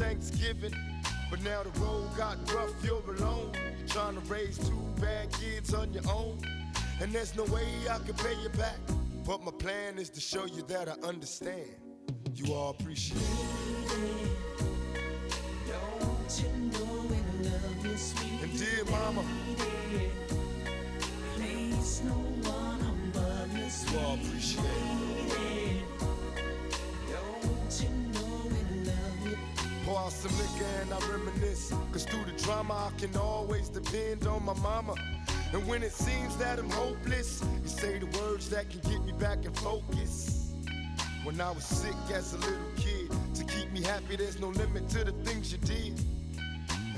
Thanksgiving. But now the road got rough, you're alone. You're trying to raise two bad kids on your own. And there's no way I can pay you back. But my plan is to show you that I understand. You all appreciate it. Don't you know we love you, sweet And dear mama, lady? Place no one above you, you all appreciate it. Some liquor and I reminisce. Cause through the drama, I can always depend on my mama. And when it seems that I'm hopeless, you say the words that can get me back in focus. When I was sick as a little kid, to keep me happy, there's no limit to the things you did.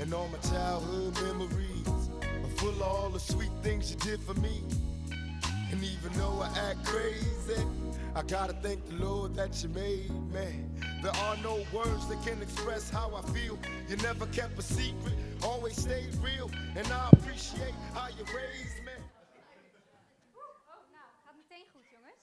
And all my childhood memories are full of all the sweet things you did for me. And even though I act crazy, I gotta thank the Lord that you made me. There are no words that can express how I feel. You never kept a secret, always stayed real. And I appreciate how you raised me. Gaat meteen goed, jongens.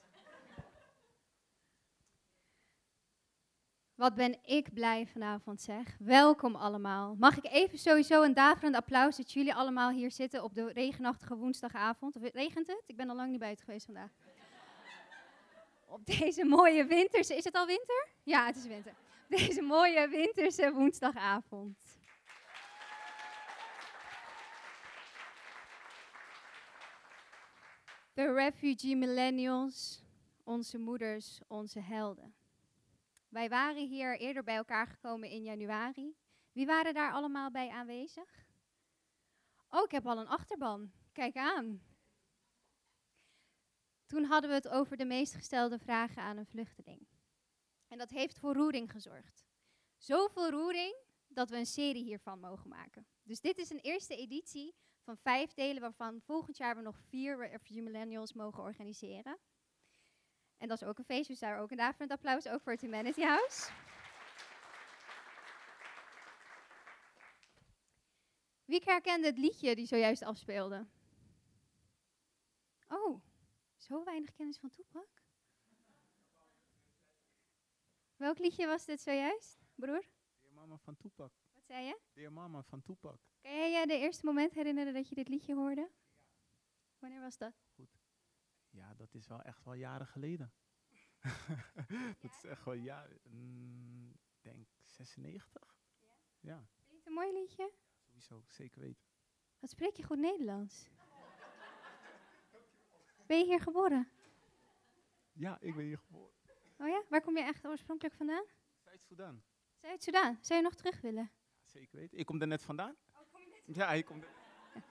Wat ben ik blij vanavond, zeg. Welkom allemaal. Mag ik even sowieso een daverend applaus dat jullie allemaal hier zitten op de regenachtige woensdagavond. Of regent het? Ik ben al lang niet buiten geweest vandaag. Op deze mooie winterse... Is het al winter? Ja, het is winter. Op Deze mooie winterse woensdagavond. De refugee millennials, onze moeders, onze helden. Wij waren hier eerder bij elkaar gekomen in januari. Wie waren daar allemaal bij aanwezig? Oh, ik heb al een achterban. Kijk aan. Toen hadden we het over de meest gestelde vragen aan een vluchteling. En dat heeft voor roering gezorgd. Zoveel roering dat we een serie hiervan mogen maken. Dus dit is een eerste editie van vijf delen, waarvan volgend jaar we nog vier Refugee Millennials mogen organiseren. En dat is ook een feest, dus daar ook een daverend applaus ook voor het Humanity House. Wie herkende het liedje die zojuist afspeelde? Oh, zo weinig kennis van Toepak. Welk liedje was dit zojuist, broer? Dear Mama van Toepak. Wat zei je? Dear Mama van Toepak. Kan jij je de eerste moment herinneren dat je dit liedje hoorde? Wanneer was dat? Ja, dat is wel echt wel jaren geleden. dat is echt wel jaren. mm, Ik denk 96? Ja, Vind je het een mooi liedje? sowieso. Zeker weten. Wat spreek je goed Nederlands? Ben je hier geboren? Ja, ik ben hier geboren. Oh ja? Waar kom je echt oorspronkelijk vandaan? Zuid-Soedan. Zuid-Soedan. Zou je nog terug willen? Zeker weten. Ik kom er net vandaan. Ja, ik kom er.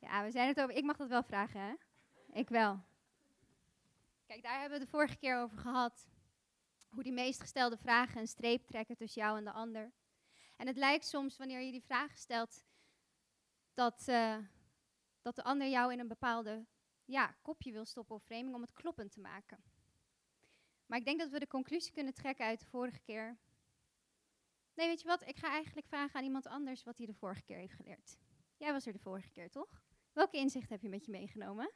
Ja, we zijn het over. Ik mag dat wel vragen, hè? Ik wel. Kijk, daar hebben we de vorige keer over gehad. Hoe die meest gestelde vragen een streep trekken tussen jou en de ander. En het lijkt soms, wanneer je die vragen stelt, dat, eh, dat de ander jou in een bepaalde ja, kopje wil stoppen of framing om het kloppend te maken. Maar ik denk dat we de conclusie kunnen trekken uit de vorige keer. Nee, weet je wat? Ik ga eigenlijk vragen aan iemand anders wat hij de vorige keer heeft geleerd. Jij was er de vorige keer, toch? Welke inzicht heb je met je meegenomen?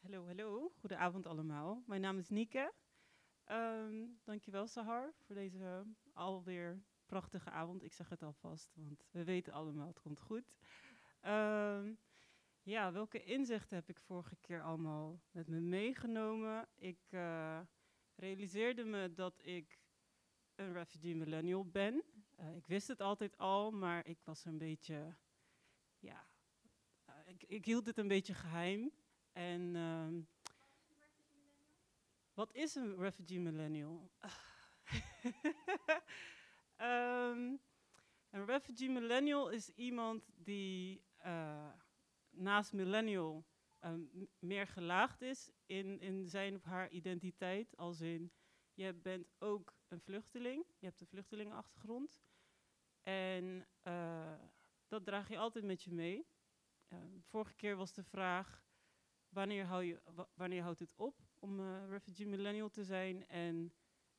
Hallo, hallo. Goedenavond allemaal. Mijn naam is Nieke. Ehm dankjewel, Sahar, voor deze alweer prachtige avond. Ik zeg het alvast, want we weten allemaal, het komt goed. Ehm, ja, welke inzichten heb ik vorige keer allemaal met me meegenomen? Ik eh, realiseerde me dat ik een refugee millennial ben. Eh, ik wist het altijd al, maar ik was een beetje, ja, eh, ik, ik hield het een beetje geheim. En ehm, wat is een refugee millennial? Ehm, een refugee millennial is iemand die naast millennial m- meer gelaagd is in, in zijn of haar identiteit. Als in, je bent ook een vluchteling, je hebt een vluchtelingenachtergrond. En eh, dat draag je altijd met je mee. Vorige keer was de vraag, wanneer, hou je, wa- wanneer houdt het op om eh, refugee millennial te zijn? En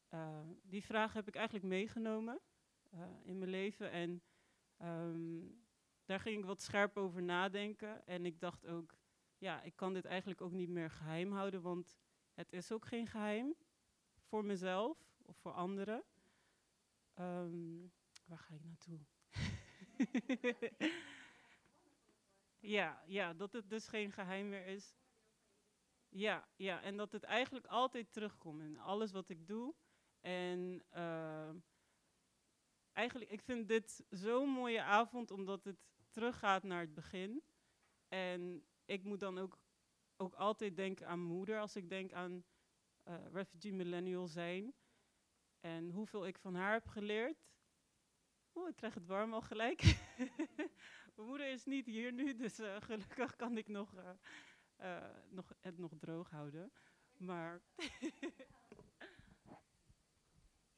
eh, die vraag heb ik eigenlijk meegenomen eh, in mijn leven. En ehm, daar ging ik wat scherp over nadenken. En ik dacht ook, ja, ik kan dit eigenlijk ook niet meer geheim houden, want het is ook geen geheim. voor mezelf of voor anderen. Ehm, waar ga ik naartoe? ja, ja, dat het dus geen geheim meer is. Ja, ja, en dat het eigenlijk altijd terugkomt in alles wat ik doe. En ehm, eigenlijk, ik vind dit zo'n mooie avond, omdat het teruggaat naar het begin. En ik moet dan ook, ook altijd denken aan moeder als ik denk aan eh, refugee millennial zijn. En hoeveel ik van haar heb geleerd. Oeh, ik krijg het warm al gelijk. mijn moeder is niet hier nu, dus eh, gelukkig kan ik nog, eh, nog, het nog droog houden. Maar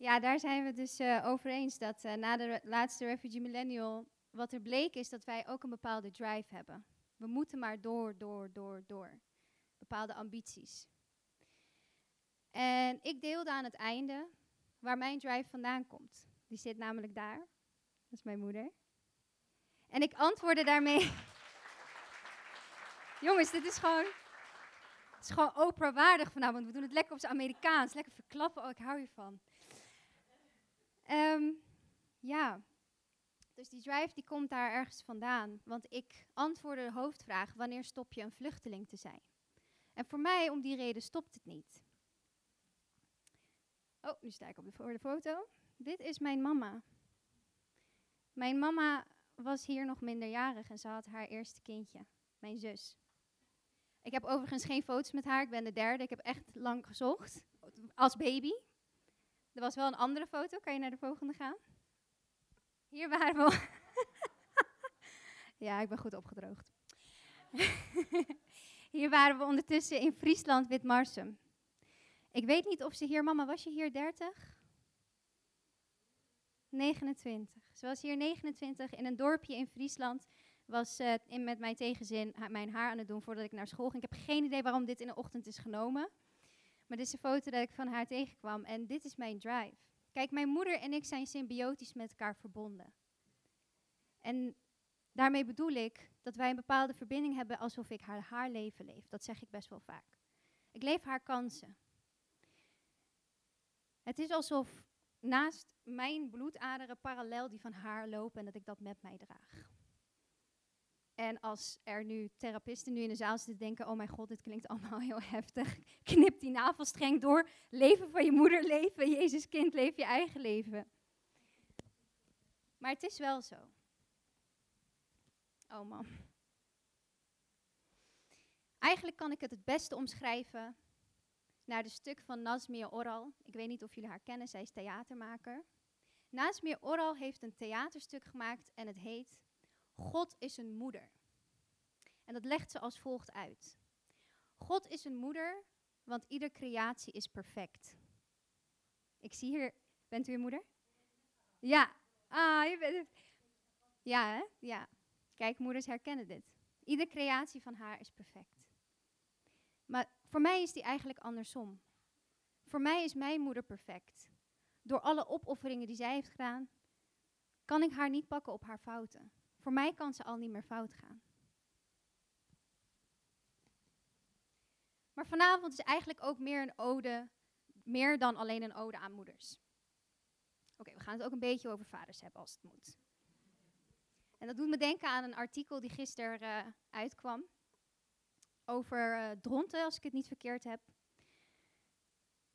Ja, daar zijn we dus eh, over eens dat eh, na de laatste Refugee Millennial, wat er bleek is dat wij ook een bepaalde drive hebben. We moeten maar door, door, door, door. Bepaalde ambities. En ik deelde aan het einde waar mijn drive vandaan komt. Die zit namelijk daar. Dat is mijn moeder. En ik antwoordde daarmee. Jongens, dit is gewoon. Het is gewoon Oprah waardig vanavond. We doen het lekker op zijn Amerikaans. Lekker verklappen. Oh, ik hou hiervan. Ehm, ja, dus die drive die komt daar ergens vandaan. Want ik antwoordde de hoofdvraag, wanneer stop je een vluchteling te zijn? En voor mij, om die reden, stopt het niet. Oh, nu sta ik op de, voor de foto. Dit is mijn mama. Mijn mama was hier nog minderjarig en ze had haar eerste kindje, mijn zus. Ik heb overigens geen foto's met haar, ik ben de derde. Ik heb echt lang gezocht, als baby. Er was wel een andere foto. Kan je naar de volgende gaan? Hier waren we. ja, ik ben goed opgedroogd. hier waren we ondertussen in Friesland, Witmarsum. Ik weet niet of ze hier, mama, was je hier 30? 29. Ze was hier 29 in een dorpje in Friesland. Was eh, in, met mijn tegenzin mijn haar aan het doen voordat ik naar school ging. Ik heb geen idee waarom dit in de ochtend is genomen. Maar dit is een foto dat ik van haar tegenkwam. En dit is mijn drive. Kijk, mijn moeder en ik zijn symbiotisch met elkaar verbonden. En daarmee bedoel ik dat wij een bepaalde verbinding hebben alsof ik haar, haar leven leef. Dat zeg ik best wel vaak. Ik leef haar kansen. Het is alsof naast mijn bloedaderen parallel die van haar lopen en dat ik dat met mij draag. En als er nu therapisten nu in de zaal zitten denken, oh mijn god, dit klinkt allemaal heel heftig. Knip die navelstreng door, leven van je moeder leven, Jezus kind, leef je eigen leven. Maar het is wel zo. Oh man. Eigenlijk kan ik het het beste omschrijven naar de stuk van Nazmir Oral. Ik weet niet of jullie haar kennen, zij is theatermaker. Nazmir Oral heeft een theaterstuk gemaakt en het heet God is een moeder. En dat legt ze als volgt uit. God is een moeder, want ieder creatie is perfect. Ik zie hier, bent u een moeder? Ja, ah, je bent Ja, hè? Ja. Kijk, moeders herkennen dit. Ieder creatie van haar is perfect. Maar voor mij is die eigenlijk andersom. Voor mij is mijn moeder perfect. Door alle opofferingen die zij heeft gedaan, kan ik haar niet pakken op haar fouten. Voor mij kan ze al niet meer fout gaan. Maar vanavond is eigenlijk ook meer een ode, meer dan alleen een ode aan moeders. Oké, we gaan het ook een beetje over vaders hebben als het moet. En dat doet me denken aan een artikel die gisteren eh, uitkwam over eh, dronten, als ik het niet verkeerd heb.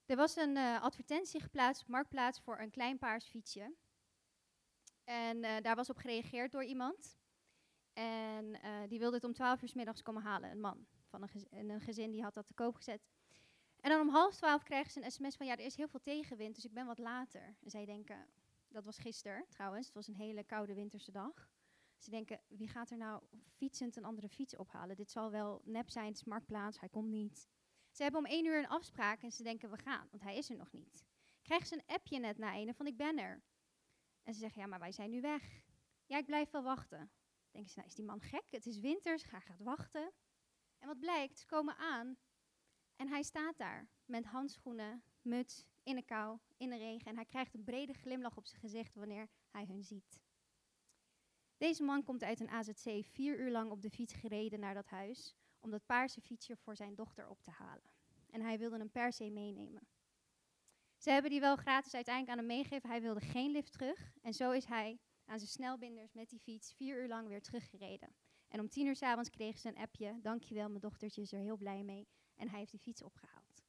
Er was een eh, advertentie geplaatst op Marktplaats voor een klein paars fietsje. En eh, daar was op gereageerd door iemand. En eh, die wilde het om 12 uur 's middags komen halen, een man van een, gez- en een gezin die had dat te koop gezet. En dan om half twaalf krijgen ze een sms van ja, er is heel veel tegenwind, dus ik ben wat later. En zij denken, dat was gisteren trouwens, het was een hele koude winterse dag. Ze denken, wie gaat er nou fietsend een andere fiets ophalen? Dit zal wel nep zijn, het is marktplaats, hij komt niet. Ze hebben om één uur een afspraak en ze denken, we gaan, want hij is er nog niet. Krijgen ze een appje net na ene van ik ben er. En ze zeggen, ja, maar wij zijn nu weg. Ja, ik blijf wel wachten. Denken ze, nou is die man gek? Het is winters, ga gaat wachten. En wat blijkt, ze komen aan en hij staat daar met handschoenen, muts, in de kou, in de regen. En hij krijgt een brede glimlach op zijn gezicht wanneer hij hun ziet. Deze man komt uit een AZC vier uur lang op de fiets gereden naar dat huis om dat paarse fietsje voor zijn dochter op te halen. En hij wilde hem per se meenemen. Ze hebben die wel gratis uiteindelijk aan hem meegegeven. Hij wilde geen lift terug. En zo is hij aan zijn snelbinders met die fiets vier uur lang weer teruggereden. En om tien uur s'avonds kregen ze een appje. Dankjewel, mijn dochtertje is er heel blij mee. En hij heeft die fiets opgehaald.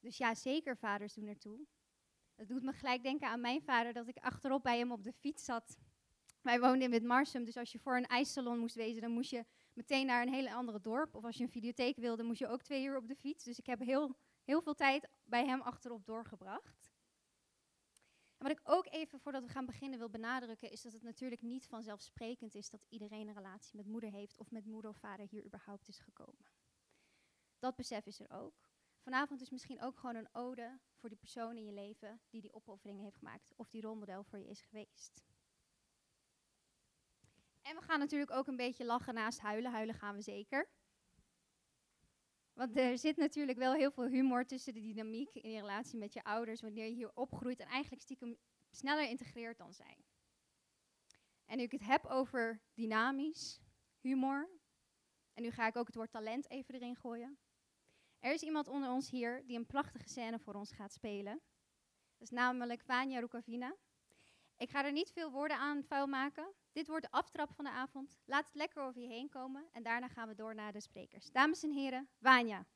Dus ja, zeker vaders doen ertoe. Dat doet me gelijk denken aan mijn vader, dat ik achterop bij hem op de fiets zat. Wij woonden in Witmarsum, dus als je voor een ijssalon moest wezen, dan moest je meteen naar een hele andere dorp. Of als je een videotheek wilde, moest je ook twee uur op de fiets. Dus ik heb heel, heel veel tijd bij hem achterop doorgebracht. En wat ik ook even voordat we gaan beginnen wil benadrukken, is dat het natuurlijk niet vanzelfsprekend is dat iedereen een relatie met moeder heeft of met moeder of vader hier überhaupt is gekomen. Dat besef is er ook. Vanavond is misschien ook gewoon een ode voor die persoon in je leven die die opoffering heeft gemaakt of die rolmodel voor je is geweest. En we gaan natuurlijk ook een beetje lachen naast huilen. Huilen gaan we zeker. Want er zit natuurlijk wel heel veel humor tussen de dynamiek in je relatie met je ouders, wanneer je hier opgroeit en eigenlijk stiekem sneller integreert dan zij. En nu ik het heb over dynamisch, humor, en nu ga ik ook het woord talent even erin gooien. Er is iemand onder ons hier die een prachtige scène voor ons gaat spelen. Dat is namelijk Vanya Rukavina. Ik ga er niet veel woorden aan vuil maken. Dit wordt de aftrap van de avond. Laat het lekker over je heen komen en daarna gaan we door naar de sprekers. Dames en heren, Vanya.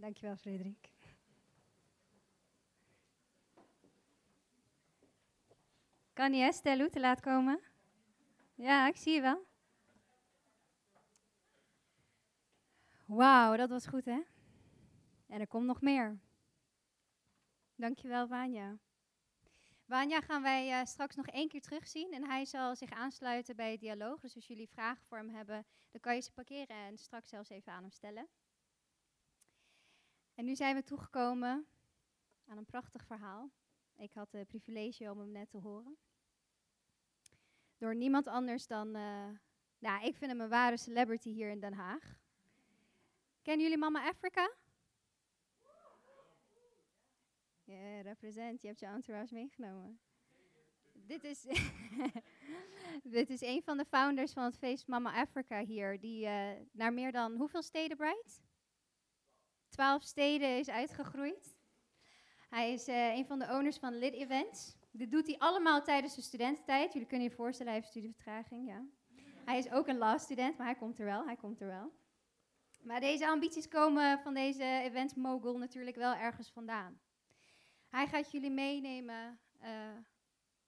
Dankjewel, Frederik. Kan niet, hè, Stellu, te laat komen? Ja, ik zie je wel. Wauw, dat was goed, hè? En er komt nog meer. Dankjewel, Wanja. Wanja gaan wij eh, straks nog één keer terugzien. En hij zal zich aansluiten bij het dialoog. Dus als jullie vragen voor hem hebben, dan kan je ze parkeren en straks zelfs even aan hem stellen. En nu zijn we toegekomen aan een prachtig verhaal. Ik had het privilege om hem net te horen. Door niemand anders dan, eh, nou, ik vind hem een ware celebrity hier in Den Haag. Kennen jullie Mama Africa? Ja, represent. Je hebt je entourage meegenomen. Dit is, dit is een van de founders van het feest Mama Africa hier, die eh, naar meer dan hoeveel steden breidt? Twaalf steden is uitgegroeid. Hij is eh, een van de owners van Lit Events. Dit doet hij allemaal tijdens de studententijd. Jullie kunnen je voorstellen, hij heeft studievertraging, ja. Hij is ook een law student, maar hij komt er wel, hij komt er wel. Maar deze ambities komen van deze events mogul natuurlijk wel ergens vandaan. Hij gaat jullie meenemen eh,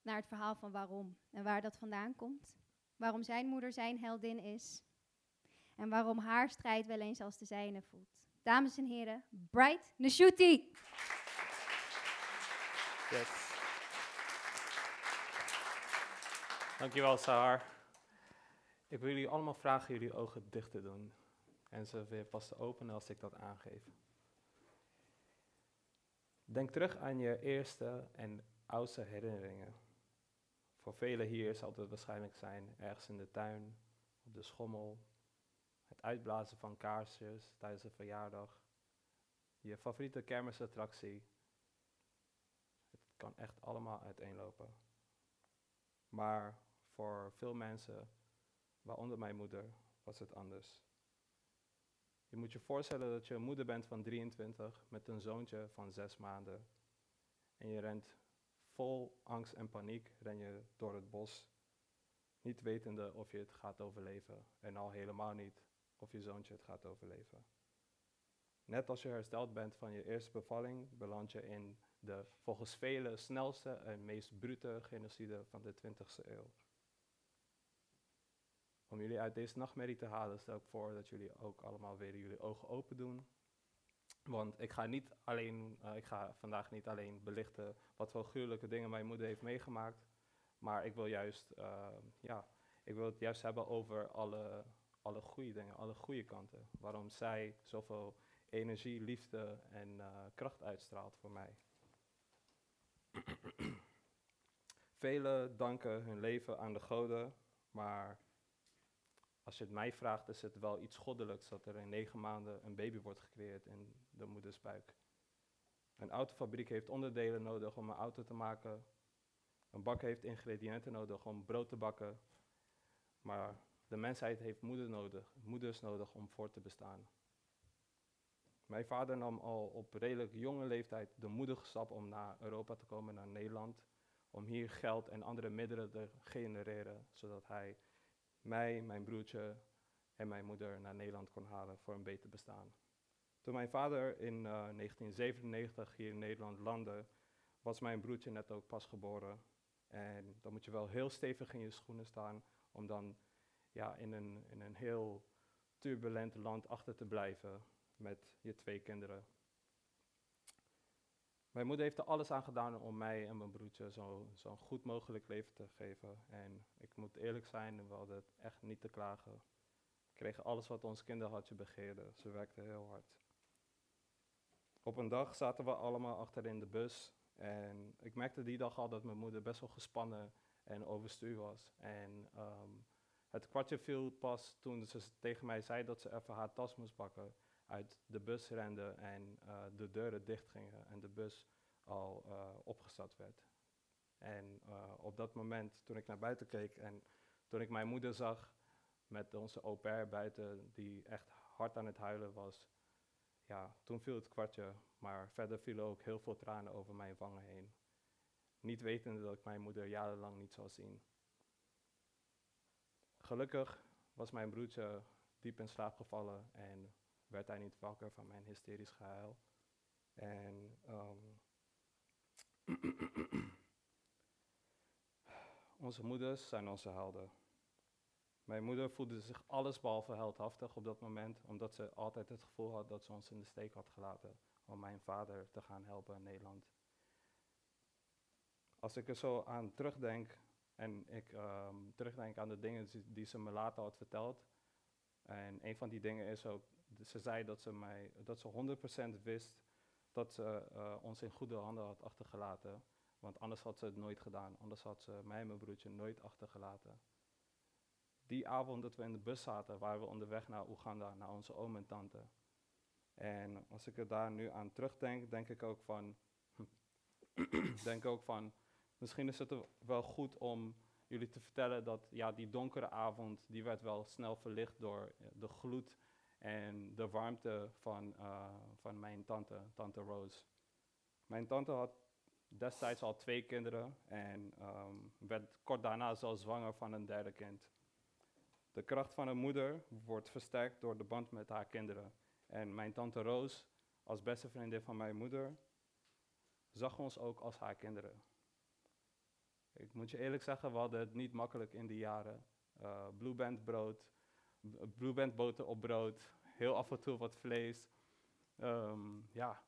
naar het verhaal van waarom en waar dat vandaan komt. Waarom zijn moeder zijn heldin is. En waarom haar strijd wel eens als de zijne voelt. Dames en heren, Bright Nashuti. Yes. Dankjewel, Sahar. Ik wil jullie allemaal vragen jullie ogen dicht te doen. En ze weer pas te openen als ik dat aangeef. Denk terug aan je eerste en oudste herinneringen. Voor velen hier zal het waarschijnlijk zijn ergens in de tuin, op de schommel, het uitblazen van kaarsjes tijdens een verjaardag, je favoriete kermisattractie. Het kan echt allemaal uiteenlopen. Maar voor veel mensen, waaronder mijn moeder, was het anders. Je moet je voorstellen dat je een moeder bent van 23 met een zoontje van 6 maanden. En je rent vol angst en paniek ren je door het bos, niet wetende of je het gaat overleven. En al helemaal niet of je zoontje het gaat overleven. Net als je hersteld bent van je eerste bevalling, beland je in de volgens velen snelste en meest brute genocide van de 20e eeuw. Om jullie uit deze nachtmerrie te halen, stel ik voor dat jullie ook allemaal weer jullie ogen open doen. Want ik ga, niet alleen, eh, ik ga vandaag niet alleen belichten wat voor gruwelijke dingen mijn moeder heeft meegemaakt. Maar ik wil juist, uh, ja, ik wil het juist hebben over alle, alle goede dingen, alle goede kanten. Waarom zij zoveel energie, liefde en uh, kracht uitstraalt voor mij. Velen danken hun leven aan de goden, maar als je het mij vraagt, is het wel iets goddelijks dat er in negen maanden een baby wordt gecreëerd in de moeders buik. Een autofabriek heeft onderdelen nodig om een auto te maken. Een bak heeft ingrediënten nodig om brood te bakken. Maar de mensheid heeft moeder nodig, moeders nodig om voor te bestaan. Mijn vader nam al op redelijk jonge leeftijd de moedige stap om naar Europa te komen, naar Nederland. Om hier geld en andere middelen te genereren, zodat hij mij, mijn broertje en mijn moeder naar Nederland kon halen voor een beter bestaan. Toen mijn vader in uh, 1997 hier in Nederland landde, was mijn broertje net ook pas geboren. En dan moet je wel heel stevig in je schoenen staan om dan ja, in, een, in een heel turbulent land achter te blijven met je twee kinderen. Mijn moeder heeft er alles aan gedaan om mij en mijn broertje zo'n zo goed mogelijk leven te geven. En ik moet eerlijk zijn, we hadden het echt niet te klagen. We kregen alles wat ons kinderhartje begeerde. Ze werkte heel hard. Op een dag zaten we allemaal achter in de bus. En ik merkte die dag al dat mijn moeder best wel gespannen en overstuur was. En um, het kwartje viel pas toen ze tegen mij zei dat ze even haar tas moest pakken uit de bus rende en uh, de deuren dichtgingen en de bus al uh, opgestart werd. En uh, op dat moment, toen ik naar buiten keek en toen ik mijn moeder zag met onze au pair buiten, die echt hard aan het huilen was, ja, toen viel het kwartje, maar verder vielen ook heel veel tranen over mijn wangen heen. Niet wetende dat ik mijn moeder jarenlang niet zou zien. Gelukkig was mijn broertje diep in slaap gevallen en werd hij niet wakker van mijn hysterisch gehuil. En ehm, onze moeders zijn onze helden. Mijn moeder voelde zich allesbehalve heldhaftig op dat moment, omdat ze altijd het gevoel had dat ze ons in de steek had gelaten om mijn vader te gaan helpen in Nederland. Als ik er zo aan terugdenk en ik ehm, terugdenk aan de dingen die, ze me later had verteld, en een van die dingen is ook, ze zei dat ze, mij, dat ze 100% wist dat ze eh, ons in goede handen had achtergelaten. Want anders had ze het nooit gedaan. Anders had ze mij en mijn broertje nooit achtergelaten. Die avond dat we in de bus zaten, waren we onderweg naar Oeganda, naar onze oom en tante. En als ik er daar nu aan terugdenk, denk ik ook van, denk ook van, misschien is het wel goed om jullie te vertellen dat ja, die donkere avond, die werd wel snel verlicht door eh, de gloed en de warmte van, eh, van mijn tante, tante Rose. Mijn tante had destijds al twee kinderen en ehm, werd kort daarna zelfs zwanger van een derde kind. De kracht van een moeder wordt versterkt door de band met haar kinderen. En mijn tante Roos, als beste vriendin van mijn moeder, zag ons ook als haar kinderen. Ik moet je eerlijk zeggen, we hadden het niet makkelijk in die jaren. Uh, Blue Band brood, Blue boter op brood, heel af en toe wat vlees. Ehm, ja,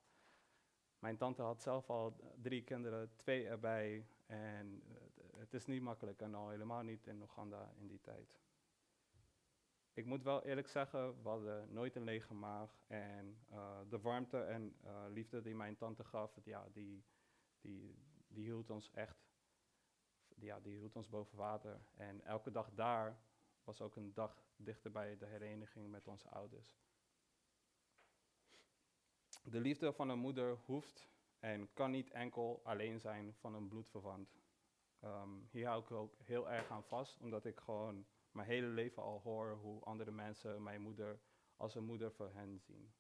mijn tante had zelf al drie kinderen, twee erbij. En het is niet makkelijk en al helemaal niet in Oeganda in die tijd. Ik moet wel eerlijk zeggen, we hadden nooit een lege maag. En uh, de warmte en uh, liefde die mijn tante gaf, ja, die, die, die hield ons echt ja, die hield ons boven water. En elke dag daar was ook een dag dichter bij de hereniging met onze ouders. De liefde van een moeder hoeft en kan niet enkel alleen zijn van een bloedverwant. Um, hier hou ik ook heel erg aan vast, omdat ik gewoon mijn hele leven al hoor hoe andere mensen mijn moeder als een moeder voor hen zien.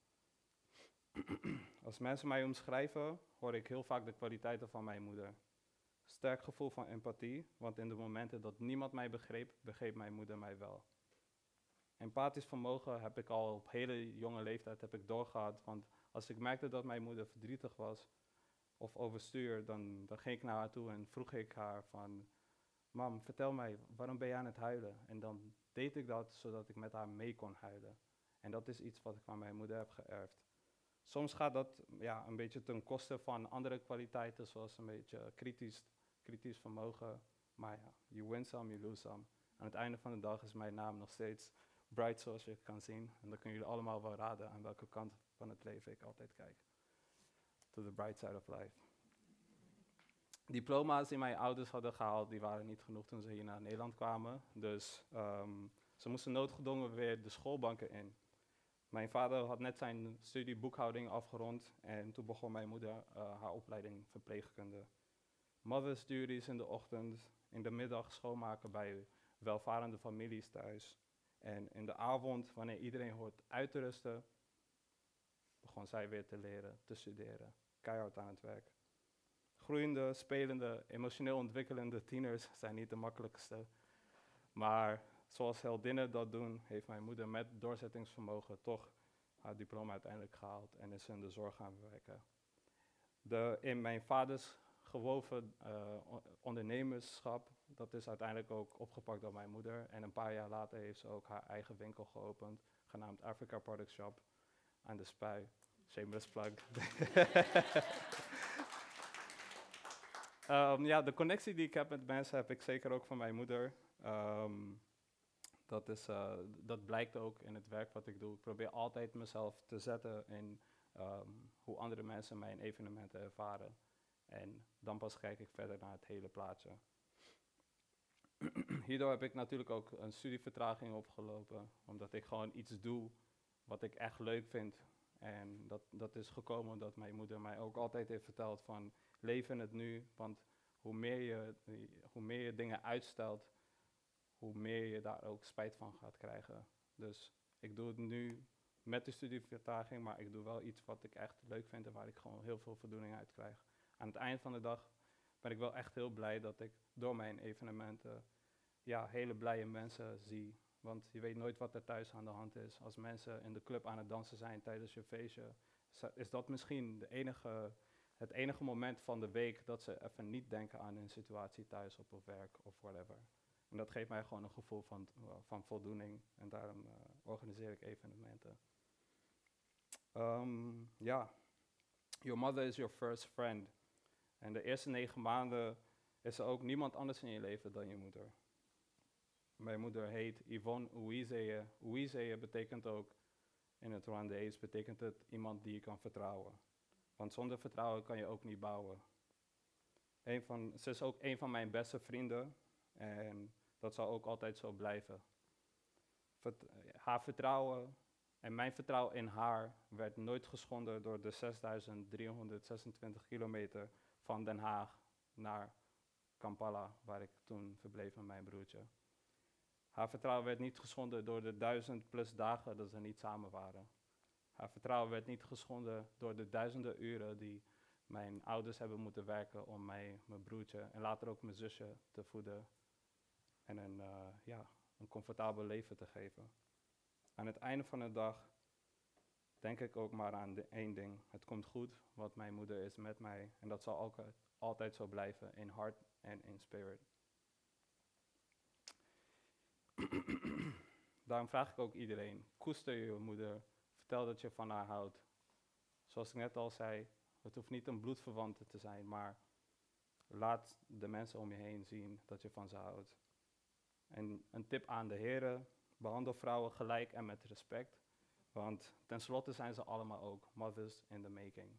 Als mensen mij omschrijven, hoor ik heel vaak de kwaliteiten van mijn moeder. Sterk gevoel van empathie, want in de momenten dat niemand mij begreep, begreep mijn moeder mij wel. Empathisch vermogen heb ik al op hele jonge leeftijd heb ik doorgehad, want als ik merkte dat mijn moeder verdrietig was of overstuur, dan, dan ging ik naar haar toe en vroeg ik haar van, mam, vertel mij, waarom ben je aan het huilen? En dan deed ik dat zodat ik met haar mee kon huilen. En dat is iets wat ik van mijn moeder heb geërfd. Soms gaat dat ja, een beetje ten koste van andere kwaliteiten, zoals een beetje kritisch kritisch vermogen. Maar ja, you win some, you lose some. Aan het einde van de dag is mijn naam nog steeds Bright, zoals je kan zien. En dan kunnen jullie allemaal wel raden aan welke kant van het leven ik altijd kijk. To the bright side of life. Diploma's die mijn ouders hadden gehaald, die waren niet genoeg toen ze hier naar Nederland kwamen. Dus um, ze moesten noodgedwongen weer de schoolbanken in. Mijn vader had net zijn studie boekhouding afgerond en toen begon mijn moeder uh, haar opleiding verpleegkunde. Mothers duties in de ochtend, in de middag schoonmaken bij welvarende families thuis. En in de avond, wanneer iedereen hoort uit te rusten, begon zij weer te leren, te studeren. Keihard aan het werk. Groeiende, spelende, emotioneel ontwikkelende tieners zijn niet de makkelijkste. Maar zoals heldinnen dat doen, heeft mijn moeder met doorzettingsvermogen toch haar diploma uiteindelijk gehaald en is in de zorg gaan werken. De, in mijn vaders gewoven uh, ondernemerschap. Dat is uiteindelijk ook opgepakt door mijn moeder. En een paar jaar later heeft ze ook haar eigen winkel geopend, genaamd Africa Product Shop aan de Spui. Shameless plug. um, ja, de connectie die ik heb met mensen heb ik zeker ook van mijn moeder. Um, dat, is, uh, dat blijkt ook in het werk wat ik doe. Ik probeer altijd mezelf te zetten in um, hoe andere mensen mijn evenementen ervaren. En dan pas kijk ik verder naar het hele plaatje. Hierdoor heb ik natuurlijk ook een studievertraging opgelopen, omdat ik gewoon iets doe wat ik echt leuk vind. En dat, dat is gekomen omdat mijn moeder mij ook altijd heeft verteld van leef in het nu, want hoe meer je, hoe meer je dingen uitstelt, hoe meer je daar ook spijt van gaat krijgen. Dus ik doe het nu met de studievertraging, maar ik doe wel iets wat ik echt leuk vind en waar ik gewoon heel veel voldoening uit krijg aan het eind van de dag ben ik wel echt heel blij dat ik door mijn evenementen ja, hele blije mensen zie Want je weet nooit wat er thuis aan de hand is. Als mensen in de club aan het dansen zijn tijdens je feestje, is dat misschien de enige, het enige moment van de week dat ze even niet denken aan hun situatie thuis op het werk of whatever. En dat geeft mij gewoon een gevoel van, van voldoening. En daarom eh, organiseer ik evenementen. Ehm, Ja, your mother is your first friend. En de eerste negen maanden is er ook niemand anders in je leven dan je moeder. Mijn moeder heet Yvonne Ouizeye. Ouizeye betekent ook, in het Rwandees betekent het iemand die je kan vertrouwen. Want zonder vertrouwen kan je ook niet bouwen. Een van, ze is ook een van mijn beste vrienden en dat zal ook altijd zo blijven. Haar vertrouwen en mijn vertrouwen in haar werd nooit geschonden door de 6326 kilometer van Den Haag naar Kampala, waar ik toen verbleef met mijn broertje. Haar vertrouwen werd niet geschonden door de duizend plus dagen dat ze niet samen waren. Haar vertrouwen werd niet geschonden door de duizenden uren die mijn ouders hebben moeten werken om mij, mijn broertje en later ook mijn zusje te voeden en een, eh, ja, een comfortabel leven te geven. Aan het einde van de dag denk ik ook maar aan één ding. Het komt goed, want mijn moeder is met mij en dat zal ook altijd zo blijven in hart en in spirit. Daarom vraag ik ook iedereen, koester je moeder, vertel dat je van haar houdt. Zoals ik net al zei, het hoeft niet een bloedverwante te zijn, maar laat de mensen om je heen zien dat je van ze houdt. En een tip aan de heren, behandel vrouwen gelijk en met respect, want tenslotte zijn ze allemaal ook mothers in the making.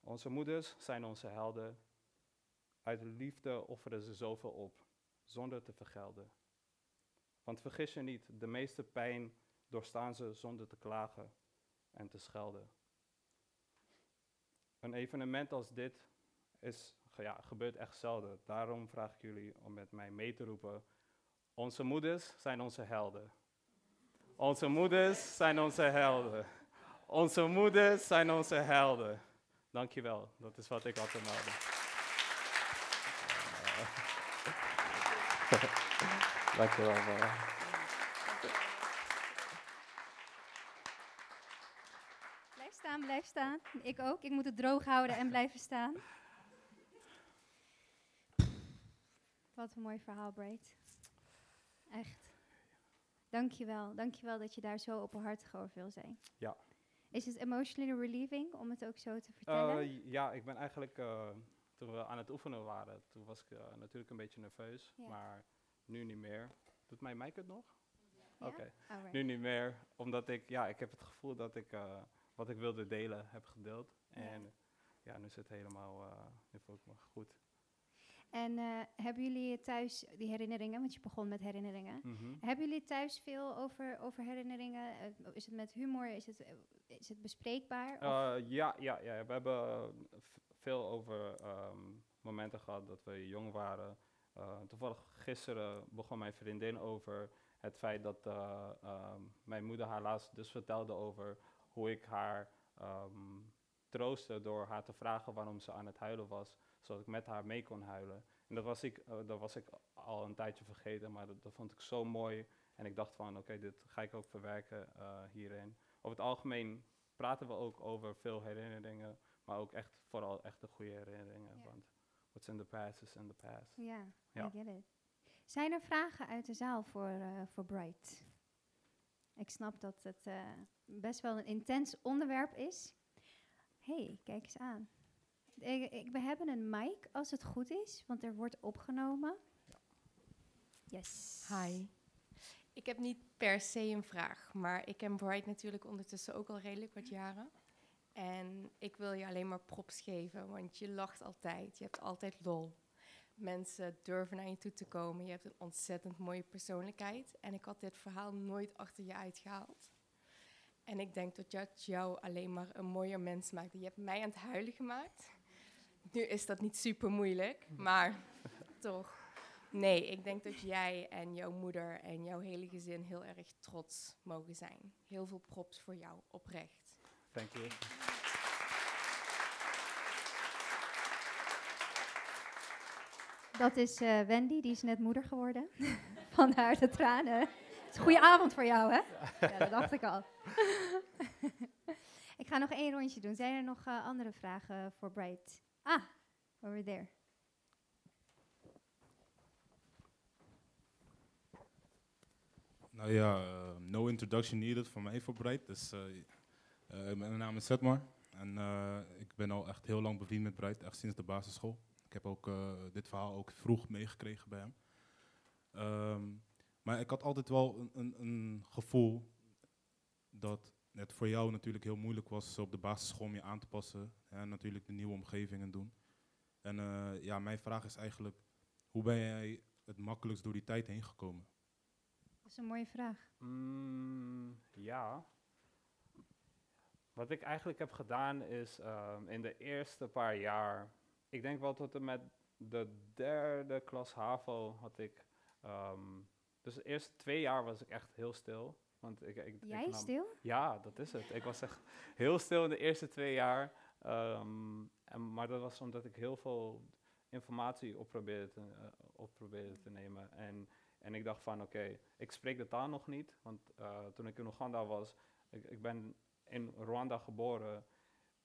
Onze moeders zijn onze helden. Uit liefde offeren ze zoveel op, zonder te vergelden. Want vergis je niet, de meeste pijn doorstaan ze zonder te klagen en te schelden. Een evenement als dit is, ja, gebeurt echt zelden. Daarom vraag ik jullie om met mij mee te roepen. Onze moeders zijn onze helden. Onze moeders zijn onze helden. Onze moeders zijn onze helden. Dankjewel, dat is wat ik had te melden. Dankjewel. Blijf staan, blijf staan. Ik ook. Ik moet het droog houden en blijven staan. Wat een mooi verhaal, Braid. Echt. Dankjewel. Dankjewel dat je daar zo openhartig over wil zijn. Ja. Is het emotionally relieving om het ook zo te vertellen? Eh, ja, ik ben eigenlijk, eh, toen we aan het oefenen waren, toen was ik eh, natuurlijk een beetje nerveus, Ja. maar nu niet meer. Doet mijn mic het nog? Ja? Oké, nu niet meer, omdat ik, ja, ik heb het gevoel dat ik wat ik wilde delen heb gedeeld. En ja, nu zit het helemaal, nu voel ik me goed. En eh, hebben jullie thuis die herinneringen, want je begon met herinneringen. Mhm. Hebben jullie thuis veel over, over herinneringen? Eh, is het met humor? Is het, eh, is het bespreekbaar? Ja, ja, ja, we hebben veel over ehm, momenten gehad dat we jong waren. Toevallig gisteren begon mijn vriendin over het feit dat eh, ehm, mijn moeder haar laatst dus vertelde over hoe ik haar ehm, troostte door haar te vragen waarom ze aan het huilen was, zodat ik met haar mee kon huilen. En dat was ik, eh, dat was ik al een tijdje vergeten, maar dat, dat vond ik zo mooi. En ik dacht van, oké, dit ga ik ook verwerken eh, hierin. Over het algemeen praten we ook over veel herinneringen, maar ook echt vooral echt de goede herinneringen. Want what's in the past is in the past. ja, ja. I get it. Zijn er vragen uit de zaal voor, eh voor Bright? Ik snap dat het best wel een intens onderwerp is. hey, kijk eens aan. Ik, we hebben een mic als het goed is, want er wordt opgenomen. Yes. Hi. Ik heb niet per se een vraag, maar ik ken Bright natuurlijk ondertussen ook al redelijk wat jaren. En ik wil je alleen maar props geven, want je lacht altijd. Je hebt altijd lol. Mensen durven naar je toe te komen. Je hebt een ontzettend mooie persoonlijkheid. En ik had dit verhaal nooit achter je uitgehaald. En ik denk dat dat jou alleen maar een mooier mens maakt. Je hebt mij aan het huilen gemaakt. Nu is dat niet super moeilijk, maar toch. Nee, ik denk dat jij en jouw moeder en jouw hele gezin heel erg trots mogen zijn. Heel veel props voor jou, oprecht. Thank you. Dat is eh, Wendy, die is net moeder geworden. Vandaar de tranen. Het is een goede avond voor jou, hè? Ja, dat dacht ik al. ik ga nog één rondje doen. Zijn er nog eh, andere vragen voor Bright? Ah, over there. Nou ja, eh, no introduction needed voor mij voor Bright. Dus, eh, eh, mijn naam is Zetmar en eh, ik ben al echt heel lang bevriend met Bright, echt sinds de basisschool. Ik heb ook dit verhaal ook vroeg meegekregen bij hem. Ehm, maar ik had altijd wel een, een, een gevoel dat het voor jou natuurlijk heel moeilijk was op de basisschool om je aan te passen. En natuurlijk de nieuwe omgeving en doen. En eh, ja, mijn vraag is eigenlijk, hoe ben jij het makkelijkst door die tijd heen gekomen? Dat is een mooie vraag. Mm, ja. Wat ik eigenlijk heb gedaan is ehm, in de eerste paar jaar, ik denk wel tot en met de derde klas HAVO had ik, ehm, dus de eerste twee jaar was ik echt heel stil. Want ik, ik, ik Jij nam- stil? Ja, dat is het. Ik was echt heel stil in de eerste twee jaar. Ehm, maar dat was omdat ik heel veel informatie op probeerde te, eh, op probeerde te nemen. En, en ik dacht van, oké, ik spreek de taal nog niet. Want eh, toen ik in Oeganda was, ik, ik ben in Rwanda geboren.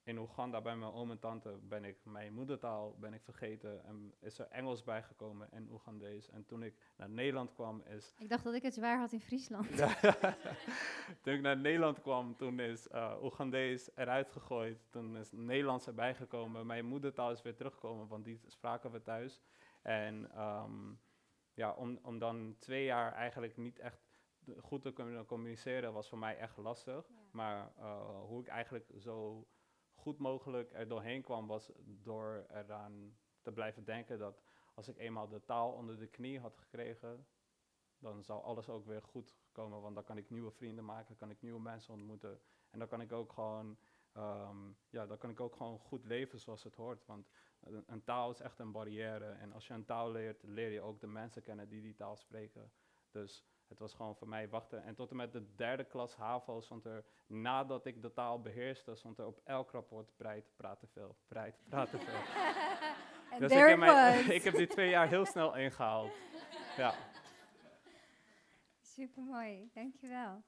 In Oeganda bij mijn oom en tante ben ik mijn moedertaal ben ik vergeten. En is er Engels bijgekomen en Oegandees. En toen ik naar Nederland kwam, is Ik dacht dat ik het zwaar had in Friesland. toen ik naar Nederland kwam, toen is uh, Oegandees eruit gegooid. Toen is Nederlands erbij gekomen. Mijn moedertaal is weer teruggekomen, want die spraken we thuis. En ehm, ja, om, om dan twee jaar eigenlijk niet echt goed te kunnen communiceren, was voor mij echt lastig. Maar uh, hoe ik eigenlijk zo goed mogelijk er doorheen kwam, was door eraan te blijven denken dat als ik eenmaal de taal onder de knie had gekregen, dan zou alles ook weer goed komen. Want dan kan ik nieuwe vrienden maken, kan ik nieuwe mensen ontmoeten. En dan kan ik ook gewoon, ehm, ja, dan kan ik ook gewoon goed leven zoals het hoort. Want een, een taal is echt een barrière. En als je een taal leert, leer je ook de mensen kennen die die taal spreken. Dus het was gewoon voor mij wachten. En tot en met de derde klas HAVO stond er, nadat ik de taal beheerste, stond er op elk rapport, Breit, praat te veel, Breit, praat te veel. En dus ik, heb mijn- ik heb die twee jaar heel snel ingehaald. Ja. Supermooi, dankjewel.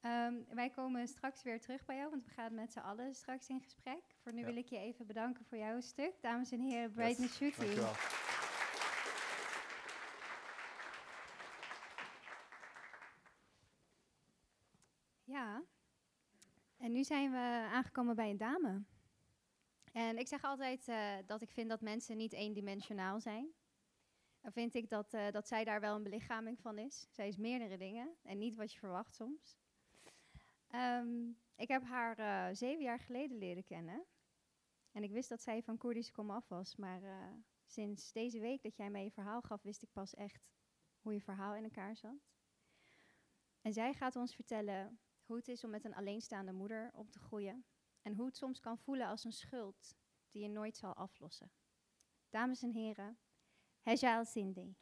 Ehm wij komen straks weer terug bij jou, want we gaan met z'n allen straks in gesprek. Voor nu Ja. wil ik je even bedanken voor jouw stuk. Dames en heren, Bright Yes, Nashuti. Ja, en nu zijn we aangekomen bij een dame. En ik zeg altijd eh, dat ik vind dat mensen niet eendimensionaal zijn. Dan vind ik dat, eh, dat zij daar wel een belichaming van is. Zij is meerdere dingen en niet wat je verwacht soms. Ehm, ik heb haar eh, zeven jaar geleden leren kennen. En ik wist dat zij van Koerdische komaf was. Maar sinds deze week dat jij mij je verhaal gaf, wist ik pas echt hoe je verhaal in elkaar zat. En zij gaat ons vertellen hoe het is om met een alleenstaande moeder op te groeien. En hoe het soms kan voelen als een schuld die je nooit zal aflossen. Dames en heren, Hejal Cindy.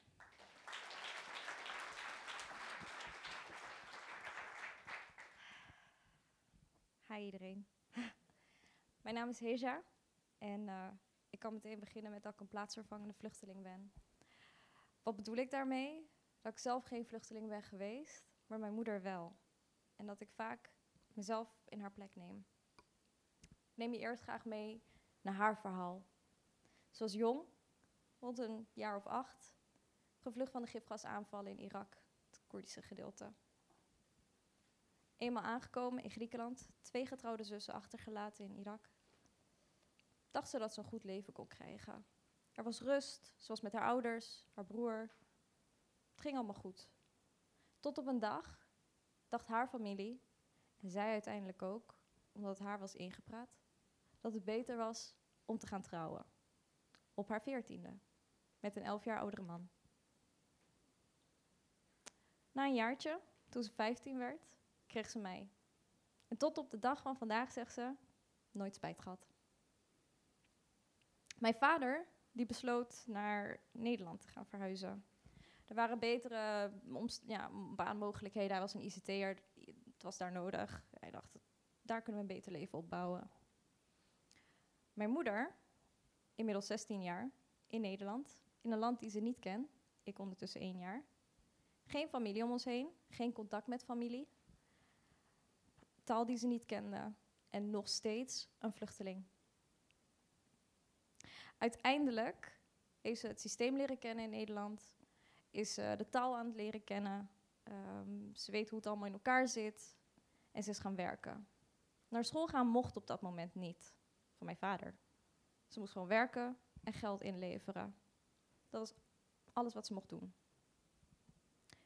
Hi iedereen. Mijn naam is Heja en eh, ik kan meteen beginnen met dat ik een plaatsvervangende vluchteling ben. Wat bedoel ik daarmee? Dat ik zelf geen vluchteling ben geweest, maar mijn moeder wel. En dat ik vaak mezelf in haar plek neem. Neem je eerst graag mee naar haar verhaal. Ze was jong, rond een jaar of acht, gevlucht van de gifgasaanvallen in Irak, het Koerdische gedeelte. Eenmaal aangekomen in Griekenland, twee getrouwde zussen achtergelaten in Irak, dacht ze dat ze een goed leven kon krijgen. Er was rust, was met haar ouders, haar broer. Het ging allemaal goed. Tot op een dag dacht haar familie, en zij uiteindelijk ook, omdat haar was ingepraat, dat het beter was om te gaan trouwen. Op haar veertiende, met een elf jaar oudere man. Na een jaartje, toen ze 15 werd, kreeg ze mij. En tot op de dag van vandaag zegt ze, nooit spijt gehad. Mijn vader, die besloot naar Nederland te gaan verhuizen. Er waren betere omst- ja, baanmogelijkheden. Hij was een ICT'er, het was daar nodig. Hij dacht, daar kunnen we een beter leven opbouwen. Mijn moeder, inmiddels 16 jaar, in Nederland, in een land die ze niet kent, ik ondertussen één jaar, Geen familie om ons heen, geen contact met familie. Taal die ze niet kenden en nog steeds een vluchteling. Uiteindelijk heeft ze het systeem leren kennen in Nederland, is ze de taal aan het leren kennen, ehm, ze weet hoe het allemaal in elkaar zit en ze is gaan werken. Naar school gaan mocht op dat moment niet, van mijn vader. Ze moest gewoon werken en geld inleveren. Dat was alles wat ze mocht doen.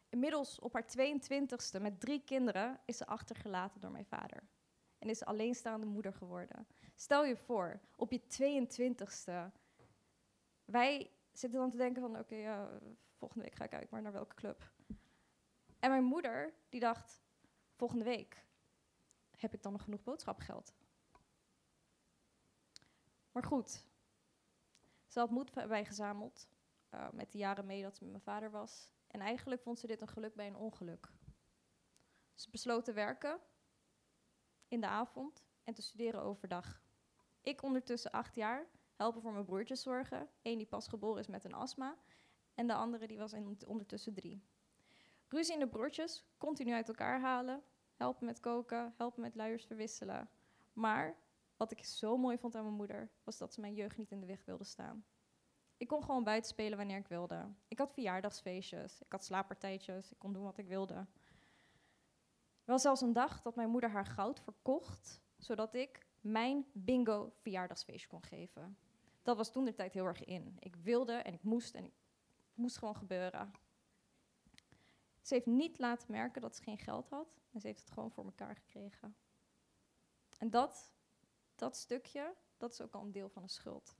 Inmiddels op haar 22ste met drie kinderen is ze achtergelaten door mijn vader. En is ze alleenstaande moeder geworden. Stel je voor, op je 22ste. Wij zitten dan te denken van, oké, ja, volgende week ga ik uit, maar naar welke club? En mijn moeder, die dacht, volgende week heb ik dan nog genoeg boodschapgeld? Maar goed, ze had moed bij gezameld, uh, met de jaren mee dat ze met mijn vader was. En eigenlijk vond ze dit een geluk bij een ongeluk. Ze besloot te werken in de avond en te studeren overdag. Ik ondertussen acht jaar, helpen voor mijn broertjes zorgen. Eén die pas geboren is met een astma en de andere die was ondertussen drie. Ruzie in de broertjes, continu uit elkaar halen, helpen met koken, helpen met luiers verwisselen. Maar wat ik zo mooi vond aan mijn moeder, was dat ze mijn jeugd niet in de weg wilde staan. Ik kon gewoon buiten spelen wanneer ik wilde. Ik had verjaardagsfeestjes, ik had slaappartijtjes, ik kon doen wat ik wilde. Er was zelfs een dag dat mijn moeder haar goud verkocht, zodat ik mijn bingo verjaardagsfeestje kon geven. Dat was toen de tijd heel erg in. Ik wilde en ik moest en ik moest gewoon gebeuren. Ze heeft niet laten merken dat ze geen geld had en ze heeft het gewoon voor elkaar gekregen. En dat, dat stukje, dat is ook al een deel van een schuld.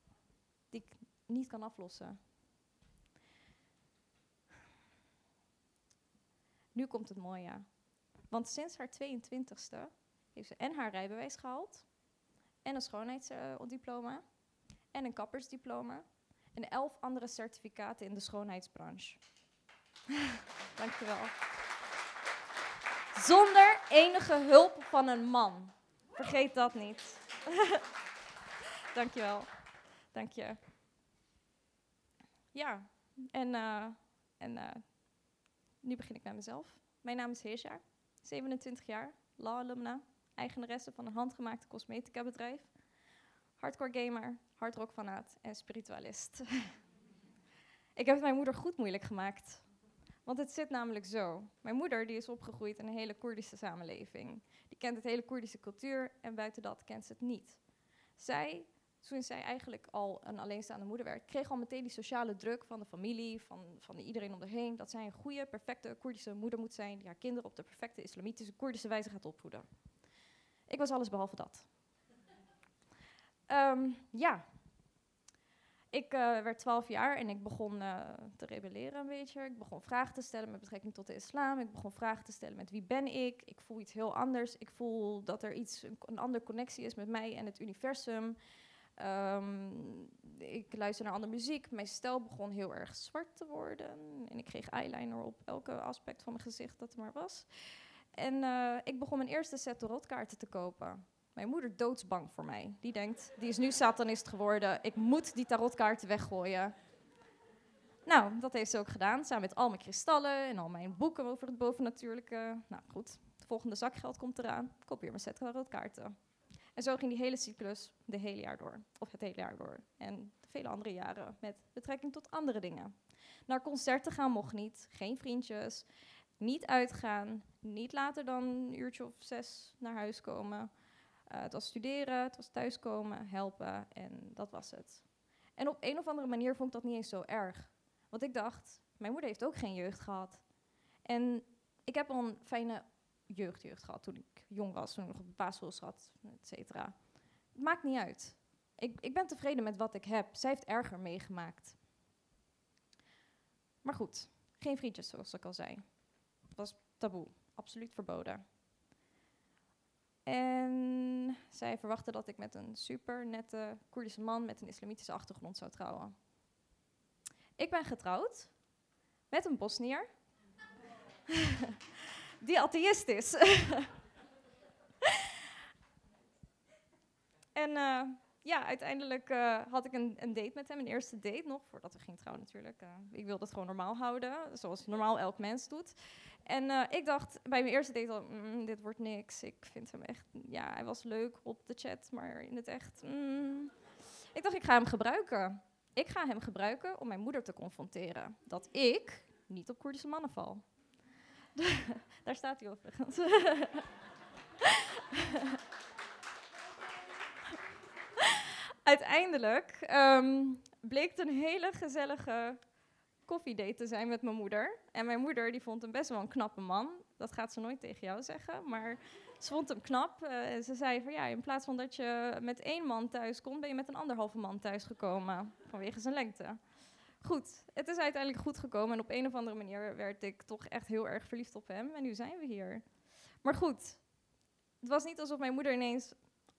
Die ik niet kan aflossen. Nu komt het mooie. Want sinds haar 22ste heeft ze en haar rijbewijs gehaald, en een schoonheidsdiploma, en een kappersdiploma, en elf andere certificaten in de schoonheidsbranche. Dankjewel. Zonder enige hulp van een man. Vergeet dat niet. Dankjewel. Dank je. Ja, en, uh, en uh, nu begin ik met mezelf. Mijn naam is Heesja, 27 jaar, law alumna, eigenaresse van een handgemaakte cosmetica bedrijf, hardcore gamer, hardrock fanaat en spiritualist. ik heb het mijn moeder goed moeilijk gemaakt. Want het zit namelijk zo. Mijn moeder die is opgegroeid in een hele Koerdische samenleving. Die kent het hele Koerdische cultuur en buiten dat kent ze het niet. Zij toen zij eigenlijk al een alleenstaande moeder werd, kreeg al meteen die sociale druk van de familie, van, van iedereen om haar heen, dat zij een goede, perfecte Koerdische moeder moet zijn, die haar kinderen op de perfecte islamitische Koerdische wijze gaat opvoeden. Ik was alles behalve dat. Um, ja. Ik uh, werd 12 jaar en ik begon uh, te rebelleren een beetje. Ik begon vragen te stellen met betrekking tot de islam. Ik begon vragen te stellen met wie ben ik? Ik voel iets heel anders. Ik voel dat er iets, een, andere connectie is met mij en het universum. Um, ik luisterde naar andere muziek. Mijn stijl begon heel erg zwart te worden. En ik kreeg eyeliner op elke aspect van mijn gezicht dat er maar was. En uh, ik begon mijn eerste set tarotkaarten te kopen. Mijn moeder doodsbang voor mij. Die denkt, die is nu satanist geworden. Ik moet die tarotkaarten weggooien. Nou, dat heeft ze ook gedaan, samen met al mijn kristallen en al mijn boeken over het bovennatuurlijke. Nou goed, het volgende zakgeld komt eraan. Ik koop mijn set tarotkaarten. En zo ging die hele cyclus de hele jaar door. Of het hele jaar door. En vele andere jaren met betrekking tot andere dingen. Naar concerten gaan mocht niet. Geen vriendjes. Niet uitgaan. Niet later dan een uurtje of zes naar huis komen. Uh, het was studeren, het was thuiskomen, helpen en dat was het. En op een of andere manier vond ik dat niet eens zo erg. Want ik dacht, mijn moeder heeft ook geen jeugd gehad. En ik heb al een fijne jeugdjeugd gehad toen ik jong was, toen ik nog op de basisschool zat, et cetera. Het maakt niet uit. Ik, ik ben tevreden met wat ik heb. Zij heeft erger meegemaakt. Maar goed, geen vriendjes zoals ik al zei. Was taboe, absoluut verboden. En zij verwachtte dat ik met een super nette Koerdische man met een islamitische achtergrond zou trouwen. Ik ben getrouwd met een Bosnier. die atheïst is. en uh, ja, uiteindelijk eh, had ik een, een date met hem, een eerste date nog, voordat we gingen trouwen natuurlijk. Eh, ik wilde het gewoon normaal houden, zoals normaal elk mens doet. En eh, ik dacht bij mijn eerste date al, "Mm, dit wordt niks. Ik vind hem echt, ja, hij was leuk op de chat, maar in het echt, mm." Ik dacht, ik ga hem gebruiken. Ik ga hem gebruiken om mijn moeder te confronteren. Dat ik niet op Koerdische mannen val. Daar staat hij overigens. Uiteindelijk ehm, bleek het een hele gezellige koffiedate te zijn met mijn moeder. En mijn moeder die vond hem best wel een knappe man. Dat gaat ze nooit tegen jou zeggen, maar ze vond hem knap. Eh, en ze zei van ja, in plaats van dat je met één man thuis komt, ben je met een anderhalve man thuis gekomen. Vanwege zijn lengte. Goed, het is uiteindelijk goed gekomen. En op een of andere manier werd ik toch echt heel erg verliefd op hem. En nu zijn we hier. Maar goed, het was niet alsof mijn moeder ineens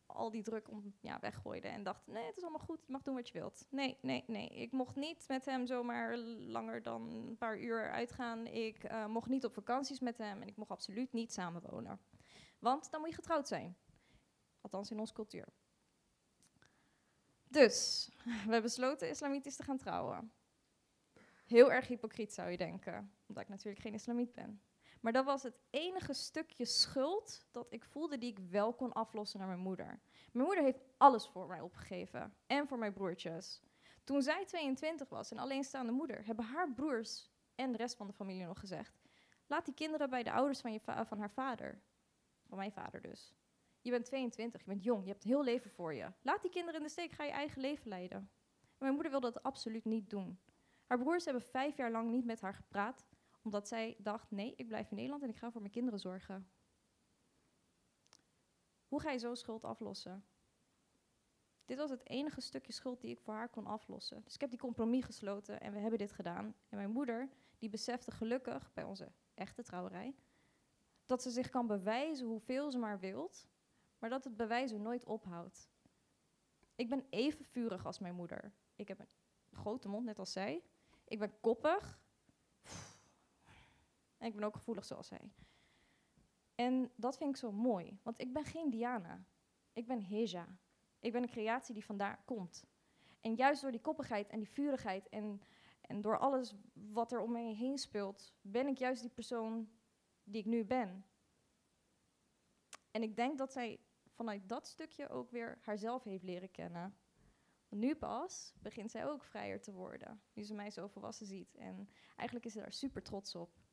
al die druk om, ja, weggooide en dacht: nee, het is allemaal goed, je mag doen wat je wilt. Nee, nee, nee. Ik mocht niet met hem zomaar langer dan een paar uur uitgaan. Ik eh, mocht niet op vakanties met hem en ik mocht absoluut niet samenwonen. Want dan moet je getrouwd zijn. Althans in onze cultuur. Dus, we hebben besloten islamitisch te gaan trouwen. Heel erg hypocriet zou je denken, omdat ik natuurlijk geen islamiet ben. Maar dat was het enige stukje schuld dat ik voelde die ik wel kon aflossen naar mijn moeder. Mijn moeder heeft alles voor mij opgegeven en voor mijn broertjes. Toen zij 22 was en alleenstaande moeder, hebben haar broers en de rest van de familie nog gezegd: laat die kinderen bij de ouders van, je va- van haar vader. Van mijn vader dus. Je bent 22, je bent jong, je hebt heel leven voor je. Laat die kinderen in de steek, ga je eigen leven leiden. En mijn moeder wilde dat absoluut niet doen. Haar broers hebben vijf jaar lang niet met haar gepraat, omdat zij dacht, nee, ik blijf in Nederland en ik ga voor mijn kinderen zorgen. Hoe ga je zo'n schuld aflossen? Dit was het enige stukje schuld die ik voor haar kon aflossen. Dus ik heb die compromis gesloten en we hebben dit gedaan. En mijn moeder, die besefte gelukkig bij onze echte trouwerij, dat ze zich kan bewijzen hoeveel ze maar wilt, maar dat het bewijzen nooit ophoudt. Ik ben even vurig als mijn moeder. Ik heb een grote mond, net als zij. Ik ben koppig. En ik ben ook gevoelig zoals zij. En dat vind ik zo mooi, want ik ben geen Diana. Ik ben Heja. Ik ben een creatie die vandaar komt. En juist door die koppigheid en die vurigheid en, en door alles wat er om me heen speelt, ben ik juist die persoon die ik nu ben. En ik denk dat zij vanuit dat stukje ook weer haarzelf heeft leren kennen. Nu pas begint zij ook vrijer te worden, nu ze mij zo volwassen ziet. En eigenlijk is ze daar super trots op.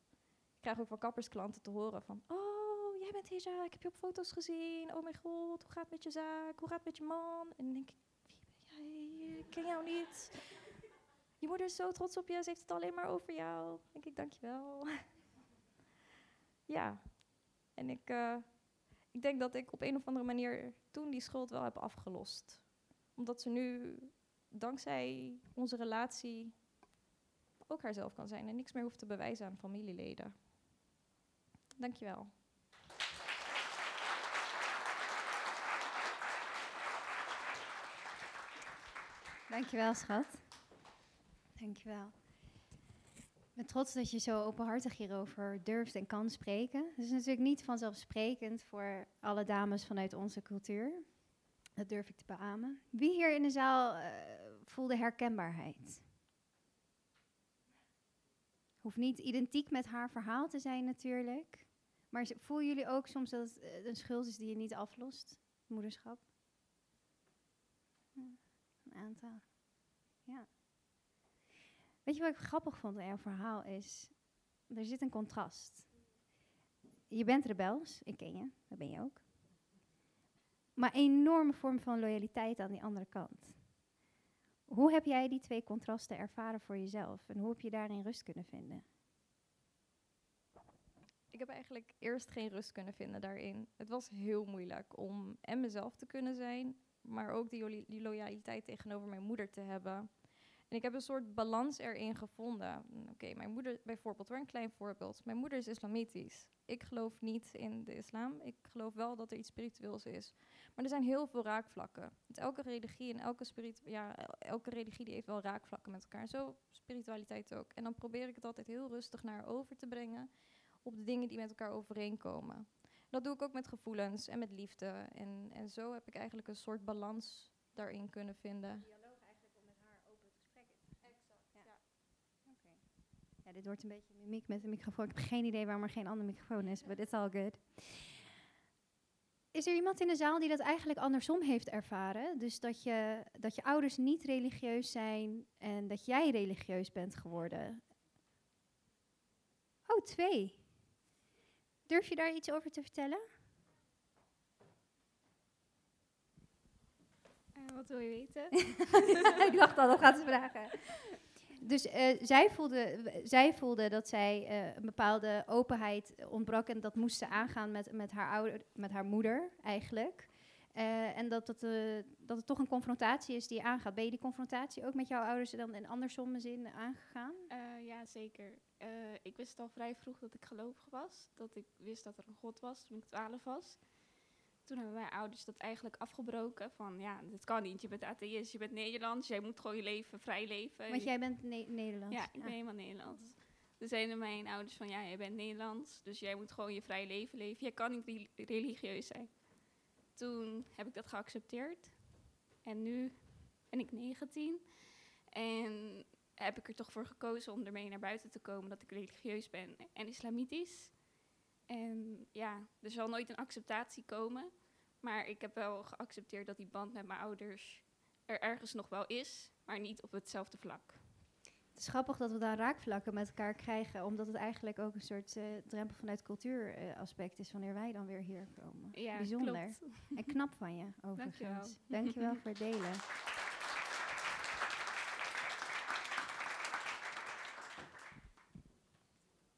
Krijg ook van kappersklanten te horen van, oh, jij bent Heja, ik heb je op foto's gezien. Oh mijn god, hoe gaat het met je zaak? Hoe gaat het met je man? En dan denk ik, wie ben jij? Ik ken jou niet. Je moeder is zo trots op je, ze heeft het alleen maar over jou. Denk ik, dankjewel. ja, en ik, eh, ik denk dat ik op een of andere manier toen die schuld wel heb afgelost. Omdat ze nu, dankzij onze relatie, ook haarzelf kan zijn en niks meer hoeft te bewijzen aan familieleden. Dankjewel. Dankjewel, schat. Dankjewel. Ik ben trots dat je zo openhartig hierover durft en kan spreken. Het is natuurlijk niet vanzelfsprekend voor alle dames vanuit onze cultuur. Dat durf ik te beamen. Wie hier in de zaal eh, voelde herkenbaarheid? Hoeft niet identiek met haar verhaal te zijn natuurlijk. Maar voelen jullie ook soms dat het eh, een schuld is die je niet aflost? Moederschap? Een aantal. Ja. Weet je wat ik grappig vond aan jouw verhaal is? Er zit een contrast. Je bent rebels, ik ken je, dat ben je ook. Maar enorme vorm van loyaliteit aan die andere kant. Hoe heb jij die twee contrasten ervaren voor jezelf? En hoe heb je daarin rust kunnen vinden? Ik heb eigenlijk eerst geen rust kunnen vinden daarin. Het was heel moeilijk om en mezelf te kunnen zijn, maar ook die, loyaliteit tegenover mijn moeder te hebben. En ik heb een soort balans erin gevonden. Mm, Oké, mijn moeder bijvoorbeeld, hoor, een klein voorbeeld. Mijn moeder is islamitisch. Ik geloof niet in de islam. Ik geloof wel dat er iets spiritueels is. Maar er zijn heel veel raakvlakken. Elke religie en elke, spirit, ja, el- elke religie die heeft wel raakvlakken met elkaar. Zo spiritualiteit ook. En dan probeer ik het altijd heel rustig naar over te brengen op de dingen die met elkaar overeenkomen. Dat doe ik ook met gevoelens en met liefde. En, en zo heb ik eigenlijk een soort balans daarin kunnen vinden. dialoog eigenlijk om met haar open het gesprek in te gaan. Exact, ja. Oké. Ja, dit wordt een beetje mimiek met de microfoon. Ik heb geen idee waarom er geen andere microfoon is, but it's all good. Is er iemand in de zaal die dat eigenlijk andersom heeft ervaren? Dus dat je, dat je ouders niet religieus zijn en dat jij religieus bent geworden? Oh, twee. Durf je daar iets over te vertellen? Eh, wat wil je weten? ik dacht al, dat gaat ze vragen. Dus eh, zij, voelde, zij voelde dat zij eh, een bepaalde openheid ontbrak en dat moest ze aangaan met, met, haar, ouder, met haar moeder eigenlijk. Eh, en dat eh, dat het toch een confrontatie is die aangaat. Ben je die confrontatie ook met jouw ouders dan in andersomme zin aangegaan? Ja, zeker. Ik wist al vrij vroeg dat ik gelovig was. Dat ik wist dat er een God was toen ik twaalf was. Toen hebben mijn ouders dat eigenlijk afgebroken. Van ja, dit kan niet. Je bent atheïst, je bent Nederlands. Jij moet gewoon je leven vrij leven. Want jij bent Ne- Nederlands. Ja, ik ben helemaal Nederlands. Toen zeiden mijn ouders van ja, jij bent Nederlands. Dus jij moet gewoon je vrij leven leven. Jij kan niet reli- religieus zijn. Toen heb ik dat geaccepteerd. En nu ben ik 19. En heb ik er toch voor gekozen om ermee naar buiten te komen dat ik religieus ben en islamitisch. En ja, er zal nooit een acceptatie komen. Maar ik heb wel geaccepteerd dat die band met mijn ouders er ergens nog wel is, maar niet op hetzelfde vlak. Het is grappig dat we daar raakvlakken met elkaar krijgen, omdat het eigenlijk ook een soort eh, drempel vanuit cultuuraspect aspect is wanneer wij dan weer hier komen. Ja, Bijzonder. klopt. En knap van je, overigens. Dankjewel. Dankjewel voor het delen.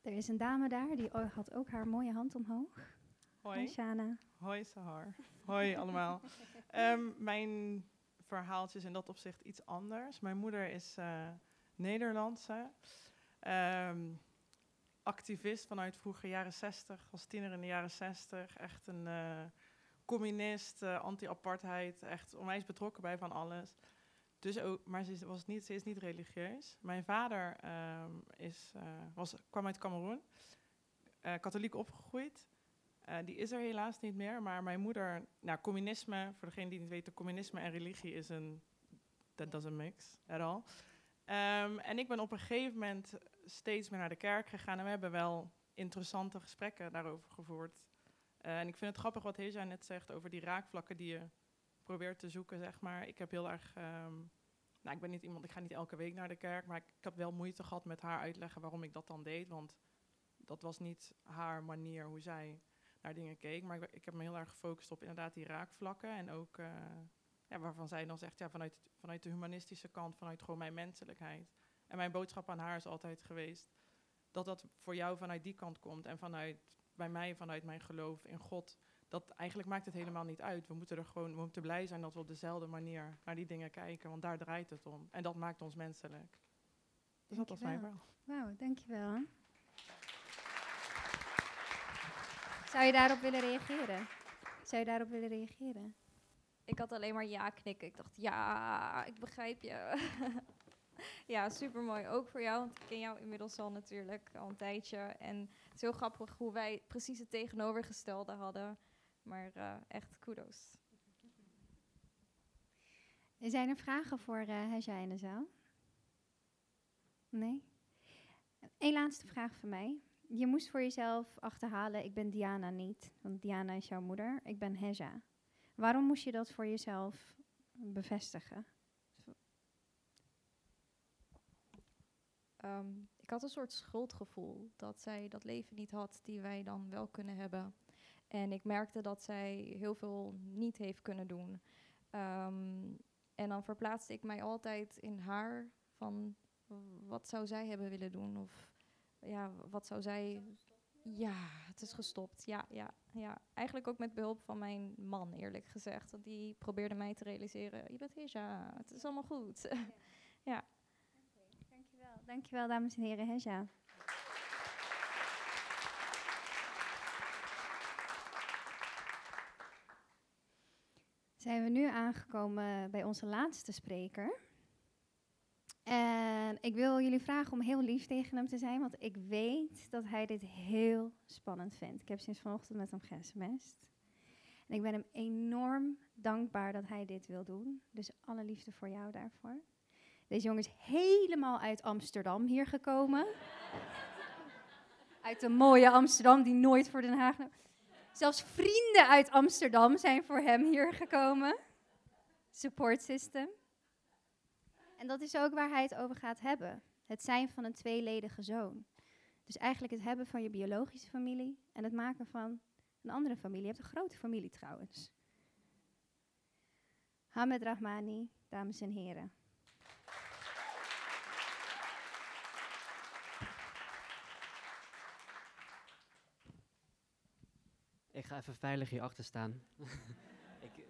Er is een dame daar, die had ook haar mooie hand omhoog. Hi, Hoi. Shana. Hoi Sahar. Hoi allemaal. Ehm, mijn verhaaltje is in dat opzicht iets anders. Mijn moeder is eh, Nederlandse. Ehm, activist vanuit vroeger jaren 60, als tiener in de jaren 60. Echt een eh, communist, eh, anti-apartheid. Echt onwijs betrokken bij van alles. Dus ook, maar ze is, was niet, ze is niet religieus. Mijn vader ehm, is, eh, was, kwam uit Cameroen. eh, katholiek opgegroeid. Eh, die is er helaas niet meer. Maar mijn moeder, nou, communisme, voor degene die niet weten, communisme en religie is een. That doesn't mix at all. Ehm, en ik ben op een gegeven moment steeds meer naar de kerk gegaan. En we hebben wel interessante gesprekken daarover gevoerd. En ik vind het grappig wat Heja net zegt over die raakvlakken die je probeert te zoeken, zeg maar. Ik heb heel erg. ehm, nou, ik ben niet iemand, ik ga niet elke week naar de kerk, maar ik, heb wel moeite gehad met haar uitleggen waarom ik dat dan deed. Want dat was niet haar manier hoe zij naar dingen keek. Maar ik, ik heb me heel erg gefocust op inderdaad die raakvlakken. En ook eh, ja, waarvan zij dan zegt, ja, vanuit, vanuit de humanistische kant, vanuit gewoon mijn menselijkheid. En mijn boodschap aan haar is altijd geweest dat dat voor jou vanuit die kant komt. En vanuit, bij mij vanuit mijn geloof in God. Dat eigenlijk maakt het helemaal niet uit. We moeten er gewoon, we moeten blij zijn dat we op dezelfde manier naar die dingen kijken. Want daar draait het om. En dat maakt ons menselijk. Dus dat was mijn verhaal. Wauw, dankjewel. Zou je daarop willen reageren? Zou je daarop willen reageren? Ik had alleen maar ja knikken. Ik dacht, ja, ik begrijp je. ja, super mooi. Ook voor jou, want ik ken jou inmiddels al natuurlijk al een tijdje. En het is heel grappig hoe wij precies het tegenovergestelde hadden. Maar eh, echt kudos. Zijn er vragen voor uh, Hesja in de zaal? Nee? Eén laatste vraag van mij. Je moest voor jezelf achterhalen, ik ben Diana niet, want Diana is jouw moeder. Ik ben Hesja. Waarom moest je dat voor jezelf bevestigen? Um, ik had een soort schuldgevoel dat zij dat leven niet had die wij dan wel kunnen hebben. En ik merkte dat zij heel veel niet heeft kunnen doen. Um, en dan verplaatste ik mij altijd in haar van wat zou zij hebben willen doen? Of ja, wat zou zij. Ja, het is gestopt. Ja, ja, ja. Eigenlijk ook met behulp van mijn man, eerlijk gezegd. Want die probeerde mij te realiseren: je bent Hesja, het is allemaal goed. Ja. ja. Dankjewel. Dankjewel, dames en heren. Hesja. Zijn we nu aangekomen bij onze laatste spreker. En ik wil jullie vragen om heel lief tegen hem te zijn, want ik weet dat hij dit heel spannend vindt. Ik heb sinds vanochtend met hem ge-sms'd. En ik ben hem enorm dankbaar dat hij dit wil doen. Dus alle liefde voor jou daarvoor. Deze jongen is helemaal uit Amsterdam hier gekomen. uit de mooie Amsterdam die nooit voor Den Haag. Zelfs vrienden uit Amsterdam zijn voor hem hier gekomen. Support system. En dat is ook waar hij het over gaat hebben. Het zijn van een tweeledige zoon. Dus eigenlijk het hebben van je biologische familie en het maken van een andere familie. Je hebt een grote familie trouwens. Hamed Rahmani, dames en heren. Ik ga even veilig hierachter staan. ik,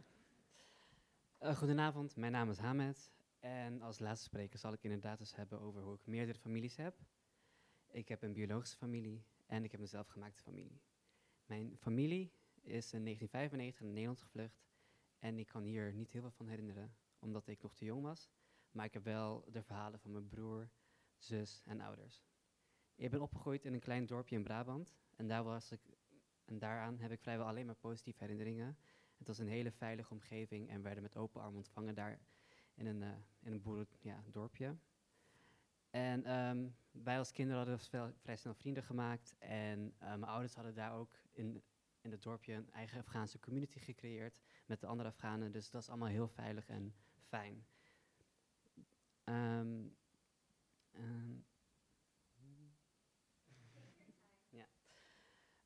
uh, goedenavond, mijn naam is Hamed. En als laatste spreker zal ik inderdaad eens hebben over hoe ik meerdere families heb. Ik heb een biologische familie en ik heb een zelfgemaakte familie. Mijn familie is in 1995 naar Nederland gevlucht. En ik kan hier niet heel veel van herinneren, omdat ik nog te jong was. Maar ik heb wel de verhalen van mijn broer, zus en ouders. Ik ben opgegroeid in een klein dorpje in Brabant. En, daar was ik, en daaraan heb ik vrijwel alleen maar positieve herinneringen. Het was een hele veilige omgeving en werden met open armen ontvangen daar in een, uh, in een. Ja, en um, wij als kinderen hadden vrij, vrij snel vrienden gemaakt. En uh, mijn ouders hadden daar ook in, in het dorpje een eigen Afghaanse community gecreëerd met de andere Afghanen. Dus dat is allemaal heel veilig en fijn. Um,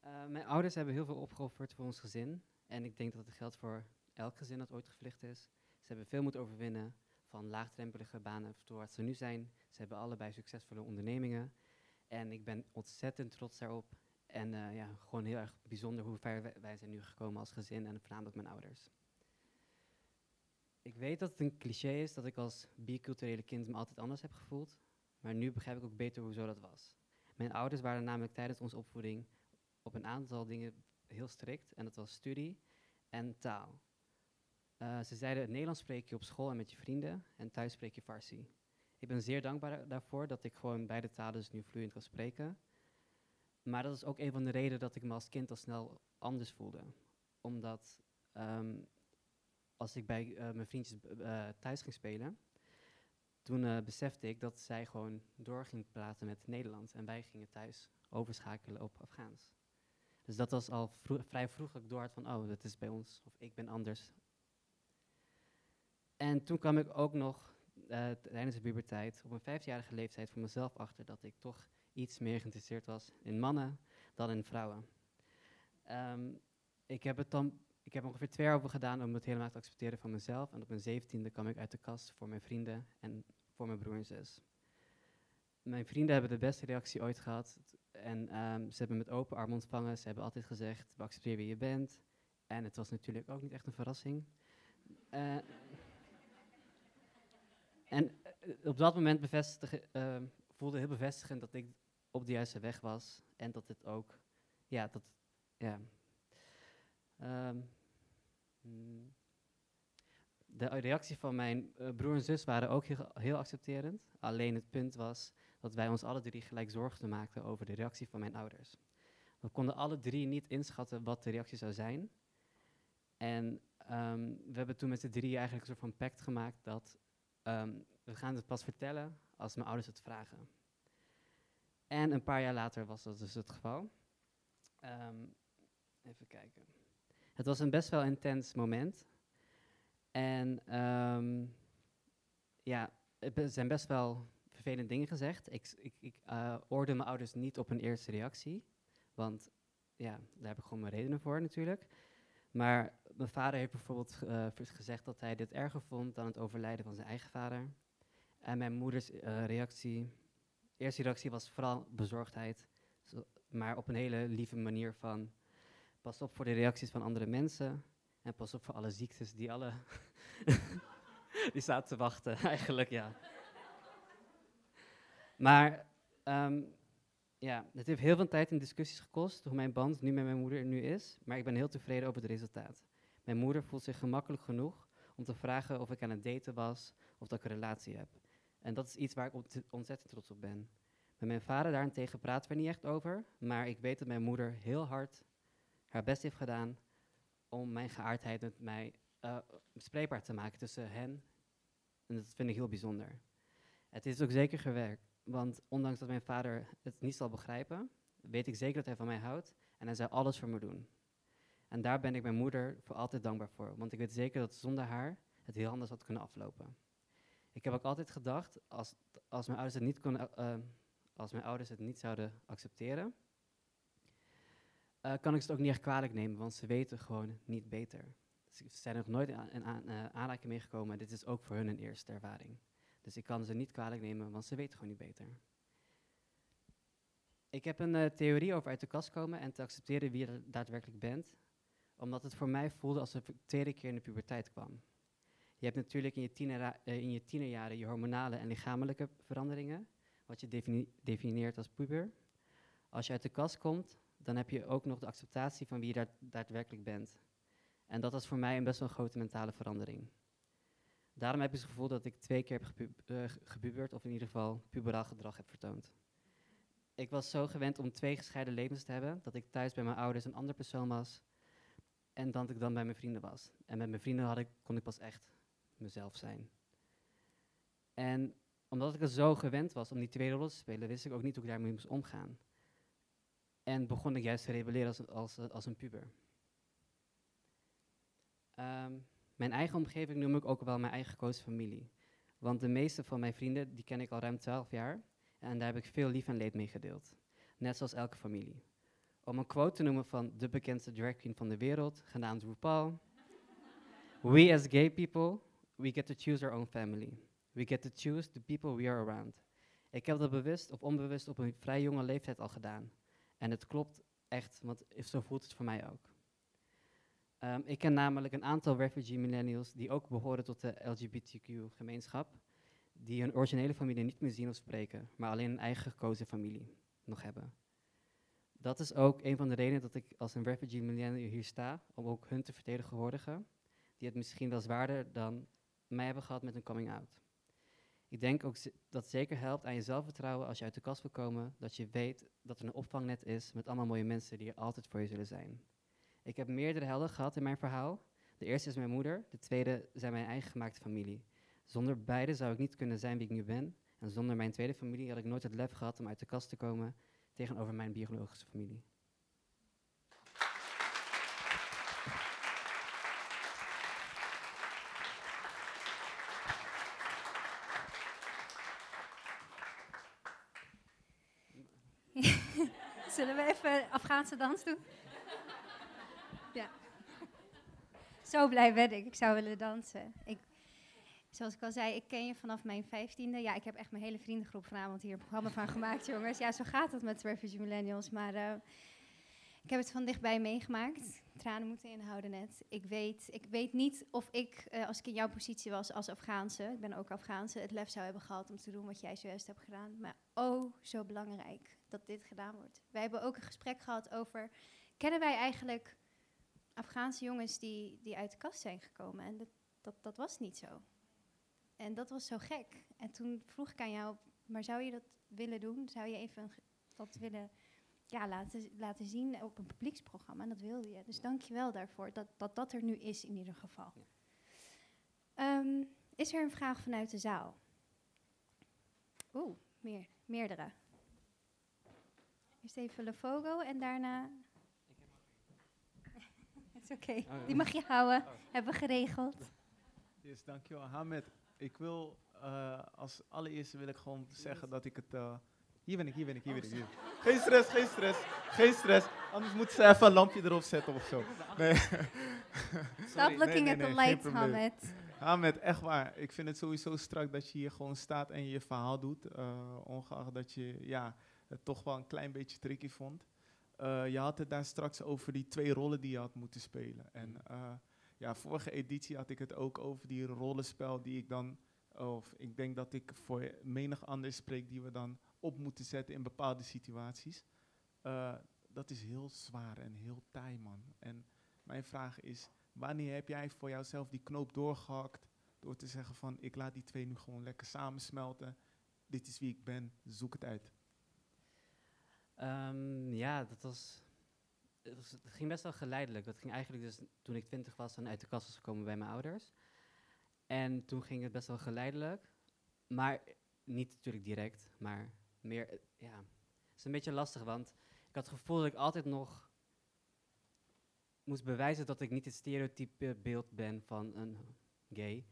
Uh, mijn ouders hebben heel veel opgeofferd voor ons gezin. En ik denk dat het geldt voor elk gezin dat ooit gevlucht is. Ze hebben veel moeten overwinnen, van laagdrempelige banen tot waar ze nu zijn. Ze hebben allebei succesvolle ondernemingen. En ik ben ontzettend trots daarop. En uh, ja, gewoon heel erg bijzonder hoe ver wij, zijn nu gekomen als gezin en voornamelijk mijn ouders. Ik weet dat het een cliché is dat ik als biculturele kind me altijd anders heb gevoeld. Maar nu begrijp ik ook beter hoezo dat was. Mijn ouders waren namelijk tijdens onze opvoeding op een aantal dingen heel strikt. En dat was studie en taal. Uh, ze zeiden, Nederlands spreek je op school en met je vrienden en thuis spreek je Farsi. Ik ben zeer dankbaar daarvoor dat ik gewoon beide talen dus nu vloeiend kan spreken. Maar dat is ook een van de redenen dat ik me als kind al snel anders voelde. Omdat um, als ik bij uh, mijn vriendjes uh, thuis ging spelen, toen besefte ik dat zij gewoon door ging praten met Nederlands en wij gingen thuis overschakelen op Afghaans. Dus dat was al vrij vroeg ik door had van, oh, dat is bij ons, of ik ben anders en toen kwam ik ook nog uh, tijdens de puberteit op een vijfjarige leeftijd voor mezelf achter dat ik toch iets meer geïnteresseerd was in mannen dan in vrouwen. Um, ik heb het dan ik heb ongeveer twee jaar over gedaan om het helemaal te accepteren van mezelf. En op mijn zeventiende kwam ik uit de kast voor mijn vrienden en voor mijn broer en zus. Mijn vrienden hebben de beste reactie ooit gehad. En um, ze hebben me met open armen ontvangen. Ze hebben altijd gezegd, we accepteren wie je bent. En het was natuurlijk ook niet echt een verrassing. Uh, en uh, op dat moment uh, voelde heel bevestigend dat ik op de juiste weg was. En dat het ook, ja, dat, ja. Um, de reactie van mijn uh, broer en zus waren ook heel, accepterend. Alleen het punt was dat wij ons alle drie gelijk zorgen maakten over de reactie van mijn ouders. We konden alle drie niet inschatten wat de reactie zou zijn. En um, we hebben toen met z'n drie eigenlijk een soort van pact gemaakt dat Um, we gaan het pas vertellen als mijn ouders het vragen. En een paar jaar later was dat dus het geval. Um, even kijken. Het was een best wel intens moment. En ja, er zijn best wel vervelende dingen gezegd. Ik, ik, ik uh, oorde mijn ouders niet op hun eerste reactie. Want ja, daar heb ik gewoon mijn redenen voor natuurlijk. Maar mijn vader heeft bijvoorbeeld uh, gezegd dat hij dit erger vond dan het overlijden van zijn eigen vader. En mijn moeders uh, reactie, eerste reactie was vooral bezorgdheid, zo, maar op een hele lieve manier van pas op voor de reacties van andere mensen en pas op voor alle ziektes die alle die zaten te wachten, eigenlijk ja. Maar um, ja, het heeft heel veel tijd en discussies gekost hoe mijn band nu met mijn moeder nu is, maar ik ben heel tevreden over het resultaat. Mijn moeder voelt zich gemakkelijk genoeg om te vragen of ik aan het daten was of dat ik een relatie heb. En dat is iets waar ik ontzettend trots op ben. Met mijn vader daarentegen praten we niet echt over, maar ik weet dat mijn moeder heel hard haar best heeft gedaan om mijn geaardheid met mij eh, bespreekbaar te maken tussen hen. En dat vind ik heel bijzonder. Het is ook zeker gewerkt, want ondanks dat mijn vader het niet zal begrijpen, weet ik zeker dat hij van mij houdt en hij zal alles voor me doen. En daar ben ik mijn moeder voor altijd dankbaar voor, want ik weet zeker dat zonder haar het heel anders had kunnen aflopen. Ik heb ook altijd gedacht, als, als, mijn, ouders het niet eh, als mijn ouders het niet zouden accepteren, eh, kan ik ze het ook niet echt kwalijk nemen, want ze weten gewoon niet beter. Ze zijn nog nooit in eh, aanraking meegekomen en dit is ook voor hun een eerste ervaring. Dus ik kan ze niet kwalijk nemen, want ze weten gewoon niet beter. Ik heb een eh, theorie over uit de kast komen en te accepteren wie je da- daadwerkelijk bent, omdat het voor mij voelde alsof ik tweede keer in de puberteit kwam. Je hebt natuurlijk in je, tienera- eh, in je tienerjaren je hormonale en lichamelijke veranderingen, wat je defini- definieert als puber. Als je uit de kast komt, dan heb je ook nog de acceptatie van wie je daad- daadwerkelijk bent. En dat was voor mij een best wel grote mentale verandering. Daarom heb ik het gevoel dat ik twee keer heb gepu- eh, of in ieder geval puberaal gedrag heb vertoond. Ik was zo gewend om twee gescheiden levens te hebben, dat ik thuis bij mijn ouders een ander persoon was, en dat ik dan bij mijn vrienden was. En met mijn vrienden had ik, kon ik pas echt mezelf zijn. En omdat ik er zo gewend was om die twee rollen te spelen, wist ik ook niet hoe ik daarmee moest omgaan. En begon ik juist te rebelleren als, als, als een puber. Ehm, mijn eigen omgeving noem ik ook wel mijn eigen gekozen familie. Want de meeste van mijn vrienden, die ken ik al ruim 12 jaar. En daar heb ik veel lief en leed mee gedeeld. Net zoals elke familie. Om een quote te noemen van de bekendste drag queen van de wereld, genaamd RuPaul. We as gay people, we get to choose our own family. We get to choose the people we are around. Ik heb dat bewust of onbewust op een vrij jonge leeftijd al gedaan. En het klopt echt, want zo voelt het voor mij ook. Ehm, ik ken namelijk een aantal refugee millennials die ook behoren tot de LGBTQ-gemeenschap, die hun originele familie niet meer zien of spreken, maar alleen een eigen gekozen familie nog hebben. Dat is ook een van de redenen dat ik als een refugee millennial hier sta, om ook hun te vertegenwoordigen, die het misschien wel zwaarder dan mij hebben gehad met een coming out. Ik denk ook dat het zeker helpt aan je zelfvertrouwen als je uit de kast wil komen, dat je weet dat er een opvangnet is met allemaal mooie mensen die er altijd voor je zullen zijn. Ik heb meerdere helden gehad in mijn verhaal. De eerste is mijn moeder, de tweede zijn mijn eigen gemaakte familie. Zonder beide zou ik niet kunnen zijn wie ik nu ben. En zonder mijn tweede familie had ik nooit het lef gehad om uit de kast te komen tegenover mijn biologische familie. Zullen we even Afghaanse dans doen? ja. Zo blij ben ik. Ik zou willen dansen. Ik, zoals ik al zei, ik ken je vanaf mijn vijftiende. Ja, ik heb echt mijn hele vriendengroep vanavond hier een programma van gemaakt, jongens. Ja, zo gaat het met Refugee Millennials. Maar eh, ik heb het van dichtbij meegemaakt. Tranen moeten inhouden net. Ik weet, ik weet niet of ik, eh, als ik in jouw positie was als Afghaanse, ik ben ook Afghaanse, het lef zou hebben gehad om te doen wat jij zojuist hebt gedaan. Maar oh, zo belangrijk dat dit gedaan wordt. Wij hebben ook een gesprek gehad over, kennen wij eigenlijk Afghaanse jongens die, die uit de kast zijn gekomen? En dat, dat, dat was niet zo. En dat was zo gek. En toen vroeg ik aan jou, maar zou je dat willen doen? Zou je even dat willen ja, laten, laten zien op een publieksprogramma? En dat wilde je. Dus dank je wel daarvoor dat, dat dat er nu is in ieder geval. Ehm, is er een vraag vanuit de zaal? Oeh, meer, meerdere. Eerst even Lefogo en daarna... Is oké, ja. die mag je houden. Hebben we geregeld. Yes, dankjewel. Hamed, ik wil eh, als allereerste wil ik gewoon zeggen dat ik het... eh, hier ben ik, hier ben ik, hier ben ik. Hier. Geen stress, geen stress, geen stress. Anders moeten ze even een lampje erop zetten of zo. Nee. Stop looking at the lights. Hamed. Hamed, echt waar. Ik vind het sowieso strak dat je hier gewoon staat en je verhaal doet. eh, ongeacht dat je ja, het toch wel een klein beetje tricky vond. Eh, je had het daar straks over die twee rollen die je had moeten spelen. En eh, ja, vorige editie had ik het ook over die rollenspel die ik dan, of ik denk dat ik voor menig ander spreek, die we dan op moeten zetten in bepaalde situaties. Eh, dat is heel zwaar en heel taai, man. En mijn vraag is, wanneer heb jij voor jouzelf die knoop doorgehakt door te zeggen van, ik laat die twee nu gewoon lekker samensmelten. Dit is wie ik ben, zoek het uit. Ehm, ja, dat was. het, was- ging best wel geleidelijk. Dat ging eigenlijk dus toen ik twintig was en uit de kast was gekomen bij mijn ouders. En toen ging het best wel geleidelijk. Maar niet natuurlijk direct, maar meer, eh, ja. Het is een beetje lastig, want ik had het gevoel dat ik altijd nog moest bewijzen dat ik niet het stereotype beeld ben van een gay.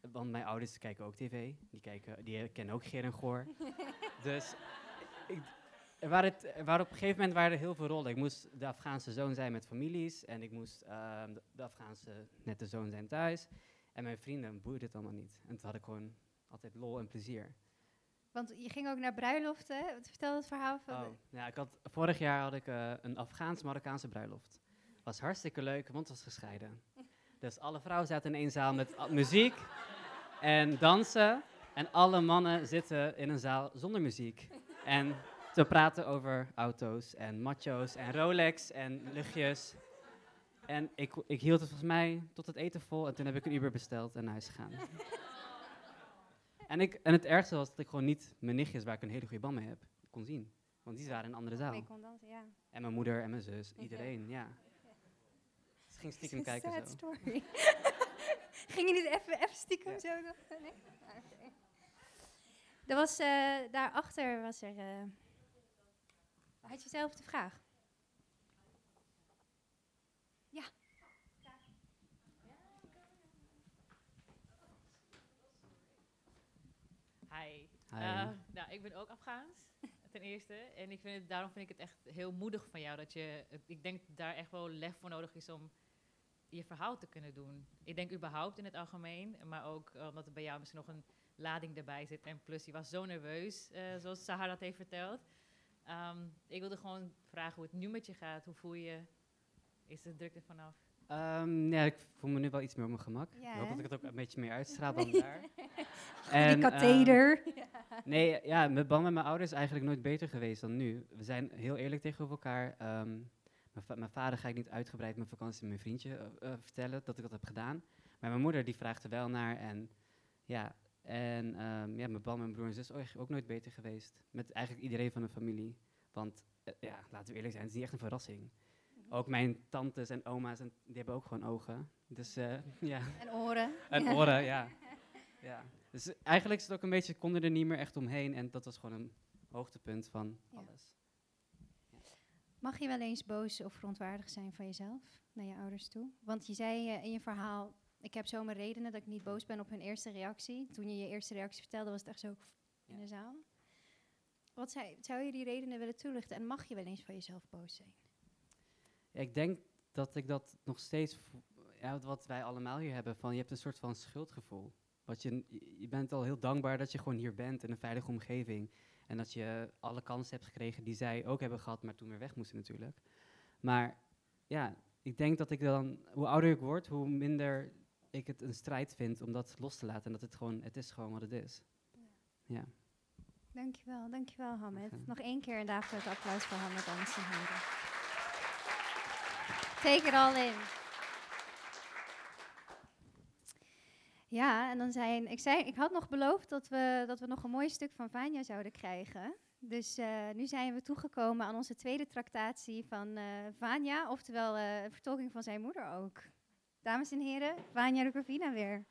Want mijn ouders kijken ook tv, die, kijken, die kennen ook Geer en Goor. dus ik, waren het- op een gegeven moment waren er heel veel rollen. Ik moest de Afghaanse zoon zijn met families en ik moest ehm, de, Afghaanse nette zoon zijn thuis. En mijn vrienden boeide het allemaal niet. En toen had ik gewoon altijd lol en plezier. Want je ging ook naar bruiloften. Vertel het verhaal van... Oh, ja, ik had, vorig jaar had ik eh, een Afghaans-Marokkaanse bruiloft. Was hartstikke leuk, want het was gescheiden. Dus alle vrouwen zaten in één zaal met muziek en dansen. En alle mannen zitten in een zaal zonder muziek. En te praten over auto's en macho's en Rolex en luchtjes. En ik, ik hield het volgens mij tot het eten vol en toen heb ik een Uber besteld en naar huis gegaan. En, ik, en het ergste was dat ik gewoon niet mijn nichtjes, waar ik een hele goede band mee heb, kon zien. Want die waren in een andere zaal. dansen, ja. En mijn moeder en mijn zus, iedereen, ja. Ik ging stiekem kijken Sad zo. story. Ging je niet even, even stiekem zo? Nee? Ah. Er was, eh, daarachter was er... eh, had je zelf de vraag? Ja. Hi. Hi. Eh, nou, ik ben ook Afghaans, ten eerste. En ik vind het, daarom vind ik het echt heel moedig van jou. Dat je, ik denk dat daar echt wel lef voor nodig is om je verhaal te kunnen doen. Ik denk überhaupt in het algemeen, maar ook omdat er bij jou misschien nog een lading erbij zit. En plus, je was zo nerveus, eh, zoals Sahar dat heeft verteld. Ehm, ik wilde gewoon vragen hoe het nu met je gaat. Hoe voel je je? Is de druk er vanaf? Ehm, ja, ik voel me nu wel iets meer op mijn gemak. Ja, ik hoop hè? dat ik het ook een beetje meer uitstraal dan daar. Die katheder. ehm, nee, ja, mijn band met mijn ouders is eigenlijk nooit beter geweest dan nu. We zijn heel eerlijk tegenover elkaar. Ehm, mijn, va- mijn vader ga ik niet uitgebreid mijn vakantie met mijn vriendje eh, eh, vertellen dat ik dat heb gedaan. Maar mijn moeder die vraagt er wel naar. En ja, en, ehm, ja met mijn broer en zus is ook, nooit beter geweest. Met eigenlijk iedereen van de familie. Want eh, ja, laten we eerlijk zijn, het is niet echt een verrassing. Ook mijn tantes en oma's, en die hebben ook gewoon ogen. Dus eh, ja. En oren. En oren, ja. ja. Dus eigenlijk is het ook een beetje, ik kon er niet meer echt omheen. En dat was gewoon een hoogtepunt van Ja. alles. Mag je wel eens boos of verontwaardigd zijn van jezelf naar je ouders toe? Want je zei eh, in je verhaal, ik heb zo mijn redenen dat ik niet boos ben op hun eerste reactie. Toen je je eerste reactie vertelde, was het echt zo in de zaal. Wat zou, zou je die redenen willen toelichten? En mag je wel eens van jezelf boos zijn? Ja, ik denk dat ik dat nog steeds, ja, wat wij allemaal hier hebben, van je hebt een soort van schuldgevoel. Wat je, je bent al heel dankbaar dat je gewoon hier bent in een veilige omgeving. En dat je alle kansen hebt gekregen die zij ook hebben gehad, maar toen weer weg moesten natuurlijk. Maar ja, ik denk dat ik dan, hoe ouder ik word, hoe minder ik het een strijd vind om dat los te laten. En dat het gewoon, het is gewoon wat het is. Ja. Dankjewel, dankjewel Hamed. Graag Nog één keer een het applaus voor Hamed Andersen. Take it all in. Ja, en dan zijn, ik, zei, ik had nog beloofd dat we, dat we nog een mooi stuk van Vanja zouden krijgen. Dus eh, nu zijn we toegekomen aan onze tweede tractatie van eh Vanja, oftewel een vertolking van zijn moeder ook. Dames en heren, Vanja Rukovina weer.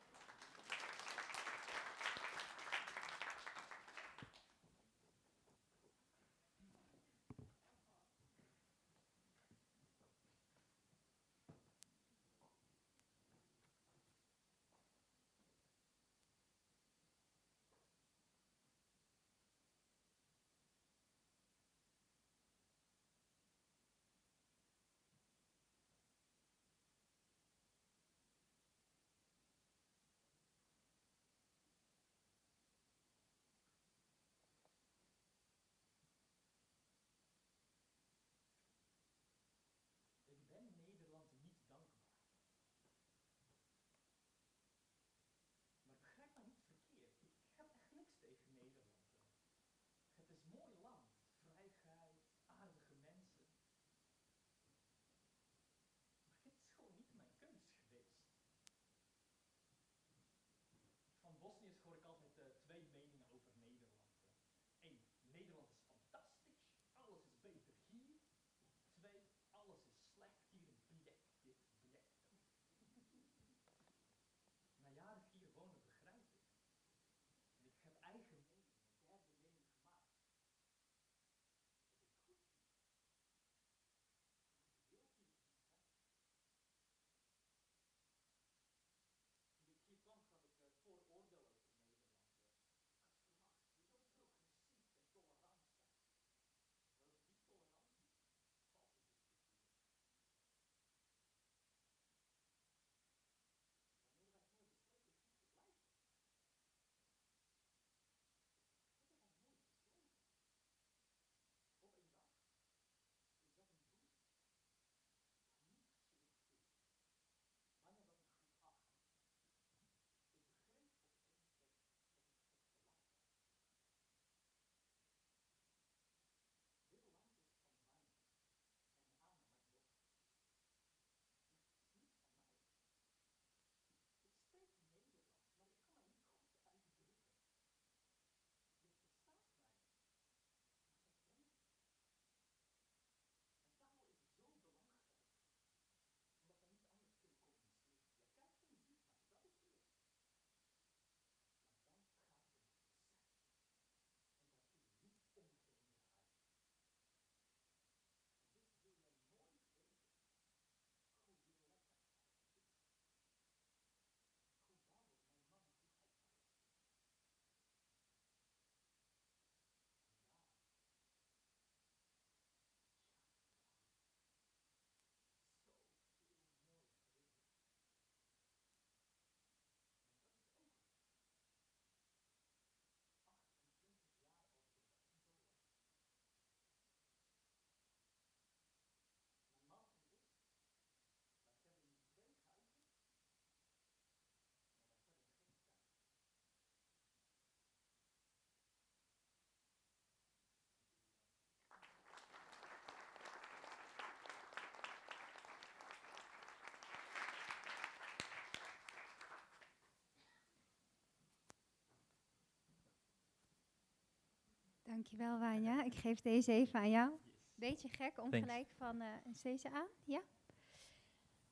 Dankjewel, Wanja. Ik geef deze even aan jou. Beetje gek om Thanks. gelijk van... eh is deze aan? Ja?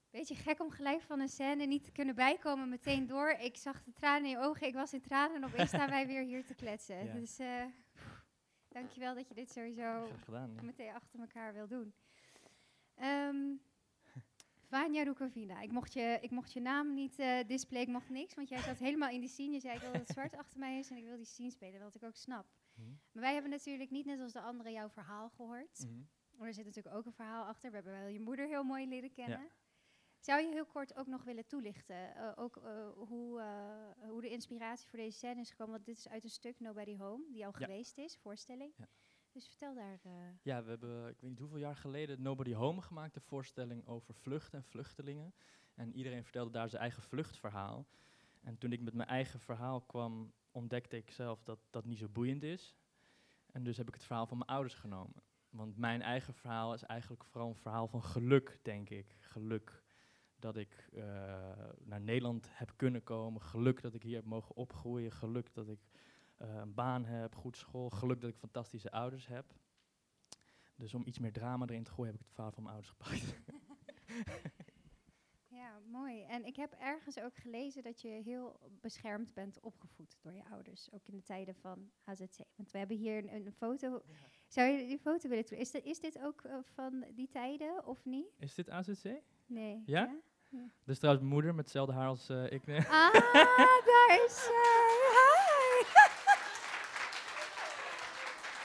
Beetje gek om gelijk van een scène niet te kunnen bijkomen meteen door. Ik zag de tranen in je ogen, ik was in tranen en opeens staan wij weer hier te kletsen. Ja. Dus eh dankjewel dat je dit sowieso gedaan, ja. meteen achter elkaar wil doen. Ehm Vanja Rukovina, ik mocht je, ik mocht je naam niet eh displayen, ik mocht niks, want jij zat helemaal in die scene. Je zei ik wil dat het zwart achter mij is en ik wil die scene spelen, wat ik ook snap. Mhm. Maar wij hebben natuurlijk niet net als de anderen jouw verhaal gehoord. Mhm. Maar er zit natuurlijk ook een verhaal achter. We hebben wel je moeder heel mooi leren kennen. Ja. Zou je heel kort ook nog willen toelichten? eh, ook eh, hoe, eh, hoe de inspiratie voor deze scène is gekomen? Want dit is uit een stuk Nobody Home, die al Ja. geweest is, voorstelling. Ja. Dus vertel daar. Ja, we hebben, ik weet niet hoeveel jaar geleden, Nobody Home gemaakt, een voorstelling over vlucht en vluchtelingen. En iedereen vertelde daar zijn eigen vluchtverhaal. En toen ik met mijn eigen verhaal kwam, ontdekte ik zelf dat dat niet zo boeiend is. En dus heb ik het verhaal van mijn ouders genomen. Want mijn eigen verhaal is eigenlijk vooral een verhaal van geluk, denk ik. Geluk dat ik eh, naar Nederland heb kunnen komen. Geluk dat ik hier heb mogen opgroeien. Geluk dat ik eh, een baan heb, goed school. Geluk dat ik fantastische ouders heb. Dus om iets meer drama erin te gooien, heb ik het verhaal van mijn ouders gepakt. Mooi. En ik heb ergens ook gelezen dat je heel beschermd bent opgevoed door je ouders. Ook in de tijden van AZC. Want we hebben hier een, een foto. Zou je die foto willen doen? Is, dit- is dit ook eh, van die tijden of niet? Is dit AZC? Nee. Ja? Ja? Is trouwens mijn moeder met hetzelfde haar als eh, ik. Ah, daar is zij. Hi.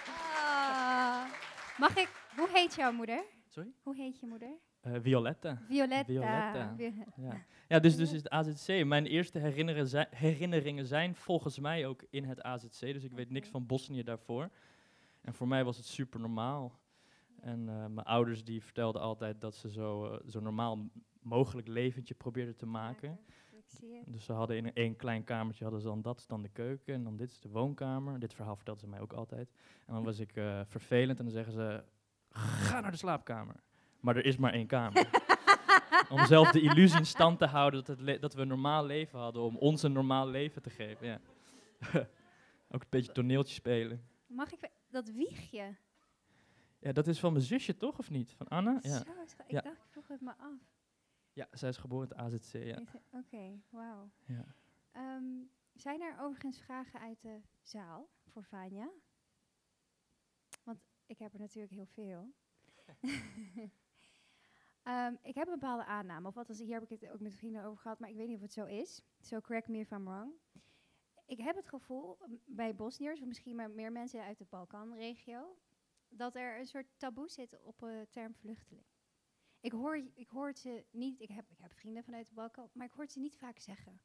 Ah. Mag ik... Hoe heet jouw moeder? Sorry? Hoe heet je moeder? Eh, Violetta. Violetta. Violetta. Violetta. Ja. ja, dus, dus is het AZC. Mijn eerste herinneren herinneringen zijn volgens mij ook in het AZC. Dus ik weet niks van Bosnië daarvoor. En voor mij was het super normaal. En eh, mijn ouders die vertelden altijd dat ze zo, eh, zo normaal mogelijk leventje probeerden te maken. Dus ze hadden in één klein kamertje, hadden ze dan dat is dan de keuken en dan dit is de woonkamer. Dit verhaal vertelden ze mij ook altijd. En dan was ik eh, vervelend en dan zeggen ze, ga naar de slaapkamer. Maar er is maar één kamer. om zelf de illusie in stand te houden dat, het dat we een normaal leven hadden, om ons een normaal leven te geven. Ja. ook een beetje toneeltje spelen. Mag ik... Dat wiegje. Ja, dat is van mijn zusje toch, of niet? Van Anna? Ja, Zo, ik Ja. dacht, ik vroeg het me af. ja zij is geboren in het AZC, ja. Oké, wauw. ja. Ehm, zijn er overigens vragen uit de zaal voor Vanja? Want ik heb er natuurlijk heel veel. Ehm, ik heb een bepaalde aanname, of althans hier heb ik het ook met vrienden over gehad, maar ik weet niet of het zo is. So correct me if I'm wrong. Ik heb het gevoel bij Bosniërs, of misschien maar meer mensen uit de Balkanregio, dat er een soort taboe zit op de term vluchteling. Ik hoor, ik hoor het ze niet, ik heb, ik heb vrienden vanuit de Balkan, maar ik hoor het ze niet vaak zeggen.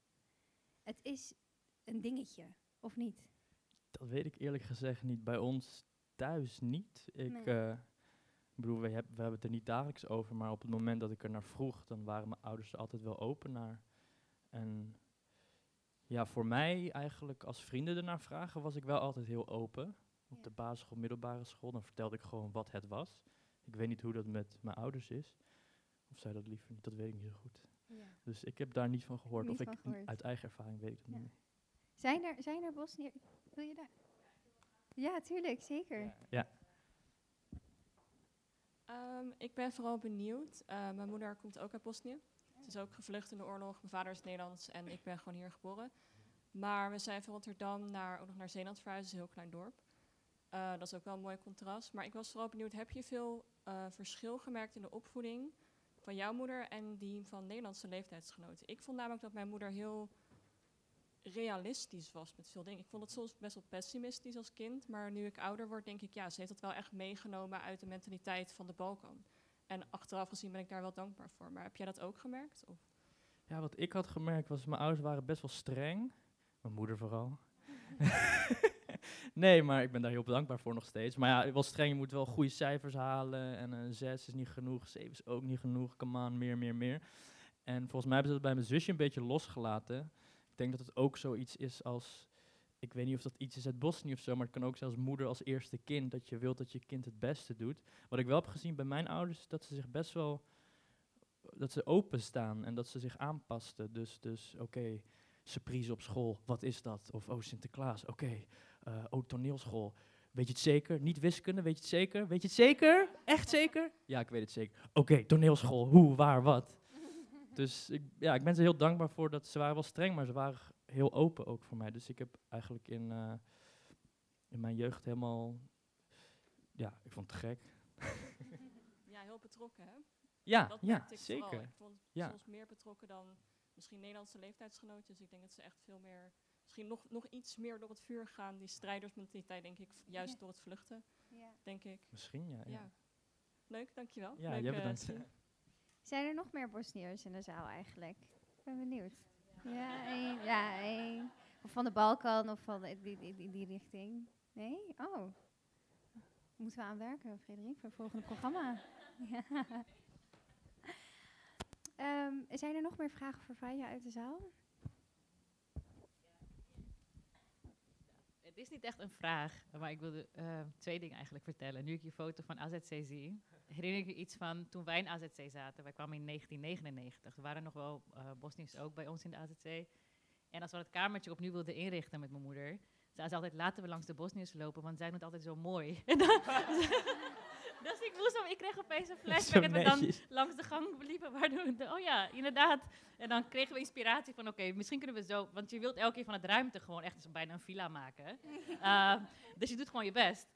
Het is een dingetje, of niet? Dat weet ik eerlijk gezegd niet. Bij ons thuis niet. Ik Nee. eh, ik bedoel, we, heb- we hebben het er niet dagelijks over, maar op het moment dat ik er naar vroeg, dan waren mijn ouders er altijd wel open naar. En ja, voor mij eigenlijk, als vrienden ernaar vragen, was ik wel altijd heel open. Op de basisschool, middelbare school, dan vertelde ik gewoon wat het was. Ik weet niet hoe dat met mijn ouders is. Of zij dat liever niet, dat weet ik niet zo goed. Ja. Dus ik heb daar niet van gehoord. Niet of van ik gehoord. uit eigen ervaring weet ik het Ja. niet. Zijn er, zijn er Bosniërs? Wil je daar? Ja, tuurlijk, zeker. Ja. Ehm, ik ben vooral benieuwd. Eh, mijn moeder komt ook uit Bosnië. Ze is ook gevlucht in de oorlog. Mijn vader is Nederlands en ik ben gewoon hier geboren. Maar we zijn van Rotterdam naar, ook nog naar Zeeland verhuisd, een heel klein dorp. Eh, dat is ook wel een mooi contrast. Maar ik was vooral benieuwd, heb je veel eh, verschil gemerkt in de opvoeding van jouw moeder en die van Nederlandse leeftijdsgenoten? Ik vond namelijk dat mijn moeder heel realistisch was met veel dingen. Ik vond het soms best wel pessimistisch als kind, maar nu ik ouder word, denk ik, ja, ze heeft dat wel echt meegenomen uit de mentaliteit van de Balkan. En achteraf gezien ben ik daar wel dankbaar voor. Maar heb jij dat ook gemerkt? Of? Ja, wat ik had gemerkt was, mijn ouders waren best wel streng. Mijn moeder vooral. nee, maar ik ben daar heel dankbaar voor nog steeds. Maar ja, wel streng, je moet wel goede cijfers halen. En een 6 is niet genoeg, 7 is ook niet genoeg. Come on, meer, meer, meer. En volgens mij hebben ze dat bij mijn zusje een beetje losgelaten. Ik denk dat het ook zoiets is als... Ik weet niet of dat iets is uit Bosnië of zo, maar het kan ook zelfs moeder als eerste kind, dat je wilt dat je kind het beste doet. Wat ik wel heb gezien bij mijn ouders, is dat ze zich best wel dat ze openstaan en dat ze zich aanpasten. Dus, dus oké, surprise op school, wat is dat? Of oh, Sinterklaas, oké. eh, oh, toneelschool. weet je het zeker? Niet wiskunde, weet je het zeker? Weet je het zeker? Echt zeker? Ja, ik weet het zeker. Oké, toneelschool, hoe, waar, wat? Dus ik, ja, ik ben ze heel dankbaar voor dat ze waren wel streng, maar ze waren heel open ook voor mij. Dus ik heb eigenlijk in, eh, in mijn jeugd helemaal, ja, ik vond het gek. Ja, heel betrokken, hè? Ja, dat ja, ik vooral. zeker. Ik vond Ja. soms meer betrokken dan misschien Nederlandse leeftijdsgenoten. Dus ik denk dat ze echt veel meer, misschien nog, nog iets meer door het vuur gaan. Die strijdersmentaliteit, denk ik, juist Ja. door het vluchten, Ja. denk ik. Misschien, ja, ja. Leuk, dankjewel. Ja, Leuk, jij eh, bedankt. Zijn er nog meer Bosniërs in de zaal eigenlijk? Ik ben benieuwd. Ja, één. Ja, één. Of van de Balkan of van die, die, die, die richting. Nee? Oh. Moeten we aan werken, Frederik, voor het volgende programma? Ja. Ehm, zijn er nog meer vragen voor Faya uit de zaal? Het is niet echt een vraag, maar ik wilde eh, twee dingen eigenlijk vertellen. Nu ik je foto van AZC zie, herinner ik me iets van toen wij in AZC zaten. Wij kwamen in 1999. Er waren nog wel eh Bosniërs ook bij ons in de AZC. En als we het kamertje opnieuw wilden inrichten met mijn moeder, zei ze altijd, laten we langs de Bosniërs lopen, want zij doen het altijd zo mooi. Dus ik moest hem, ik kreeg opeens een flashback en we dan langs de gang liepen. Waardoor we de- oh ja, inderdaad. En dan kregen we inspiratie van, oké, misschien kunnen we zo... Want je wilt elke keer van het ruimte gewoon echt zo bijna een villa maken. Eh, dus je doet gewoon je best.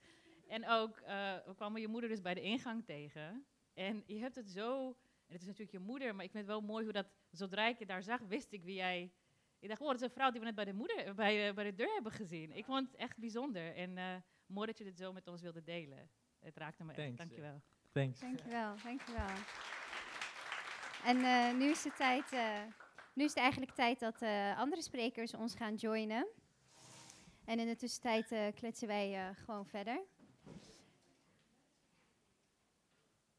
En ook, eh, we kwamen je moeder dus bij de ingang tegen. En je hebt het zo... En het is natuurlijk je moeder, maar ik vind het wel mooi hoe dat... Zodra ik je daar zag, wist ik wie jij... Ik dacht, oh, dat is een vrouw die we net bij de, moeder, bij, de- bij de deur hebben gezien. Ik vond het echt bijzonder. En eh, mooi dat je dit zo met ons wilde delen. Het raakte me echt. Thanks. Dankjewel. Thanks. Dankjewel, dankjewel. En eh, nu, is het tijd, eh, nu is het eigenlijk tijd dat eh, andere sprekers ons gaan joinen. En in de tussentijd eh, kletsen wij eh, gewoon verder.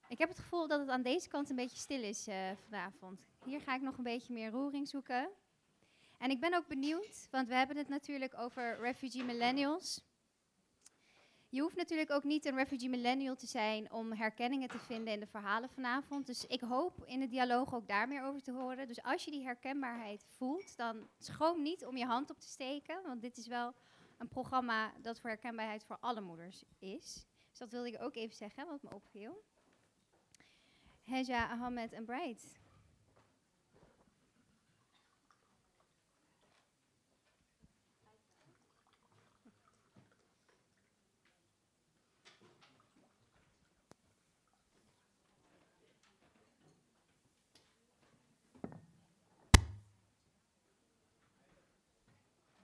Ik heb het gevoel dat het aan deze kant een beetje stil is eh, vanavond. Hier ga ik nog een beetje meer roering zoeken. En ik ben ook benieuwd, want we hebben het natuurlijk over refugee millennials. Je hoeft natuurlijk ook niet een refugee millennial te zijn om herkenningen te vinden in de verhalen vanavond. Dus ik hoop in de dialoog ook daar meer over te horen. Dus als je die herkenbaarheid voelt, dan schroom niet om je hand op te steken. Want dit is wel een programma dat voor herkenbaarheid voor alle moeders is. Dus dat wilde ik ook even zeggen, wat me opviel. Heja, Ahmed en Bright.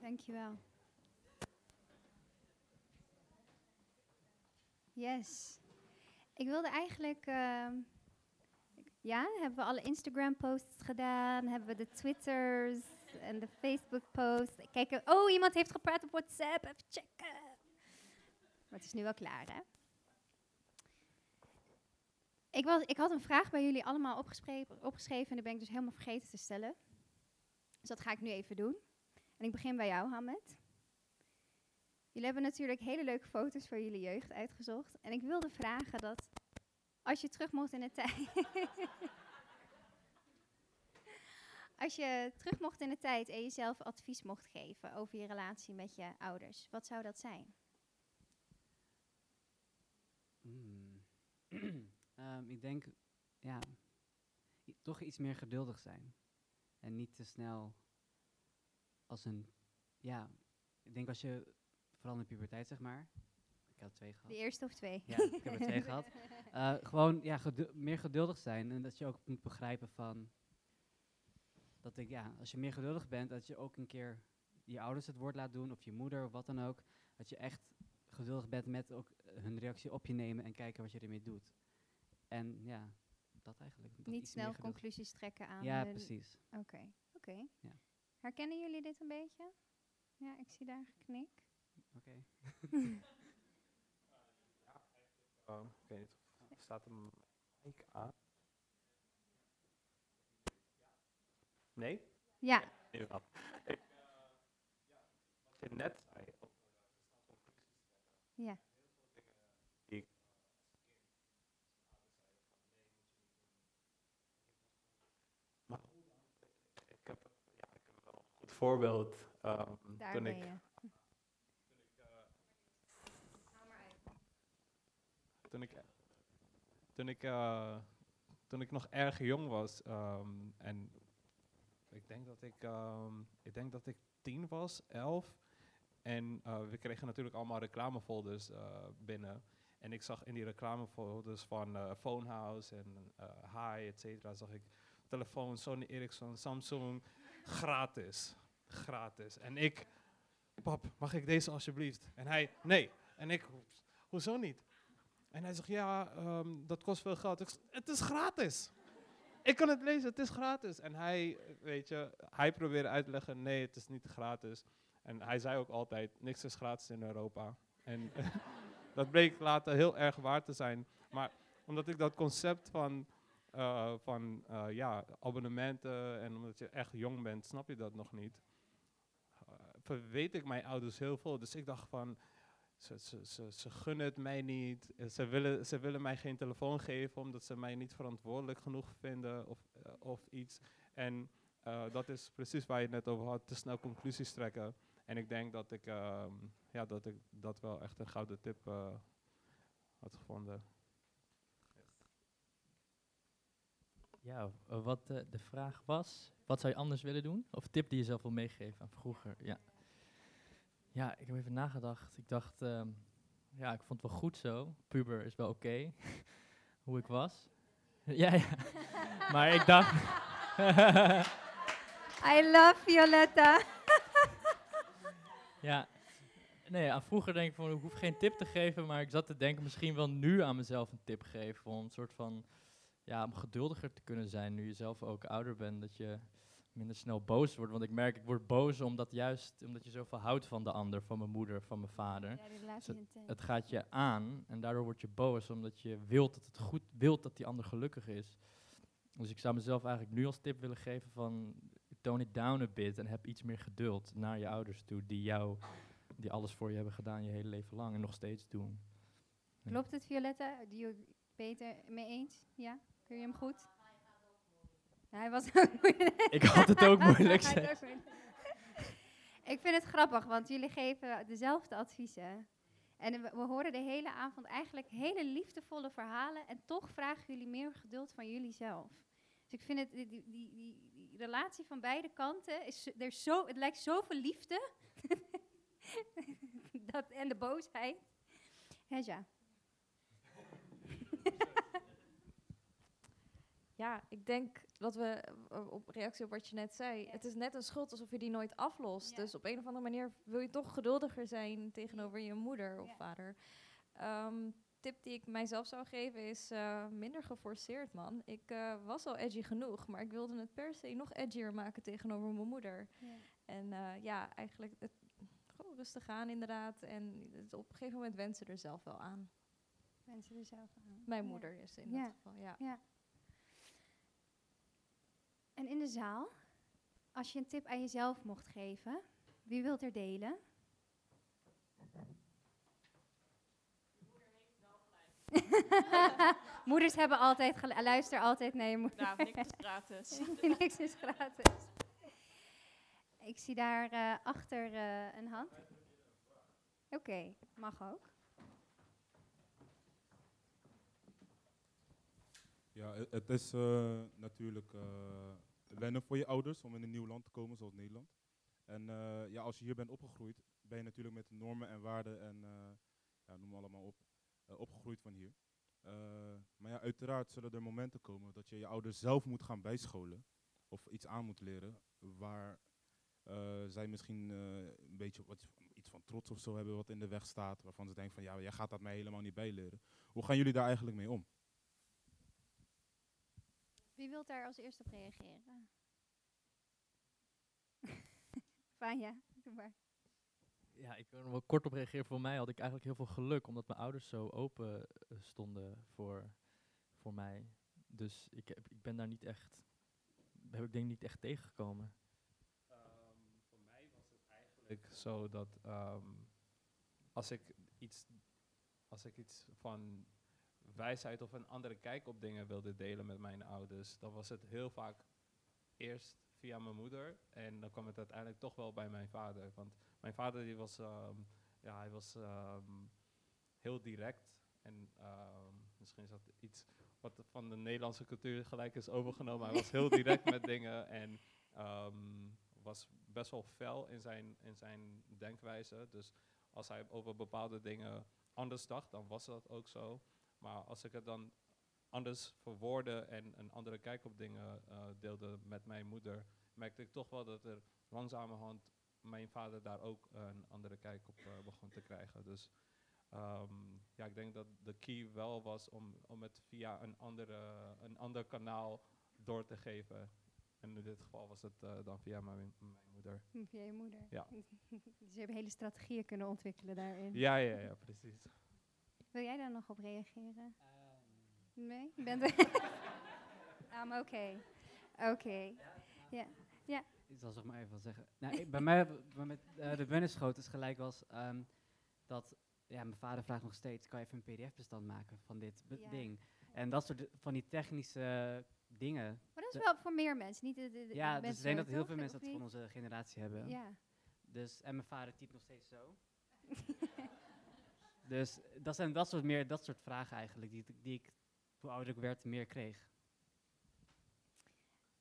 Dankjewel. Yes. Ik wilde eigenlijk. ehm, ja, hebben we alle Instagram-posts gedaan? Hebben we de Twitters en de Facebook-posts? Kijk, oh, iemand heeft gepraat op WhatsApp. Even checken. Maar het is nu wel klaar, hè? Ik, was, ik had een vraag bij jullie allemaal opgeschreven, opgeschreven en die ben ik dus helemaal vergeten te stellen. Dus dat ga ik nu even doen. En ik begin bij jou, Hamed. Jullie hebben natuurlijk hele leuke foto's van jullie jeugd uitgezocht. En ik wilde vragen dat als je terug mocht in de tijd. als je terug mocht in de tijd en jezelf advies mocht geven over je relatie met je ouders, wat zou dat zijn? Mm. Ehm, ik denk, ja, toch iets meer geduldig zijn. En niet te snel als een, ja, ik denk als je, vooral in de puberteit zeg maar, ik had twee gehad. De eerste of twee? Ja, ik heb er twee gehad. Eh, gewoon, ja, gedu- meer geduldig zijn en dat je ook moet begrijpen van, dat ik, ja, als je meer geduldig bent, dat je ook een keer je ouders het woord laat doen, of je moeder, of wat dan ook. Dat je echt geduldig bent met ook eh, hun reactie op je nemen en kijken wat je ermee doet. En ja, dat eigenlijk. dat Niet snel conclusies trekken aan. Ja, precies. Oké, oké. Ja. Herkennen jullie dit een beetje? Ja, ik zie daar geknik. Oké. Oh, ik weet niet, of- staat hem mic aan? Nee? Ja. Nee, eh, ja, wat je net zei. Ja. Die ik, eh, Maar hoe dan? Ik, ik heb, ja, ik heb wel een goed voorbeeld. Daar toen ben ik, je. toen ik, toen ik, toen ik, eh, toen ik nog erg jong was ehm, en ik denk dat ik, ehm, ik denk dat ik tien was, elf. En eh, we kregen natuurlijk allemaal reclamefolders eh, binnen. En ik zag in die reclamefolders van eh Phonehouse en Hi, et cetera, zag ik telefoon, Sony Ericsson, Samsung, gratis. Gratis. En ik, pap, mag ik deze alsjeblieft? En hij, nee. En ik, hoezo niet? En hij zegt, ja, ehm, dat kost veel geld. Het is gratis. Ik kan het lezen, het is gratis. En hij, weet je, hij probeerde uit te leggen, nee, het is niet gratis. En hij zei ook altijd, niks is gratis in Europa. En dat bleek later heel erg waar te zijn. Maar omdat ik dat concept van, eh, van eh, ja, abonnementen en omdat je echt jong bent, snap je dat nog niet. Verweet ik mijn ouders heel veel. Dus ik dacht van, ze, ze, ze, ze gunnen het mij niet. Ze willen, ze willen mij geen telefoon geven omdat ze mij niet verantwoordelijk genoeg vinden of, eh, of iets. En eh, dat is precies waar je het net over had, te snel conclusies trekken. En ik denk dat ik, ehm, ja, dat, ik dat wel echt een gouden tip eh, had gevonden. Ja, wat de vraag was, wat zou je anders willen doen? Of tip die je zelf wil meegeven aan vroeger? Ja, ja ik heb even nagedacht. Ik dacht, ehm, ja, ik vond het wel goed zo. Puber is wel oké, hoe ik was. ja, ja. maar ik dacht... I love Violetta. Ja. Nee, aan vroeger denk ik van, ik hoef geen tip te geven, maar ik zat te denken misschien wel nu aan mezelf een tip geven. Om een soort van, ja, om geduldiger te kunnen zijn nu je zelf ook ouder bent. Dat je minder snel boos wordt. Want ik merk, ik word boos omdat juist, omdat je zoveel houdt van de ander, van mijn moeder, van mijn vader. Ja, Dus het, gaat je aan en daardoor word je boos omdat je wilt dat het goed, wilt dat die ander gelukkig is. Dus ik zou mezelf eigenlijk nu als tip willen geven van tone it down a bit en heb iets meer geduld naar je ouders toe die jou, die alles voor je hebben gedaan je hele leven lang en nog steeds doen. Klopt het, Violetta? Die je beter mee eens? Ja? Kun je hem goed? Hij was ook moeilijk. Ik had het ook moeilijk, ook. Ik vind het grappig, want jullie geven dezelfde adviezen. En we, we horen de hele avond eigenlijk hele liefdevolle verhalen. En toch vragen jullie meer geduld van jullie zelf. Dus ik vind het, die, die, die, relatie van beide kanten, is, er zo, het lijkt zoveel liefde. dat, en de boosheid. Hesja. Ja, ik denk dat we eh, op reactie op wat je net zei, het is net een schuld alsof je die nooit aflost. Dus op een of andere manier wil je toch geduldiger zijn tegenover je moeder of vader. Ehm, tip die ik mijzelf zou geven is eh, minder geforceerd, man. Ik eh, was al edgy genoeg, maar ik wilde het per se nog edgier maken tegenover mijn moeder. Ja. En ja, eigenlijk het, gewoon rustig aan inderdaad. En het op een gegeven moment wensen er zelf wel aan. Mensen er zelf aan. Mijn Ja. moeder is in Ja. dat geval, ja. En in de zaal, als je een tip aan jezelf mocht geven, wie wilt er delen? Moeders hebben altijd gelijk. Luister altijd naar je moeder. Nou, niks is gratis. niks is gratis. Ik zie daar eh, achter eh, een hand. Oké, mag ook. Ja, het, het is eh, natuurlijk eh, wennen voor je ouders om in een nieuw land te komen, zoals Nederland. En eh, ja, als je hier bent opgegroeid, ben je natuurlijk met normen en waarden en eh, ja, noem allemaal op, eh, opgegroeid van hier. Maar ja, uiteraard zullen er momenten komen dat je je ouders zelf moet gaan bijscholen of iets aan moet leren waar zij misschien een beetje wat, iets van trots of zo hebben wat in de weg staat, waarvan ze denken van ja, jij gaat dat mij helemaal niet bijleren. Hoe gaan jullie daar eigenlijk mee om? Wie wilt daar als eerste op reageren? Vanja, doe maar. Ja, ik wil er wel kort op reageren. Voor mij had ik eigenlijk heel veel geluk, omdat mijn ouders zo open eh, stonden voor, voor mij. Dus ik, heb, ik ben daar niet echt, heb ik denk niet echt tegengekomen. voor mij was het eigenlijk zo dat ehm, als ik iets, als ik iets van wijsheid of een andere kijk op dingen wilde delen met mijn ouders, dan was het heel vaak eerst via mijn moeder en dan kwam het uiteindelijk toch wel bij mijn vader. Want mijn vader die was, ehm, ja, hij was ehm, heel direct En ehm, misschien is dat iets wat van de Nederlandse cultuur gelijk is overgenomen. Hij was heel direct met dingen en was best wel fel in zijn, in zijn denkwijze. Dus als hij over bepaalde dingen anders dacht, dan was dat ook zo. Maar als ik het dan anders verwoordde en een andere kijk op dingen eh, deelde met mijn moeder, merkte ik toch wel dat er langzamerhand mijn vader daar ook een andere kijk op eh, begon te krijgen. Dus ehm, ja, ik denk dat de key wel was om, om het via een, andere, een ander kanaal door te geven. En in dit geval was het eh, dan via mijn, mijn moeder. Via je moeder. Ja. dus je hebt hele strategieën kunnen ontwikkelen daarin. Ja, ja, ja, precies. Wil jij daar nog op reageren? Ehm. nee? Je bent I'm oké. Oké. Ja. Ja. Ik zal zeg maar even wat zeggen. Nou, ik- bij mij, bij met eh, de bunnischoot is gelijk was ehm, dat, ja, mijn vader vraagt nog steeds, kan je even een pdf-bestand maken van dit Ja. ding? En dat soort van die technische dingen. Maar dat is wel voor meer mensen, niet de, de, de Ja, dus ik denk dat heel veel mensen dat van onze generatie hebben. Ja. Dus, en mijn vader typt nog steeds zo. dus dat zijn dat soort, meer, dat soort vragen eigenlijk, die, die ik, hoe ouder ik werd, meer kreeg.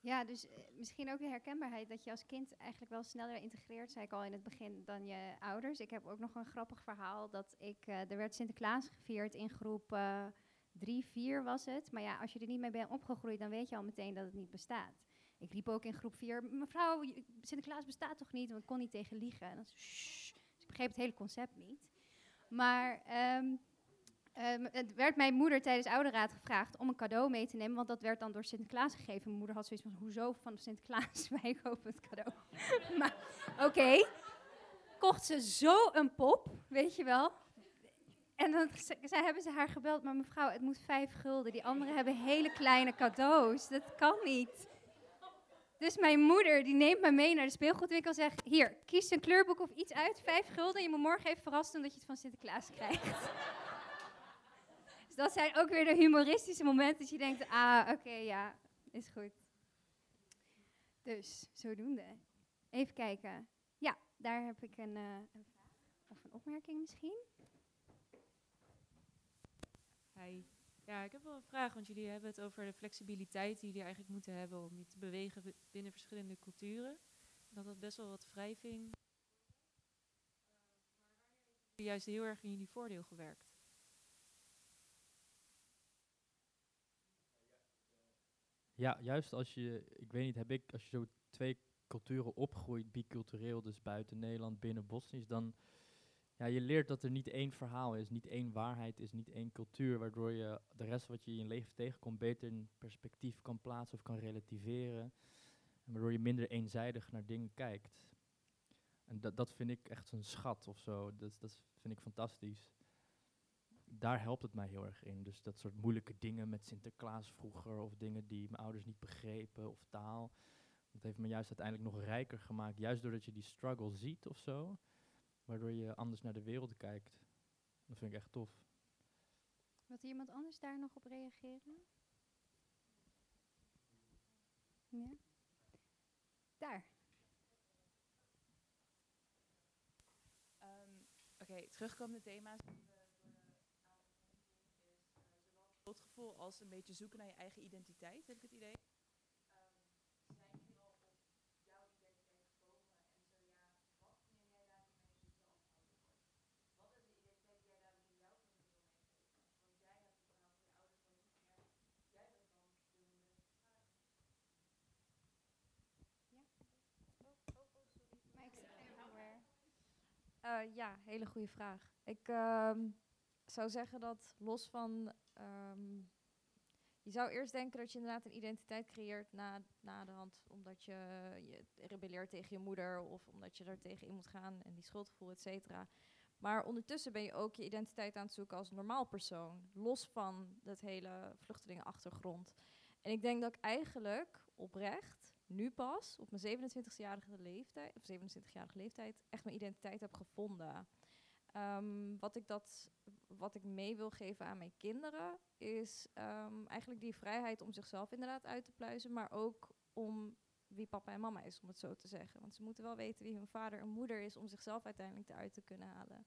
Ja, dus eh, misschien ook de herkenbaarheid dat je als kind eigenlijk wel sneller integreert, zei ik al in het begin, dan je ouders. Ik heb ook nog een grappig verhaal dat ik, eh, er werd Sinterklaas gevierd in groep eh, drie, vier was het. Maar ja, als je er niet mee bent opgegroeid, dan weet je al meteen dat het niet bestaat. Ik riep ook in groep vier, mevrouw, Sinterklaas bestaat toch niet? Want ik kon niet tegen liegen. En dan, dus ik begreep het hele concept niet. Maar ehm, ehm, het werd mijn moeder tijdens ouderraad gevraagd om een cadeau mee te nemen, want dat werd dan door Sinterklaas gegeven. Mijn moeder had zoiets van, hoezo van Sinterklaas? Wij kopen het cadeau. maar oké, kocht ze zo een pop, weet je wel. En dan ze- hebben ze haar gebeld, maar mevrouw, het moet vijf gulden. Die anderen hebben hele kleine cadeaus. Dat kan niet. Dus mijn moeder, die neemt me mee naar de speelgoedwinkel en zegt... Hier, kies een kleurboek of iets uit, vijf gulden. Je moet morgen even verrast doen dat je het van Sinterklaas krijgt. dus dat zijn ook weer de humoristische momenten dat je denkt... Ah, oké, ja, is goed. Dus, zodoende. Even kijken. Ja, daar heb ik een, eh, een vraag. Of een opmerking misschien. Hi. Ja, ik heb wel een vraag, want jullie hebben het over de flexibiliteit die jullie eigenlijk moeten hebben om je te bewegen bi- binnen verschillende culturen. En dat dat best wel wat wrijving. Uh, juist heel erg in jullie voordeel gewerkt. Ja, juist als je, ik weet niet, heb ik, als je zo twee culturen opgroeit, bicultureel, dus buiten Nederland, binnen Bosnisch, dan, ja, je leert dat er niet één verhaal is, niet één waarheid is, niet één cultuur, waardoor je de rest wat je in je leven tegenkomt beter in perspectief kan plaatsen of kan relativeren. En waardoor je minder eenzijdig naar dingen kijkt. En dat, dat vind ik echt een schat of zo. Dat, dat vind ik fantastisch daar helpt het mij heel erg in. Dus dat soort moeilijke dingen met Sinterklaas vroeger, of dingen die mijn ouders niet begrepen, of taal. Dat heeft me juist uiteindelijk nog rijker gemaakt. Juist doordat je die struggle ziet of zo, waardoor je anders naar de wereld kijkt. Dat vind ik echt tof. Wilt er iemand anders daar nog op reageren? Ja? Daar. Ehm, Oké, terugkomende thema's. eh, zowel schuldgevoel als een beetje zoeken naar je eigen identiteit, heb ik het idee. Ehm, zijn jullie al op jouw identiteit gekomen? En zo ja, wat neem jij daarin mee als je zelf ouder wordt? Wat is de identiteit die jij daarin in jouw familie wil meegeven? Want jij hebt het verhaal van je ouders gehoord, ja, jij bent dan de moeder. Maar ik sta everywhere. Eh, ja, hele goede vraag. Ik ehm, zou zeggen dat los van. ehm, je zou eerst denken dat je inderdaad een identiteit creëert na, na de hand, omdat je, je rebelleert tegen je moeder of omdat je er tegen in moet gaan en die schuldgevoel, et cetera. Maar ondertussen ben je ook je identiteit aan het zoeken als normaal persoon, los van dat hele vluchtelingenachtergrond. En ik denk dat ik eigenlijk oprecht nu pas op mijn 27-jarige leeftijd, of 27-jarige leeftijd, echt mijn identiteit heb gevonden. Ehm, wat, ik dat, wat ik mee wil geven aan mijn kinderen is ehm, eigenlijk die vrijheid om zichzelf inderdaad uit te pluizen, maar ook om wie papa en mama is, om het zo te zeggen. Want ze moeten wel weten wie hun vader en moeder is om zichzelf uiteindelijk eruit te kunnen halen.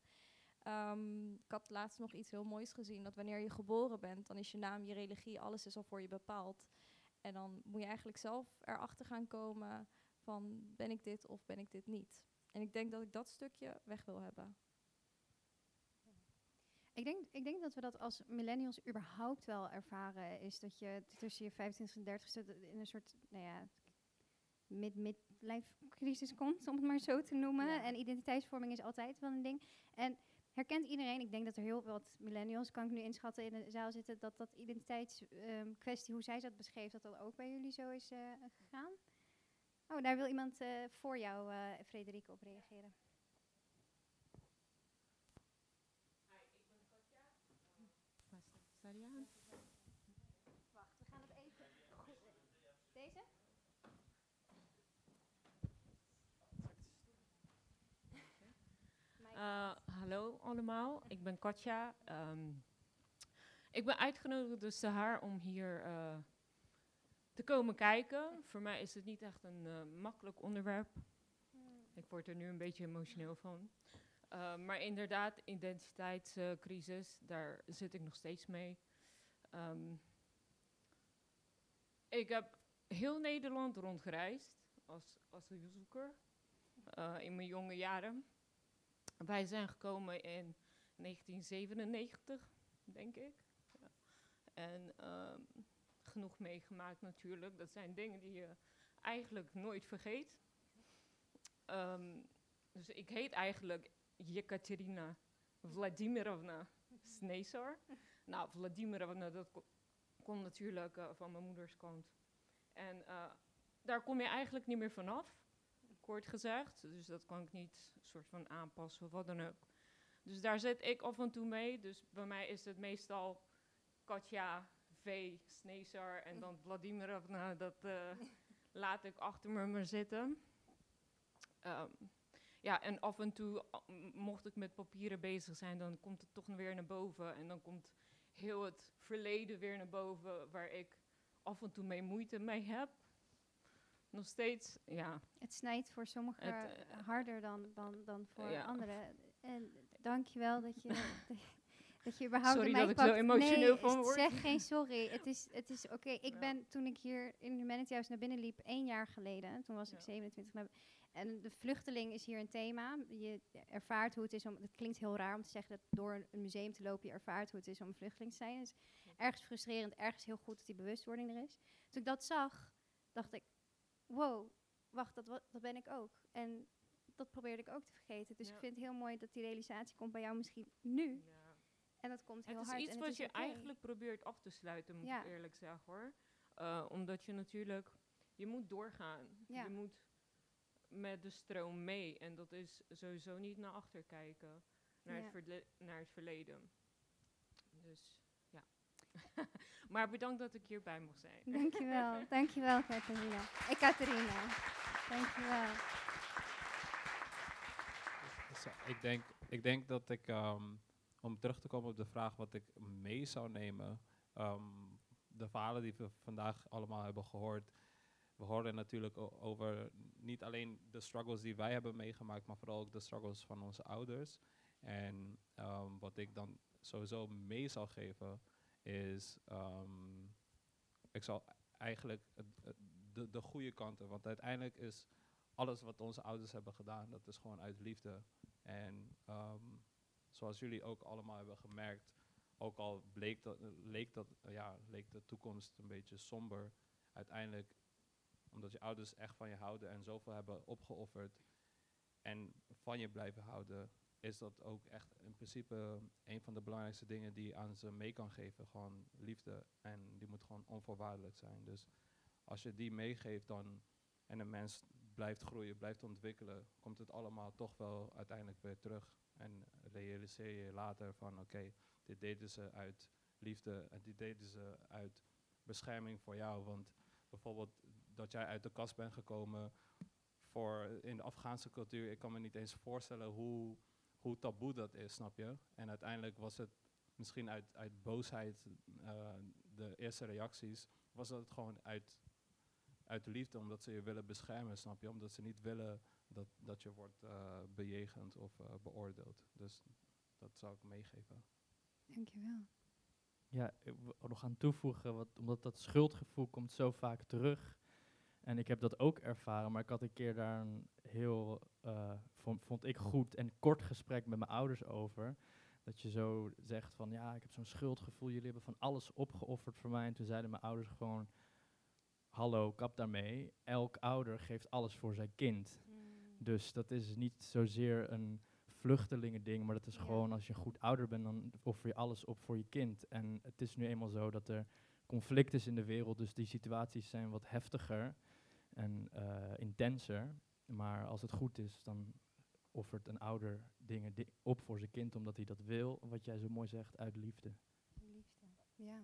Ehm, ik had laatst nog iets heel moois gezien, dat wanneer je geboren bent, dan is je naam, je religie, alles is al voor je bepaald. En dan moet je eigenlijk zelf erachter gaan komen van ben ik dit of ben ik dit niet. En ik denk dat ik dat stukje weg wil hebben. Ik denk, ik denk dat we dat als millennials überhaupt wel ervaren. Is dat je tussen je 25 en 30 zit in een soort, nou ja, mid-midlife crisis komt, om het maar zo te noemen. En identiteitsvorming is altijd wel een ding. En herkent iedereen, ik denk dat er heel wat millennials, kan ik nu inschatten, in de zaal zitten, dat dat identiteitskwestie, hoe zij dat beschreef, dat dat ook bij jullie zo is eh, gegaan? Oh, daar wil iemand eh, voor jou, uh, Frederike, op reageren. Staat die aan? Wacht, we gaan het even goed. Deze? Uh, hallo allemaal, ik ben Katja. Um, ik ben uitgenodigd door Sahar om hier uh, te komen kijken. Voor mij is het niet echt een uh, makkelijk onderwerp. Ik word er nu een beetje emotioneel van. Uh, maar inderdaad, identiteitscrisis, daar zit ik nog steeds mee. Um, ik heb heel Nederland rondgereisd als asielzoeker uh, in mijn jonge jaren. Wij zijn gekomen in 1997, denk ik. Ja. En um, genoeg meegemaakt natuurlijk. Dat zijn dingen die je eigenlijk nooit vergeet. Um, dus ik heet eigenlijk Jekaterina Vladimirovna Snesar. nou, Vladimirovna, dat ko komt natuurlijk uh, van mijn moeders kant. En uh, daar kom je eigenlijk niet meer vanaf, kort gezegd. Dus dat kan ik niet soort van aanpassen of wat dan ook. Dus daar zit ik af en toe mee. Dus bij mij is het meestal Katja V. Snesar en dan Vladimirovna. Dat uh, laat ik achter me maar zitten. Um, ja, en af en toe, mocht ik met papieren bezig zijn, dan komt het toch weer naar boven. En dan komt heel het verleden weer naar boven, waar ik af en toe mee moeite mee heb. Nog steeds, ja. Het snijdt voor sommigen het, uh, harder dan, dan, dan voor ja. anderen. En dankjewel dat je, dat je überhaupt Sorry dat ik zo emotioneel nee, van word. zeg geen sorry. Het is, het is oké. Okay. Ik ja. ben, toen ik hier in Humanity House naar binnen liep, één jaar geleden, toen was ik ja. 27, naar, en de vluchteling is hier een thema. Je ervaart hoe het is om. Het klinkt heel raar om te zeggen dat door een museum te lopen je ervaart hoe het is om een vluchteling te zijn. Het is ergens frustrerend, ergens heel goed dat die bewustwording er is. Toen ik dat zag, dacht ik: wow, wacht, dat, dat ben ik ook. En dat probeerde ik ook te vergeten. Dus ja. ik vind het heel mooi dat die realisatie komt bij jou misschien nu. Ja. En dat komt heel hard. Het is iets en wat is je okay. eigenlijk probeert af te sluiten, moet ja. ik eerlijk zeggen hoor. Uh, omdat je natuurlijk, je moet doorgaan. Je moet met de stroom mee. En dat is sowieso niet naar achter kijken, naar, het, verle naar het verleden. Dus. maar bedankt dat ik hierbij mocht zijn. Dankjewel, dankjewel Katerina. Ik Katerina. Dankjewel. Ik denk, ik denk dat ik, um, om terug te komen op de vraag wat ik mee zou nemen, um, de verhalen die we vandaag allemaal hebben gehoord, we horen natuurlijk over niet alleen de struggles die wij hebben meegemaakt, maar vooral ook de struggles van onze ouders. En um, wat ik dan sowieso mee zal geven is, um, ik zal eigenlijk de, de goede kanten, want uiteindelijk is alles wat onze ouders hebben gedaan, dat is gewoon uit liefde. En um, zoals jullie ook allemaal hebben gemerkt, ook al bleek dat, leek, dat, ja, leek de toekomst een beetje somber, uiteindelijk omdat je ouders echt van je houden en zoveel hebben opgeofferd en van je blijven houden, is dat ook echt in principe een van de belangrijkste dingen die je aan ze mee kan geven. Gewoon liefde. En die moet gewoon onvoorwaardelijk zijn. Dus als je die meegeeft dan en een mens blijft groeien, blijft ontwikkelen, komt het allemaal toch wel uiteindelijk weer terug. En realiseer je later van oké, dit deden ze uit liefde en dit deden ze uit bescherming voor jou. Want bijvoorbeeld dat jij uit de kast bent gekomen voor in de Afghaanse cultuur. Ik kan me niet eens voorstellen hoe, hoe taboe dat is, snap je? En uiteindelijk was het misschien uit, uit boosheid, uh, de eerste reacties, was het gewoon uit, uit liefde, omdat ze je willen beschermen, snap je? Omdat ze niet willen dat, dat je wordt uh, bejegend of uh, beoordeeld. Dus dat zou ik meegeven. Dankjewel. Ja, ik wil er nog aan toevoegen, wat, omdat dat schuldgevoel komt zo vaak terug. En ik heb dat ook ervaren, maar ik had een keer daar een heel, eh, vond, vond ik goed en kort gesprek met mijn ouders over. Dat je zo zegt van, ja, ik heb zo'n schuldgevoel, jullie hebben van alles opgeofferd voor mij. En toen zeiden mijn ouders gewoon, hallo, kap daarmee. Elk ouder geeft alles voor zijn kind. Dus dat is niet zozeer een vluchtelingending, maar dat is gewoon als je een goed ouder bent, dan offer je alles op voor je kind. En het is nu eenmaal zo dat er conflict is in de wereld, dus die situaties zijn wat heftiger en eh, intenser. Maar als het goed is, dan offert een ouder dingen di- op voor zijn kind, omdat hij dat wil, wat jij zo mooi zegt, uit liefde. Liefde. Ja.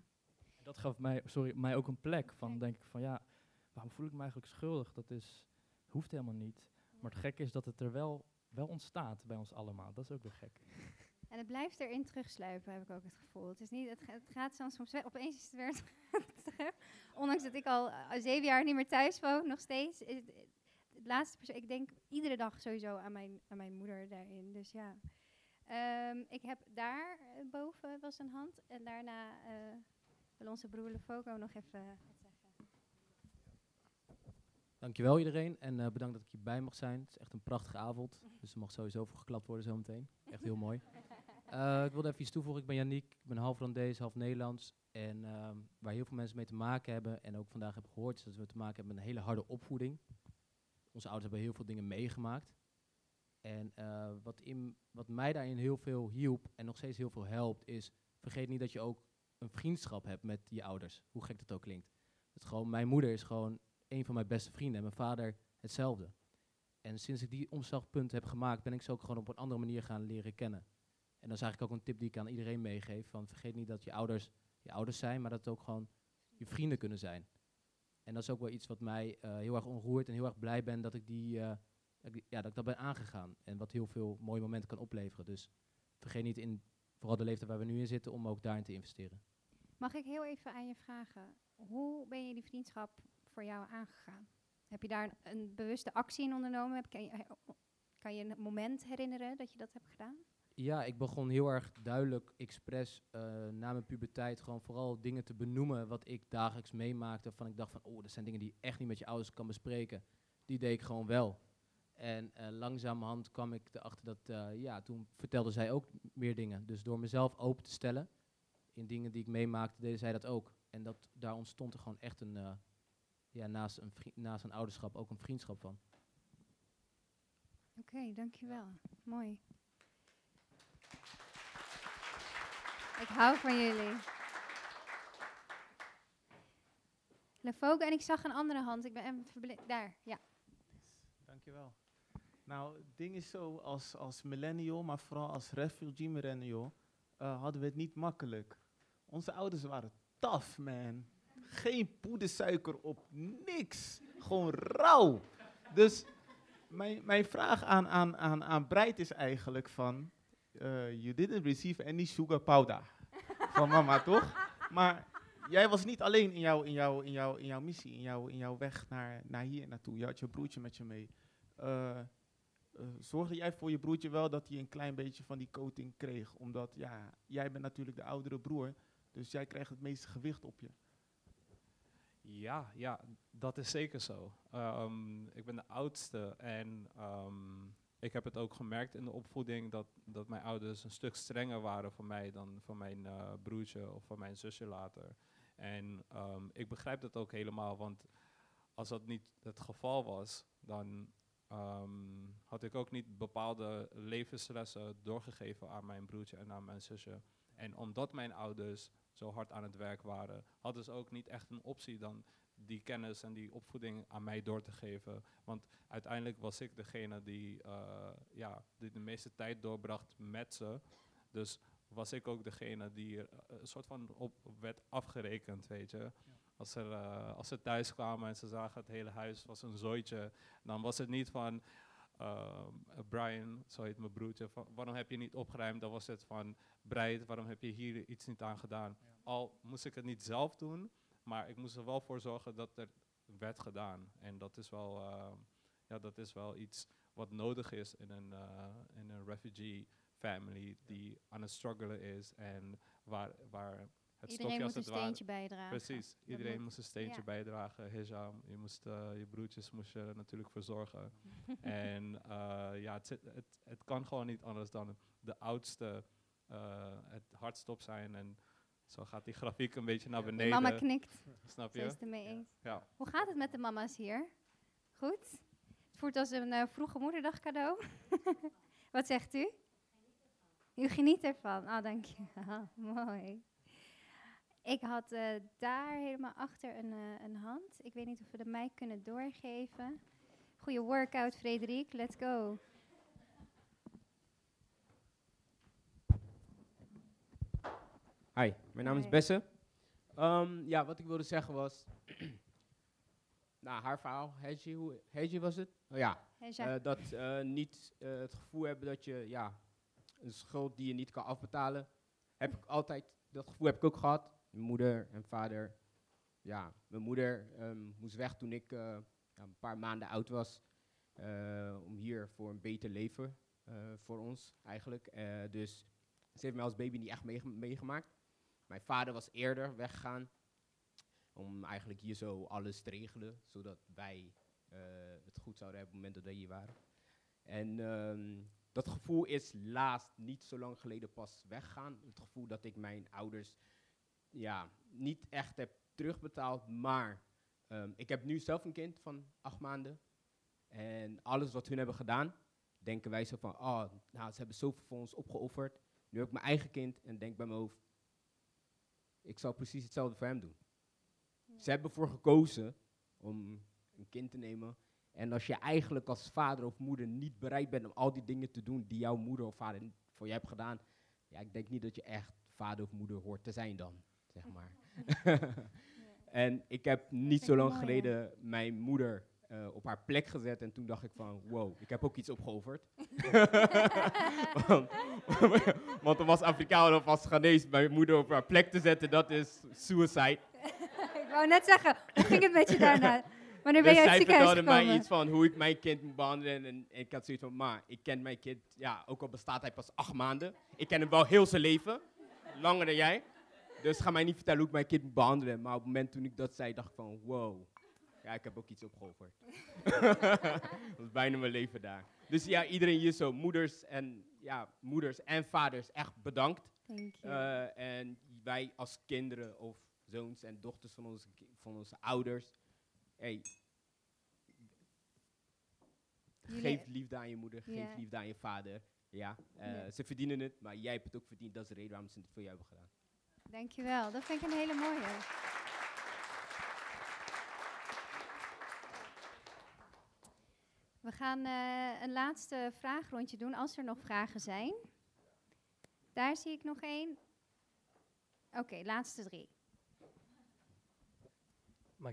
Dat gaf mij, sorry, mij ook een plek van, denk ik van ja, waarom voel ik me eigenlijk schuldig? Dat is, hoeft helemaal niet. Maar het gekke is dat het er wel, wel ontstaat bij ons allemaal. Dat is ook weer gek. En het blijft erin terugsluipen, heb ik ook het gevoel. Het, is niet, het, het gaat soms, soms weg. Opeens is het weer terug. Ondanks dat ik al eh, zeven jaar niet meer thuis woon, nog steeds. Is laatste persoon, ik denk iedere dag sowieso aan mijn, aan mijn moeder daarin. Dus ja. Ehm, ik heb daar eh, boven was een hand. En daarna eh, wil onze broer Lefoco nog even wat zeggen. Dankjewel iedereen en eh, bedankt dat ik hierbij mag zijn. Het is echt een prachtige avond, dus er mag sowieso voor geklapt worden zometeen. Echt heel mooi. Ik wilde even iets toevoegen. Ik ben Yannick, ik ben half Rwandees, half Nederlands. En ehm, waar heel veel mensen mee te maken hebben en ook vandaag hebben gehoord, is dat we te maken hebben met een hele harde opvoeding. Onze ouders hebben heel veel dingen meegemaakt. En eh, wat, in, wat mij daarin heel veel hielp en nog steeds heel veel helpt, is vergeet niet dat je ook een vriendschap hebt met je ouders. Hoe gek dat ook klinkt. Het gewoon, mijn moeder is gewoon een van mijn beste vrienden en mijn vader hetzelfde. En sinds ik die omslagpunt heb gemaakt, ben ik ze ook gewoon op een andere manier gaan leren kennen. En dat is eigenlijk ook een tip die ik aan iedereen meegeef. Van vergeet niet dat je ouders je ouders zijn, maar dat het ook gewoon je vrienden kunnen zijn. En dat is ook wel iets wat mij eh, heel erg onroert en heel erg blij ben dat ik, die, eh, dat ja, dat ik dat ben aangegaan. En wat heel veel mooie momenten kan opleveren. Dus vergeet niet in vooral de leeftijd waar we nu in zitten, om ook daarin te investeren. Mag ik heel even aan je vragen, hoe ben je die vriendschap voor jou aangegaan? Heb je daar een, bewuste actie in ondernomen? Heb, kan, je, kan je een moment herinneren dat je dat hebt gedaan? Ja, ik begon heel erg duidelijk, expres, eh, na mijn puberteit, gewoon vooral dingen te benoemen wat ik dagelijks meemaakte. Van ik dacht van, oh, dat zijn dingen die je echt niet met je ouders kan bespreken. Die deed ik gewoon wel. En eh langzamerhand kwam ik erachter dat, eh, ja, toen vertelde zij ook meer dingen. Dus door mezelf open te stellen in dingen die ik meemaakte, deden zij dat ook. En dat, daar ontstond er gewoon echt een, ja, naast een, naast een ouderschap ook een vriendschap van. Oké, dankjewel. Mooi. Ik hou van jullie. Lefogo en ik zag een andere hand. Ik ben. Daar, ja. Dankjewel. Nou, het ding is zo, als, als millennial, maar vooral als refugee millennial, eh, hadden we het niet makkelijk. Onze ouders waren tough, man. Geen poedersuiker op, niks. Gewoon rauw. Dus mijn, mijn vraag aan, aan, aan, aan Breit is eigenlijk van, eh, you didn't receive any sugar powder van mama, toch? Maar jij was niet alleen in jouw, in jouw, in jouw, in jouw missie, in jouw, in jouw weg naar, naar hier naartoe. Je had je broertje met je mee. Eh, zorgde jij voor je broertje wel dat hij een klein beetje van die coating kreeg? Omdat ja, jij bent natuurlijk de oudere broer, dus jij krijgt het meeste gewicht op je. Ja, ja, dat is zeker zo. Ehm, ik ben de oudste en ehm, ik heb het ook gemerkt in de opvoeding dat, dat mijn ouders een stuk strenger waren voor mij dan voor mijn eh, broertje of voor mijn zusje later. En ehm, ik begrijp dat ook helemaal, want als dat niet het geval was, dan ehm, had ik ook niet bepaalde levenslessen doorgegeven aan mijn broertje en aan mijn zusje. En omdat mijn ouders zo hard aan het werk waren, hadden ze ook niet echt een optie dan die kennis en die opvoeding aan mij door te geven. Want uiteindelijk was ik degene die, eh, ja, die de meeste tijd doorbracht met ze. Dus was ik ook degene die er eh, een soort van op werd afgerekend, weet je. Als, er, eh, als ze thuis kwamen en ze zagen het hele huis was een zooitje, dan was het niet van... ehm, Brian, zo heet mijn broertje, van, waarom heb je niet opgeruimd? Dan was het van, Breit, waarom heb je hier iets niet aan gedaan? Al moest ik het niet zelf doen, maar ik moest er wel voor zorgen dat er werd gedaan. En dat is wel, eh, ja, dat is wel iets wat nodig is in een, eh, in een refugee family die aan het struggelen is en waar, waar het Iedereen stokje als het een ware- steentje bijdragen. Precies, Dat iedereen moest een steentje ja. bijdragen. Hijam, je, moest, eh, je broertjes moest je er natuurlijk verzorgen. en eh, ja, het, zit- het, het kan gewoon niet anders dan de oudste het hardst op zijn. En zo gaat die grafiek een beetje naar Die beneden. mama knikt. Snap Ze je? is het ermee eens. Ja. Hoe gaat het met de mama's hier? Goed? Het voelt als een eh, vroege moederdag cadeau. Wat zegt u? U geniet ervan. Oh, dank je. wel. mooi. Ik had eh, daar helemaal achter een, eh, een hand. Ik weet niet of we de mic kunnen doorgeven. Goeie workout, Frederik. Let's go. Hi, mijn naam is. Besse. Ehm, ja, wat ik wilde zeggen was. nou, haar verhaal, Hedgie, hoe Hedgie was het? Oh, ja. Eh, dat eh, niet eh, het gevoel hebben dat je ja, een schuld die je niet kan afbetalen. Heb ik altijd, dat gevoel heb ik ook gehad. Mijn moeder en vader. Ja, mijn moeder ehm, moest weg toen ik eh, ja, een paar maanden oud was. eh, om hier voor een beter leven eh, voor ons eigenlijk. Eh, dus ze heeft mij als baby niet echt meege- meegemaakt. Mijn vader was eerder weggegaan om eigenlijk hier zo alles te regelen, zodat wij eh, het goed zouden hebben op het moment dat wij hier waren. En ehm, dat gevoel is laatst niet zo lang geleden pas weggegaan. Het gevoel dat ik mijn ouders ja, niet echt heb terugbetaald, maar ehm, ik heb nu zelf een kind van acht maanden. En alles wat hun hebben gedaan, denken wij zo van, oh, nou, ze hebben zoveel voor ons opgeofferd. Nu heb ik mijn eigen kind en denk bij mijn hoofd, ik zou precies hetzelfde voor hem doen. Ze hebben ervoor gekozen om een kind te nemen. En als je eigenlijk als vader of moeder niet bereid bent om al die dingen te doen die jouw moeder of vader voor je hebt gedaan, ja, ik denk niet dat je echt vader of moeder hoort te zijn dan, zeg maar. en ik heb niet zo lang geleden mijn moeder eh, op haar plek gezet en toen dacht ik van, wow, ik heb ook iets opgeofferd. want, want om als Afrikaan of als Ghanese mijn moeder op haar plek te zetten, dat is suicide. ik wou net zeggen, hoe ging het met je daarna? Wanneer ben dus uit het zij ziekenhuis vertelde mij iets van hoe ik mijn kind moet behandelen. En, ik had zoiets van, maar ik ken mijn kind, ja, ook al bestaat hij pas acht maanden. Ik ken hem wel heel zijn leven, langer dan jij. Dus ga mij niet vertellen hoe ik mijn kind moet behandelen. Maar op het moment toen ik dat zei, dacht ik van, wow. Ja, ik heb ook iets opgeofferd. dat is bijna mijn leven daar. Dus ja, iedereen hier zo, moeders en, ja, moeders en vaders, echt bedankt. Dank je. Eh, en wij als kinderen of zoons en dochters van onze, van onze ouders, hey, geef liefde aan je moeder, geef liefde aan je vader. Ja, eh, Ja. ze verdienen het, maar jij hebt het ook verdiend. Dat is de reden waarom ze het voor jou hebben gedaan. Dankjewel, dat vind ik een hele mooie. We gaan eh, een laatste vraagrondje doen, als er nog vragen zijn. Daar zie ik nog één. Oké, laatste drie.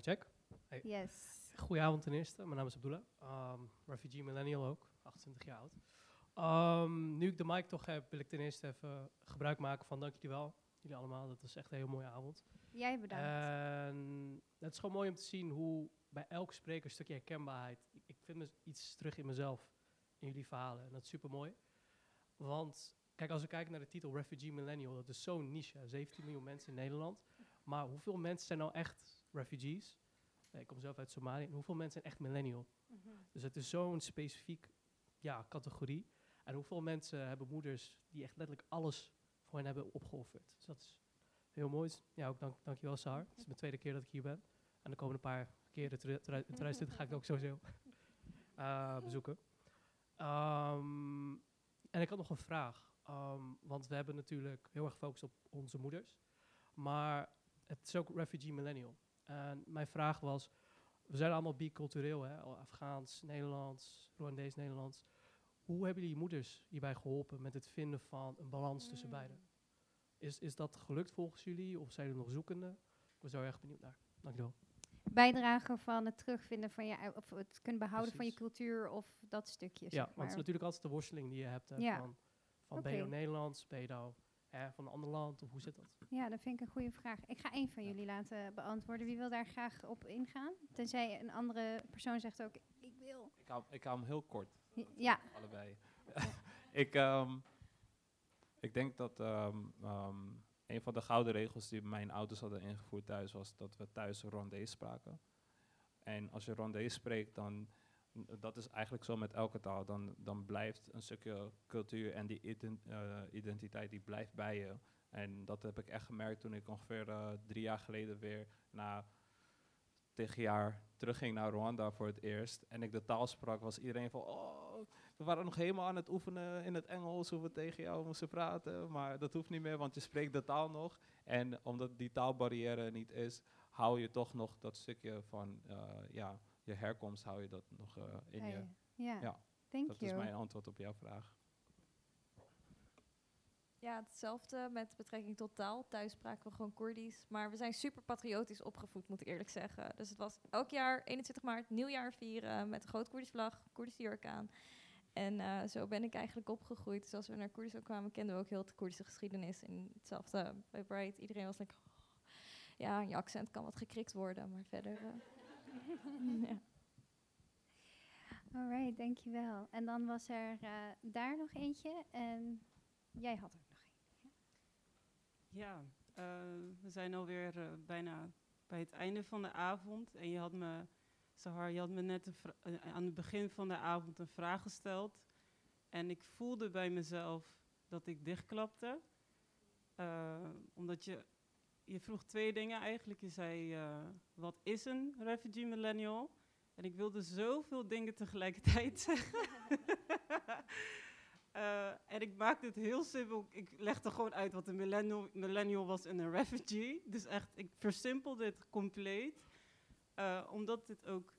Check. Hey. Yes. Goedenavond ten eerste, mijn naam is Abdullah. Ehm, refugee millennial ook, 28 jaar oud. Ehm, nu ik de mic toch heb, wil ik ten eerste even gebruik maken van dank jullie wel. Jullie allemaal, dat was echt een heel mooie avond. Jij bedankt. En het is gewoon mooi om te zien hoe bij elke spreker een stukje herkenbaarheid. Ik, vind me iets terug in mezelf, in jullie verhalen. En dat is super mooi. Want kijk, als we kijken naar de titel Refugee Millennial, dat is zo'n niche. hè, 17 miljoen mensen in Nederland. Maar hoeveel mensen zijn nou echt refugees? Ik kom zelf uit Somalië. En hoeveel mensen zijn echt millennial? Mhm. Dus het is zo'n specifiek ja, categorie. En hoeveel mensen hebben moeders die echt letterlijk alles voor hen hebben opgeofferd. Dus dat is heel mooi. Ja, ook dank, dankjewel Saar. Het is mijn tweede keer dat ik hier ben. En de komende paar keren in 2020 ga ik het ook sowieso eh, bezoeken. Ehm, en ik had nog een vraag. Ehm, want we hebben natuurlijk heel erg gefocust op onze moeders. Maar het is ook refugee millennial. En mijn vraag was, we zijn allemaal bicultureel, hè? Afghaans, Nederlands, Rwandees, Nederlands. Hoe hebben jullie moeders hierbij geholpen met het vinden van een balans tussen beiden? Is, is dat gelukt volgens jullie of zijn jullie nog zoekende? Ik was daar erg benieuwd naar. Dankjewel. Bijdragen van het terugvinden van je, of het kunnen behouden van je cultuur of dat stukje. Ja, zeg want het is natuurlijk altijd de worsteling die je hebt. Hè, Ja. Van, van ben je nou Nederlands, ben je nou hè, van een ander land of hoe zit dat? Ja, dat vind ik een goede vraag. Ik ga één van jullie laten beantwoorden. Wie wil daar graag op ingaan? Tenzij een andere persoon zegt ook, ik wil. Ik hou, ik hou hem heel kort. Ja. Allebei. ik, ehm, Ik denk dat ehm, ehm, een van de gouden regels die mijn ouders hadden ingevoerd thuis was dat we thuis rondé spraken. En als je rondé spreekt, dan dat is eigenlijk zo met elke taal. Dan, dan blijft een stukje cultuur en die eh, identiteit die blijft bij je. En dat heb ik echt gemerkt toen ik ongeveer eh, drie jaar geleden weer na tegen jaar terugging naar Rwanda voor het eerst. En ik de taal sprak, was iedereen van, oh, we waren nog helemaal aan het oefenen in het Engels, hoe we tegen jou moesten praten. Maar dat hoeft niet meer, want je spreekt de taal nog. En omdat die taalbarrière niet is, hou je toch nog dat stukje van, eh, ja, je herkomst hou je dat nog eh, in je. Ja, thank dat is mijn antwoord op jouw vraag. Ja, hetzelfde met betrekking tot taal. Thuis spraken we gewoon Koerdisch. Maar we zijn super patriotisch opgevoed, moet ik eerlijk zeggen. Dus het was elk jaar 21 maart nieuwjaar vieren met een groot Koerdisch vlag, Koerdische jurk aan. En eh, zo ben ik eigenlijk opgegroeid. Dus als we naar Koerdisch ook kwamen, kenden we ook heel de Koerdische geschiedenis. En hetzelfde bij Bright. Iedereen was like, "Oh, ja, je accent kan wat gekrikt worden, maar verder... eh, ja. Alright, dankjewel. En dan was er eh, daar nog eentje en jij had er nog eentje. Ja, eh, we zijn alweer bijna bij het einde van de avond. En je had me, Sahar, je had me net eh, aan het begin van de avond een vraag gesteld. En ik voelde bij mezelf dat ik dichtklapte. Eh, omdat je, je vroeg twee dingen eigenlijk. Je zei, eh, wat is een refugee millennial? En ik wilde zoveel dingen tegelijkertijd zeggen. En ik maakte het heel simpel. Ik legde gewoon uit wat een millennial, millennial was en een refugee. Dus echt, ik versimpelde het compleet. Eh, omdat dit ook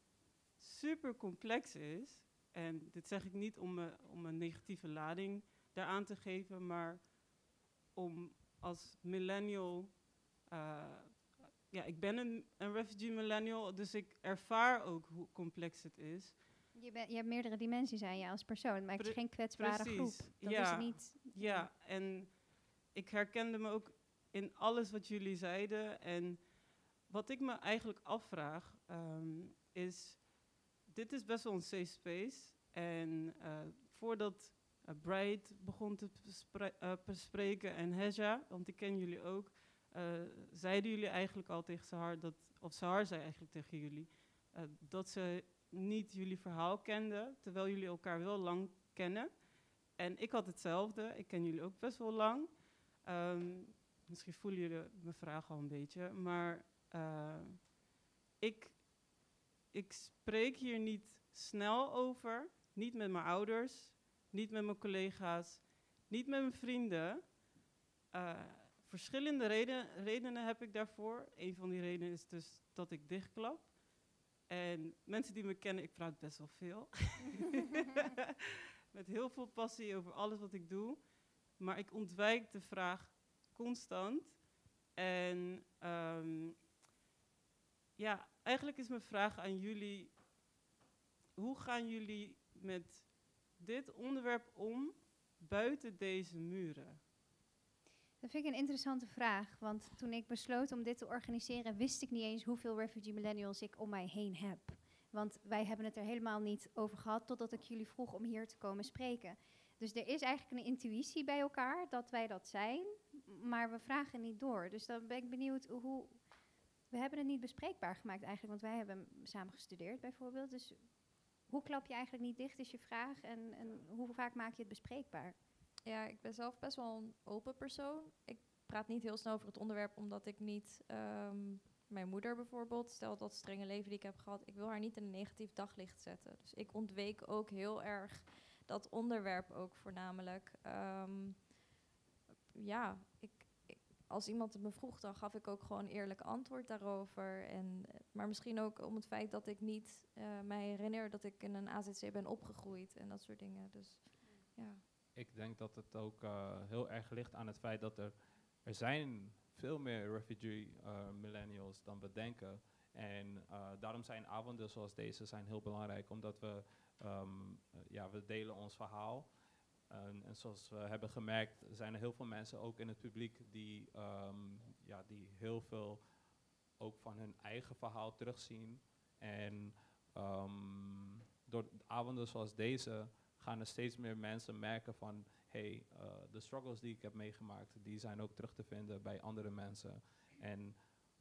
super complex is. En dit zeg ik niet om, me, om een negatieve lading daaraan te geven, maar om als millennial. eh, ja, ik ben een, een refugee millennial, dus ik ervaar ook hoe complex het is. Je, bent- je hebt meerdere dimensies aan je als persoon. Het maakt je Pre- geen kwetsbare precies. groep. Dat ja. is niet... Ja, en ik herkende me ook in alles wat jullie zeiden. En wat ik me eigenlijk afvraag ehm, is, dit is best wel een safe space. En eh, voordat uh, Bright begon te eh, bespreken en Hesja, want ik ken jullie ook, eh, zeiden jullie eigenlijk al tegen Sahar, dat, of Sahar zei eigenlijk tegen jullie, eh, dat ze niet jullie verhaal kende, terwijl jullie elkaar wel lang kennen. En ik had hetzelfde. Ik ken jullie ook best wel lang. Ehm, misschien voelen jullie mijn vraag al een beetje. Maar eh, ik, ik spreek hier niet snel over. Niet met mijn ouders. Niet met mijn collega's. Niet met mijn vrienden. Eh, verschillende reden, redenen heb ik daarvoor. Een van die redenen is dus dat ik dichtklap. En mensen die me kennen, ik praat best wel veel. Met heel veel passie over alles wat ik doe. Maar ik ontwijk de vraag constant. En ehm, ja, eigenlijk is mijn vraag aan jullie: hoe gaan jullie met dit onderwerp om buiten deze muren? Dat vind ik een interessante vraag. Want toen ik besloot om dit te organiseren, wist ik niet eens hoeveel refugee millennials ik om mij heen heb. Want wij hebben het er helemaal niet over gehad totdat ik jullie vroeg om hier te komen spreken. Dus er is eigenlijk een intuïtie bij elkaar dat wij dat zijn, maar we vragen niet door. Dus dan ben ik benieuwd hoe. We hebben het niet bespreekbaar gemaakt eigenlijk, want wij hebben samen gestudeerd bijvoorbeeld. Dus hoe klap je eigenlijk niet dicht, is je vraag. En, en hoe vaak maak je het bespreekbaar? Ja, ik ben zelf best wel een open persoon. Ik praat niet heel snel over het onderwerp, omdat ik niet... ehm, mijn moeder bijvoorbeeld, stel dat strenge leven die ik heb gehad... ik wil haar niet in een negatief daglicht zetten. Dus ik ontweek ook heel erg dat onderwerp ook voornamelijk. Ehm, ja, ik, ik- als iemand het me vroeg, dan gaf ik ook gewoon eerlijk antwoord daarover. En, maar misschien ook om het feit dat ik niet eh, mij herinner dat ik in een AZC ben opgegroeid en dat soort dingen. Dus ja. Ik denk dat het ook eh, heel erg ligt aan het feit dat er, er zijn veel meer refugee eh, millennials dan we denken. En daarom zijn avonden zoals deze zijn heel belangrijk, omdat we, ehm, eh, ja, we delen ons verhaal. En, en zoals we hebben gemerkt, zijn er heel veel mensen ook in het publiek die, ehm, ja, die heel veel ook van hun eigen verhaal terugzien. En ehm, door avonden zoals deze gaan er steeds meer mensen merken van... hé, hey, eh, de struggles die ik heb meegemaakt, die zijn ook terug te vinden bij andere mensen. En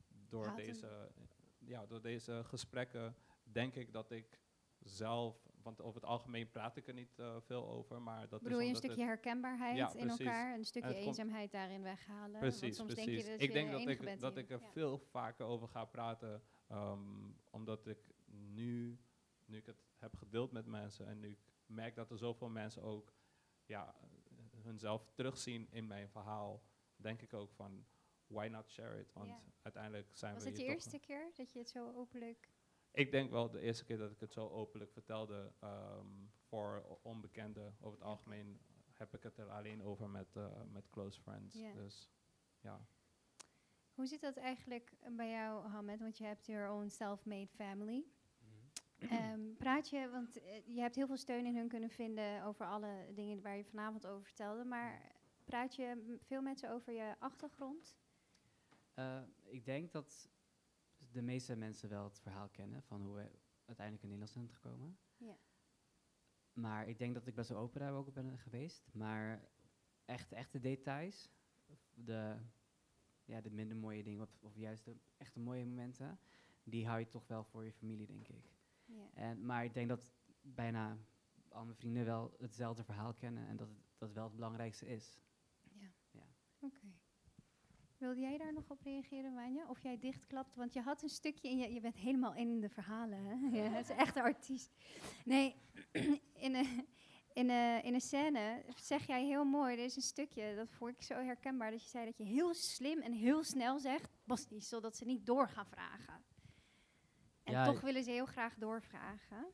door deze, ja, door deze gesprekken denk ik dat ik zelf, want over het algemeen praat ik er niet eh, veel over, maar dat Bedoel is je een stukje herkenbaarheid Ja, in elkaar, een En stukje eenzaamheid daarin weghalen? Precies, Want soms precies. denk je dat ik je denk de dat ik, dat ik er ja. veel vaker over ga praten, ehm, omdat ik nu, nu ik het heb gedeeld met mensen en nu ik merk dat er zoveel mensen ook ja, hunzelf terugzien in mijn verhaal, denk ik ook van, why not share it? Want Ja. uiteindelijk zijn Was we het de eerste keer dat je het zo openlijk... ik denk wel de eerste keer dat ik het zo openlijk vertelde ehm, voor onbekenden. Over het algemeen heb ik het er alleen over met, eh, met close friends. Dus ja. Hoe zit dat eigenlijk bij jou, Hamed? Want je hebt your own self-made family. Ehm, praat je, want eh, je hebt heel veel steun in hun kunnen vinden over alle dingen waar je vanavond over vertelde. Maar praat je veel met ze over je achtergrond? Eh, ik denk dat de meeste mensen wel het verhaal kennen van hoe we uiteindelijk in Nederland zijn gekomen. Ja. Maar ik denk dat ik best wel open daar ook ben geweest. Maar echt, echte details, de, ja, de minder mooie dingen, of, of juist de echte mooie momenten, die hou je toch wel voor je familie, denk ik. Ja. En, maar ik denk dat bijna al mijn vrienden wel hetzelfde verhaal kennen en dat het, dat wel het belangrijkste is. Ja. Ja. Oké. Wilde jij daar nog op reageren, Wanja? Of jij dichtklapt? Want je had een stukje en je, je bent helemaal in de verhalen. Hè? Ja, het is echt een artiest. Nee, in een, in, een, in een scène zeg jij heel mooi, er is een stukje, dat vond ik zo herkenbaar, dat je zei dat je heel slim en heel snel zegt, Basti, zodat ze niet door gaan vragen. En Ja, toch willen ze heel graag doorvragen.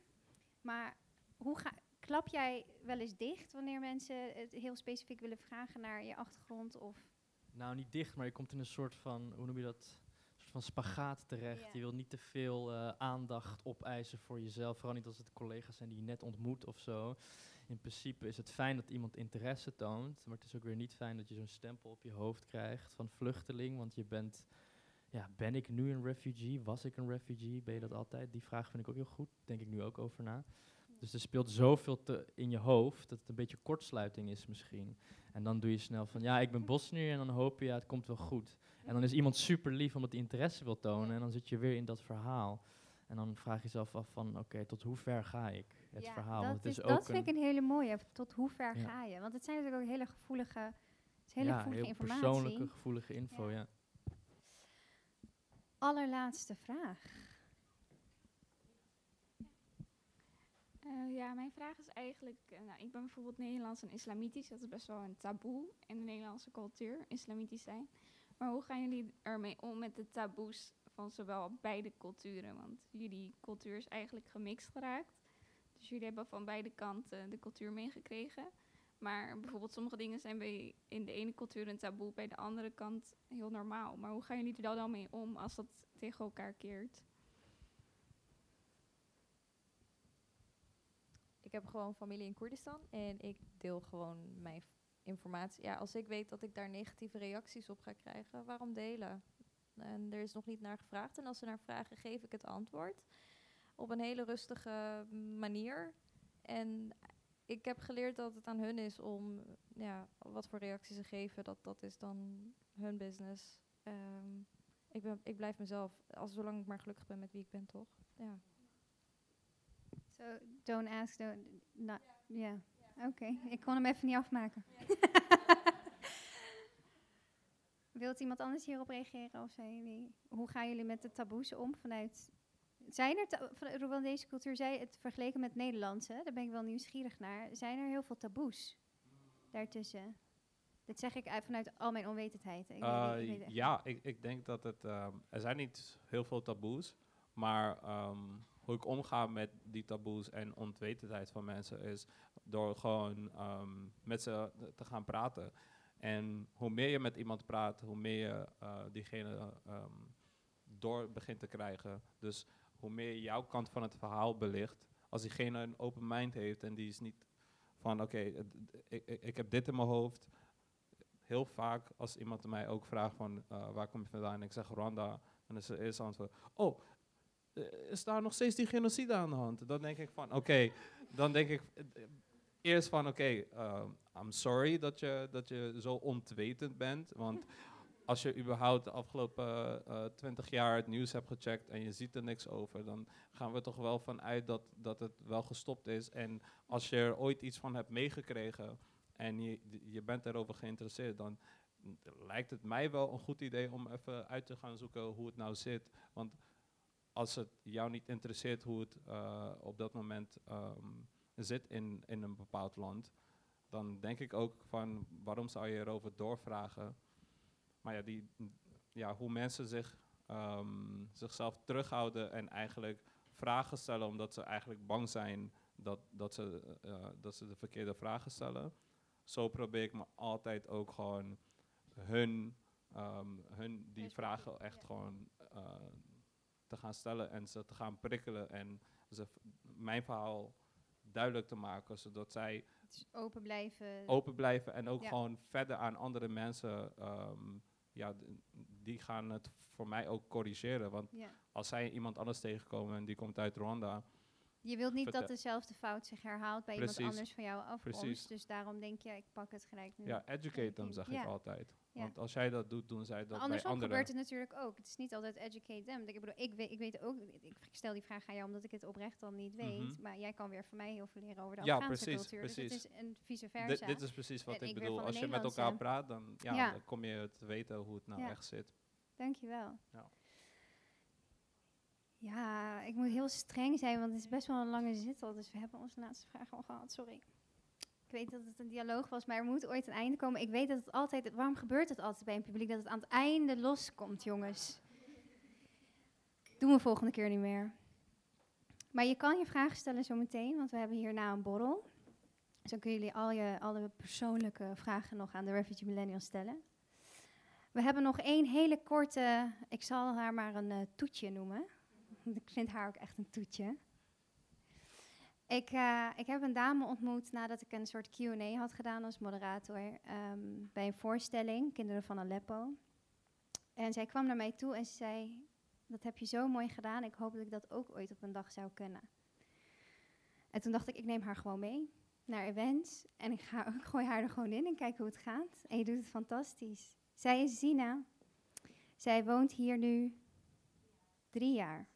Maar hoe ga, klap jij wel eens dicht wanneer mensen het heel specifiek willen vragen naar je achtergrond? Of Nou, niet dicht, maar je komt in een soort van, hoe noem je dat? Een soort van spagaat terecht. Je wil niet te veel eh, aandacht opeisen voor jezelf. Vooral niet als het collega's zijn die je net ontmoet of zo. In principe is het fijn dat iemand interesse toont. Maar het is ook weer niet fijn dat je zo'n stempel op je hoofd krijgt van vluchteling. Want je bent, ja, ben ik nu een refugee? Was ik een refugee? Ben je dat altijd? Die vraag vind ik ook heel goed. Denk ik nu ook over na. Dus er speelt zoveel te in je hoofd dat het een beetje kortsluiting is misschien. En dan doe je snel van, ja, ik ben Bosnier en dan hoop je, ja, het komt wel goed. En dan is iemand super lief omdat hij interesse wil tonen en dan zit je weer in dat verhaal. En dan vraag je jezelf af van, oké, tot hoe ver ga ik het Ja, verhaal? Dat, het is, is, dat ook vind ik een, een hele mooie. Tot hoe ver Ja. ga je? Want het zijn natuurlijk ook hele gevoelige, het is hele ja, gevoelige heel informatie. persoonlijke, gevoelige info, ja. Allerlaatste vraag. Eh, ja, mijn vraag is eigenlijk, eh, nou, ik ben bijvoorbeeld Nederlands en islamitisch. Dat is best wel een taboe in de Nederlandse cultuur, islamitisch zijn. Maar hoe gaan jullie ermee om met de taboes van zowel beide culturen? Want jullie cultuur is eigenlijk gemixt geraakt. Dus jullie hebben van beide kanten de cultuur meegekregen. Maar bijvoorbeeld sommige dingen zijn bij in de ene cultuur een taboe, bij de andere kant heel normaal. Maar hoe gaan jullie er dan mee om als dat tegen elkaar keert? Ik heb gewoon familie in Koerdistan en ik deel gewoon mijn informatie. Ja, als ik weet dat ik daar negatieve reacties op ga krijgen, waarom delen? En er is nog niet naar gevraagd. En als ze naar vragen, geef ik het antwoord. Op een hele rustige manier. En ik heb geleerd dat het aan hun is om, ja, wat voor reacties ze geven, dat, dat is dan hun business. Ehm, ik, ben, ik blijf mezelf, als zolang ik maar gelukkig ben met wie ik ben, toch? Ja. So, don't ask, don't... not- Ja, oké. Ik kon hem even niet afmaken. Wilt iemand anders hierop reageren? Of zijn jullie, hoe gaan jullie met de taboes om vanuit... Zijn er, van de Rwandese cultuur, zij het vergeleken met Nederlandse, daar ben ik wel nieuwsgierig naar. Zijn er heel veel taboes daartussen? Dit zeg ik uit- vanuit al mijn onwetendheid. Ik weet niet- ik weet echt ja, ik, ik denk dat het. ehm, er zijn niet heel veel taboes. Maar ehm, hoe ik omga met die taboes en onwetendheid van mensen is door gewoon ehm, met ze te gaan praten. En hoe meer je met iemand praat, hoe meer je eh, diegene ehm, door begint te krijgen. Dus hoe meer jouw kant van het verhaal belicht. Als diegene een open mind heeft en die is niet van oké, ik, ik, heb dit in mijn hoofd heel vaak als iemand mij ook vraagt van eh, waar kom je vandaan en ik zeg Rwanda, dan is het eerste antwoord, oh, is daar nog steeds die genocide aan de hand? Dan denk ik van, oké, dan denk ik, eh, eerst van, oké, ehm, I'm sorry dat je, dat je zo ontwetend bent. Want als je überhaupt de afgelopen eh, twintig jaar het nieuws hebt gecheckt en je ziet er niks over, dan gaan we toch wel vanuit dat, dat het wel gestopt is. En als je er ooit iets van hebt meegekregen en je, je bent erover geïnteresseerd, dan lijkt het mij wel een goed idee om even uit te gaan zoeken hoe het nou zit. Want als het jou niet interesseert hoe het eh, op dat moment ehm, zit in, in een bepaald land, dan denk ik ook van waarom zou je erover doorvragen? Maar ja, die, ja hoe mensen zich, ehm, zichzelf terughouden en eigenlijk vragen stellen omdat ze eigenlijk bang zijn dat, dat, ze, eh, dat ze de verkeerde vragen stellen. Zo probeer ik me altijd ook gewoon hun, ehm, hun die vragen echt gewoon eh, te gaan stellen en ze te gaan prikkelen en ze mijn verhaal duidelijk te maken, zodat zij Dus open blijven. open blijven en ook Ja. gewoon verder aan andere mensen, ehm, ja, die gaan het voor mij ook corrigeren. Want Ja. als zij iemand anders tegenkomen en die komt uit Rwanda, Je wilt niet dat dezelfde fout zich herhaalt bij Precies. iemand anders van jouw afkomst. Precies. Dus daarom denk je, ik pak het gelijk nu. ja, educate them, zeg Ja. ik altijd. Ja. Want als jij dat doet, doen zij dat Maar bij andersom anderen. gebeurt het natuurlijk ook. Het is niet altijd educate them. Ik bedoel, ik weet, ik weet ook, ik stel die vraag aan jou omdat ik het oprecht dan niet weet. Mhm. Maar jij kan weer van mij heel veel leren over de Ja, Afghaanse precies, cultuur. Dus precies. het is een vice versa. Dit, is precies wat En ik bedoel. Als je met elkaar praat, dan, ja, dan kom je te weten hoe het nou echt zit. Dankjewel. Ja. Ja, ik moet heel streng zijn, want het is best wel een lange zit. Dus we hebben onze laatste vraag al gehad, sorry. Ik weet dat het een dialoog was, maar er moet ooit een einde komen. Ik weet dat het altijd, waarom gebeurt het altijd bij een publiek? Dat het aan het einde loskomt, jongens. Doen we volgende keer niet meer. Maar je kan je vragen stellen zometeen, want we hebben hierna een borrel. Dan kunnen jullie al je alle persoonlijke vragen nog aan de Refugee Millennial stellen. We hebben nog één hele korte, ik zal haar maar een eh, toetje noemen. Ik vind haar ook echt een toetje. Ik, eh, ik heb een dame ontmoet nadat ik een soort Q&A had gedaan als moderator ehm, bij een voorstelling, Kinderen van Aleppo. En zij kwam naar mij toe en ze zei, dat heb je zo mooi gedaan, ik hoop dat ik dat ook ooit op een dag zou kunnen. En toen dacht ik, ik neem haar gewoon mee naar events en ik, ga, ik gooi haar er gewoon in en kijk hoe het gaat. En je doet het fantastisch. Zij is Zina. Zij woont hier nu drie jaar.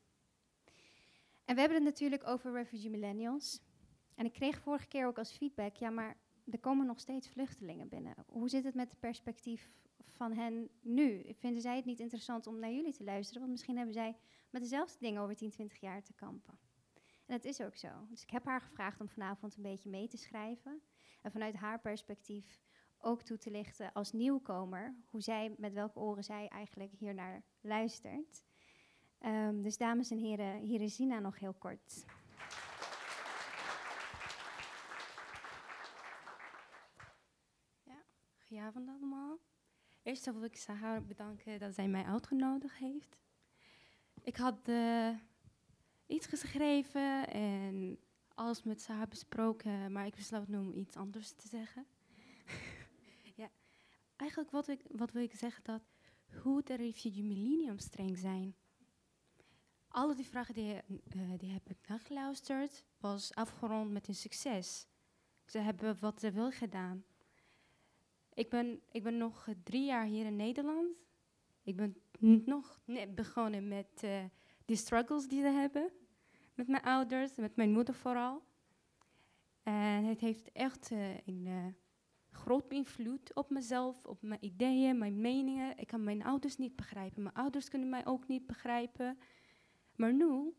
En we hebben het natuurlijk over refugee millennials. En ik kreeg vorige keer ook als feedback, ja, maar er komen nog steeds vluchtelingen binnen. Hoe zit het met het perspectief van hen nu? Vinden zij het niet interessant om naar jullie te luisteren? Want misschien hebben zij met dezelfde dingen over 10, 20 jaar te kampen. En dat is ook zo. Dus ik heb haar gevraagd om vanavond een beetje mee te schrijven. En vanuit haar perspectief ook toe te lichten als nieuwkomer, hoe zij, met welke oren zij eigenlijk hier naar luistert. Ehm, dus dames en heren, hier is Zina nog heel kort. Goedenavond allemaal. Eerst wil ik Sahar bedanken dat zij mij uitgenodigd heeft. Ik had eh, iets geschreven en alles met Sahar besproken, maar ik besloot nu om iets anders te zeggen. ja, eigenlijk wat, ik, wat wil ik zeggen dat hoe de refugee millennium streng zijn. Alle die vragen die, eh, die heb ik nageluisterd, was afgerond met een succes. Ze hebben wat ze wil gedaan. Ik ben, ik ben nog drie jaar hier in Nederland. Ik ben nog net begonnen met eh die struggles die ze hebben. Met mijn ouders, met mijn moeder vooral. En het heeft echt eh, een groot invloed op mezelf, op mijn ideeën, mijn meningen. Ik kan mijn ouders niet begrijpen. Mijn ouders kunnen mij ook niet begrijpen. Maar nu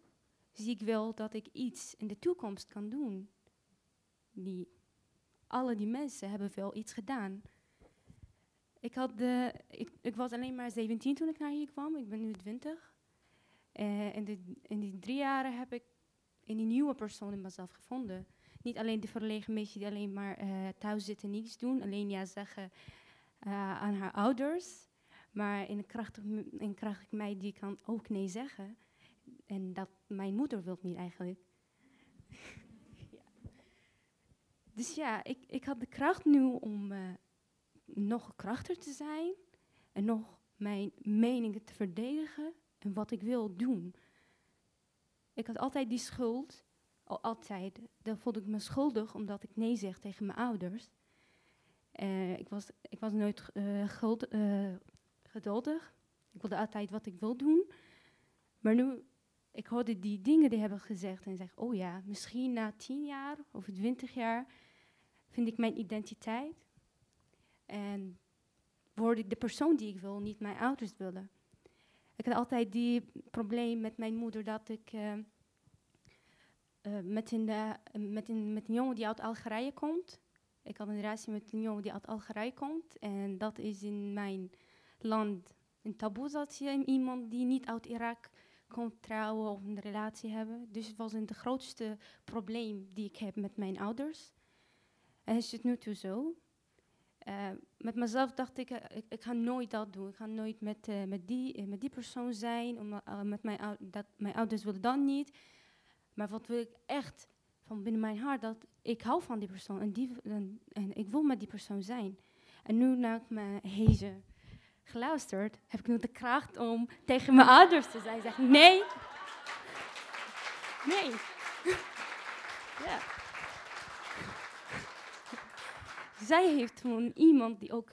zie ik wel dat ik iets in de toekomst kan doen. Die, alle die mensen hebben wel iets gedaan. Ik, had de, ik, ik was alleen maar 17 toen ik naar hier kwam. Ik ben nu 20. Eh, in, de, in die drie jaren heb ik een nieuwe persoon in mezelf gevonden. Niet alleen de verlegen meisje die alleen maar eh, thuis zit en niets doen. Alleen ja zeggen eh, aan haar ouders. Maar in krachtig, m- in krachtig die kan ook nee zeggen. En dat mijn moeder wil niet eigenlijk. Ja. Dus ja, ik, ik had de kracht nu om eh, nog krachtiger te zijn en nog mijn meningen te verdedigen en wat ik wil doen. Ik had altijd die schuld Al- altijd. Dan voelde ik me schuldig omdat ik nee zeg tegen mijn ouders. Eh, ik, was, ik was nooit eh, guld- geduldig. Ik wilde altijd wat ik wil doen. Maar nu, ik hoorde die dingen die hebben gezegd en zeg, oh ja, misschien na tien jaar of twintig jaar vind ik mijn identiteit. En word ik de persoon die ik wil, niet mijn ouders willen. Ik had altijd die probleem met mijn moeder dat ik eh, eh, met, een, eh, met, met een jongen die uit Algerije komt. Ik had een relatie met een jongen die uit Algerije komt. En dat is in mijn land een taboe dat je iemand die niet uit Irak komt trouwen of een relatie hebben. Dus het was de grootste probleem die ik heb met mijn ouders. En is het nu toe zo. Eh, met mezelf dacht ik, eh, ik, ik ga nooit dat doen. Ik ga nooit met, eh, met, die, met die persoon zijn. Met mijn, dat, mijn ouders willen dat niet. Maar wat wil ik echt van binnen mijn hart? Dat ik hou van die persoon en, die, en, ik wil met die persoon zijn. En nu, na ik mijn hezen geluisterd, heb ik nu de kracht om tegen mijn ouders te zijn. Zeg nee. Nee. ja. Zij heeft gewoon iemand die ook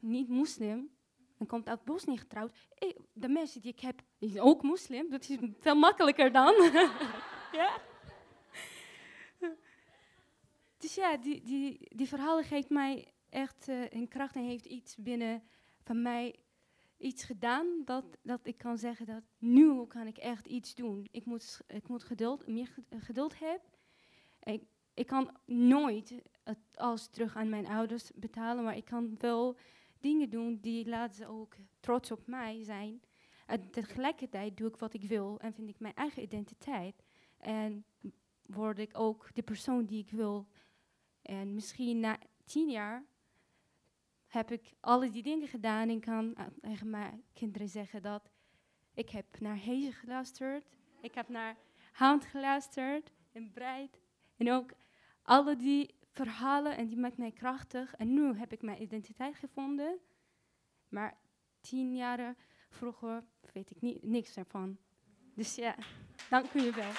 niet moslim en komt uit Bosnië getrouwd. Ik- de mensen die ik heb, zijn ook moslim. Dat is veel makkelijker dan. ja. Dus ja, die, die, die verhalen geeft mij echt eh, een kracht en heeft iets binnen van mij iets gedaan dat, dat ik kan zeggen dat nu kan ik echt iets doen. Ik moet, ik moet geduld, meer ge- geduld hebben. Ik, ik kan nooit het alles terug aan mijn ouders betalen, maar ik kan wel dingen doen die laten ze ook trots op mij zijn. En tegelijkertijd doe ik wat ik wil en vind ik mijn eigen identiteit. En word ik ook de persoon die ik wil. En misschien na tien jaar heb ik alle die dingen gedaan. En kan aan- tegen mijn kinderen zeggen dat ik heb naar Heze geluisterd, ik heb naar Hound geluisterd en Breit en ook alle die verhalen en die maakt mij krachtig. En nu heb ik mijn identiteit gevonden, maar tien jaren vroeger weet ik ni- niks ervan. Dus ja, dank u wel.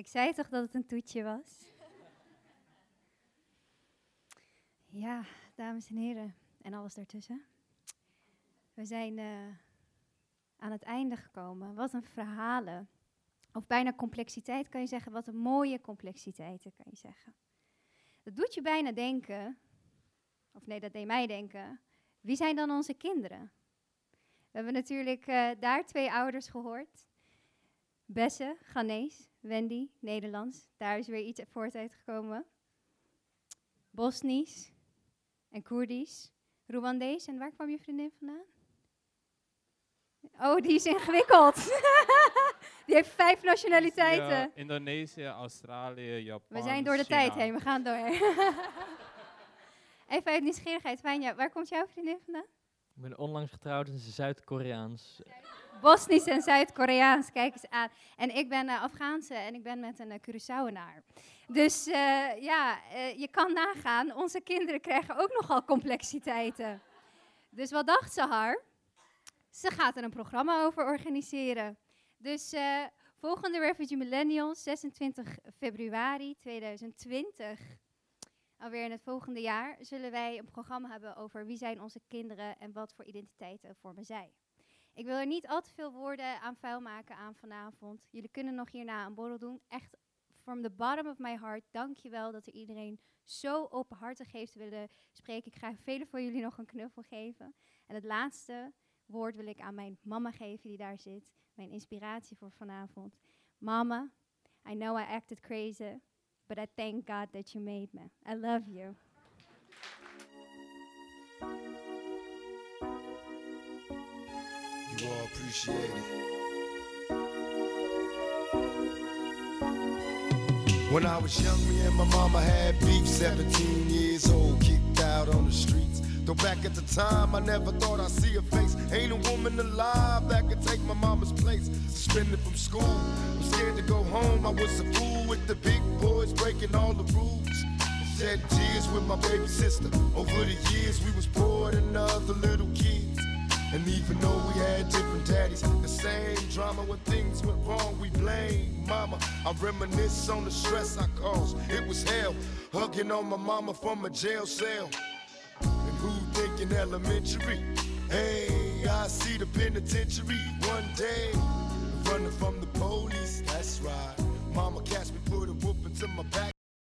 Ik zei toch dat het een toetje was? Ja, dames en heren en alles daartussen. We zijn eh, aan het einde gekomen. Wat een verhalen. Of bijna complexiteit kan je zeggen. Wat een mooie complexiteiten kan je zeggen. Dat doet je bijna denken, of nee, dat deed mij denken. Wie zijn dan onze kinderen? We hebben natuurlijk eh, daar twee ouders gehoord. Besse, Ghanese, Wendy, Nederlands. Daar is weer iets voort uitgekomen. Bosnisch en Koerdisch. Rwandees. En waar kwam je vriendin vandaan? Oh, die is ingewikkeld. die heeft vijf nationaliteiten. Ja, Indonesië, Australië, Japan. We zijn door de China. tijd heen, we gaan door. Even uit nieuwsgierigheid, Vanja, waar komt jouw vriendin vandaan? Ik ben onlangs getrouwd en ze is Zuid-Koreaans. Bosnisch en Zuid-Koreaans, kijk eens aan. En ik ben uh, Afghaanse en ik ben met een uh, Curaçaoenaar. Dus uh, ja, je kan nagaan, onze kinderen krijgen ook nogal complexiteiten. Dus wat dacht ze haar? Ze gaat er een programma over organiseren. Dus volgende Refugee Millennial, 26 februari 2020, alweer in het volgende jaar, zullen wij een programma hebben over wie zijn onze kinderen en wat voor identiteiten vormen zij. Ik wil er niet al te veel woorden aan vuil maken aan vanavond. Jullie kunnen nog hierna een borrel doen. Echt, from the bottom of my heart, dank je wel dat er iedereen zo openhartig heeft willen spreken. Ik ga velen van jullie nog een knuffel geven. En het laatste woord wil ik aan mijn mama geven die daar zit. Mijn inspiratie voor vanavond. Mama, I know I acted crazy, but I thank God that you made me. I love you. You all appreciate it. When I was young, me and my mama had beef, 17 years old, kicked out on the streets. Though back at the time, I never thought I'd see her face. Ain't a woman alive that could take my mama's place. Suspended from school, I'm scared to go home. I was a fool with the big boys breaking all the rules. Shed tears with my baby sister. Over the years, we was poor than other little kids. And even though we had different daddies, the same drama when things went wrong, we blame mama. I reminisce on the stress I caused. It was hell, hugging on my mama from a jail cell. And who thinking elementary? Hey, I see the penitentiary one day. Running from the police, that's right. Mama catch me, put a whoop into my back.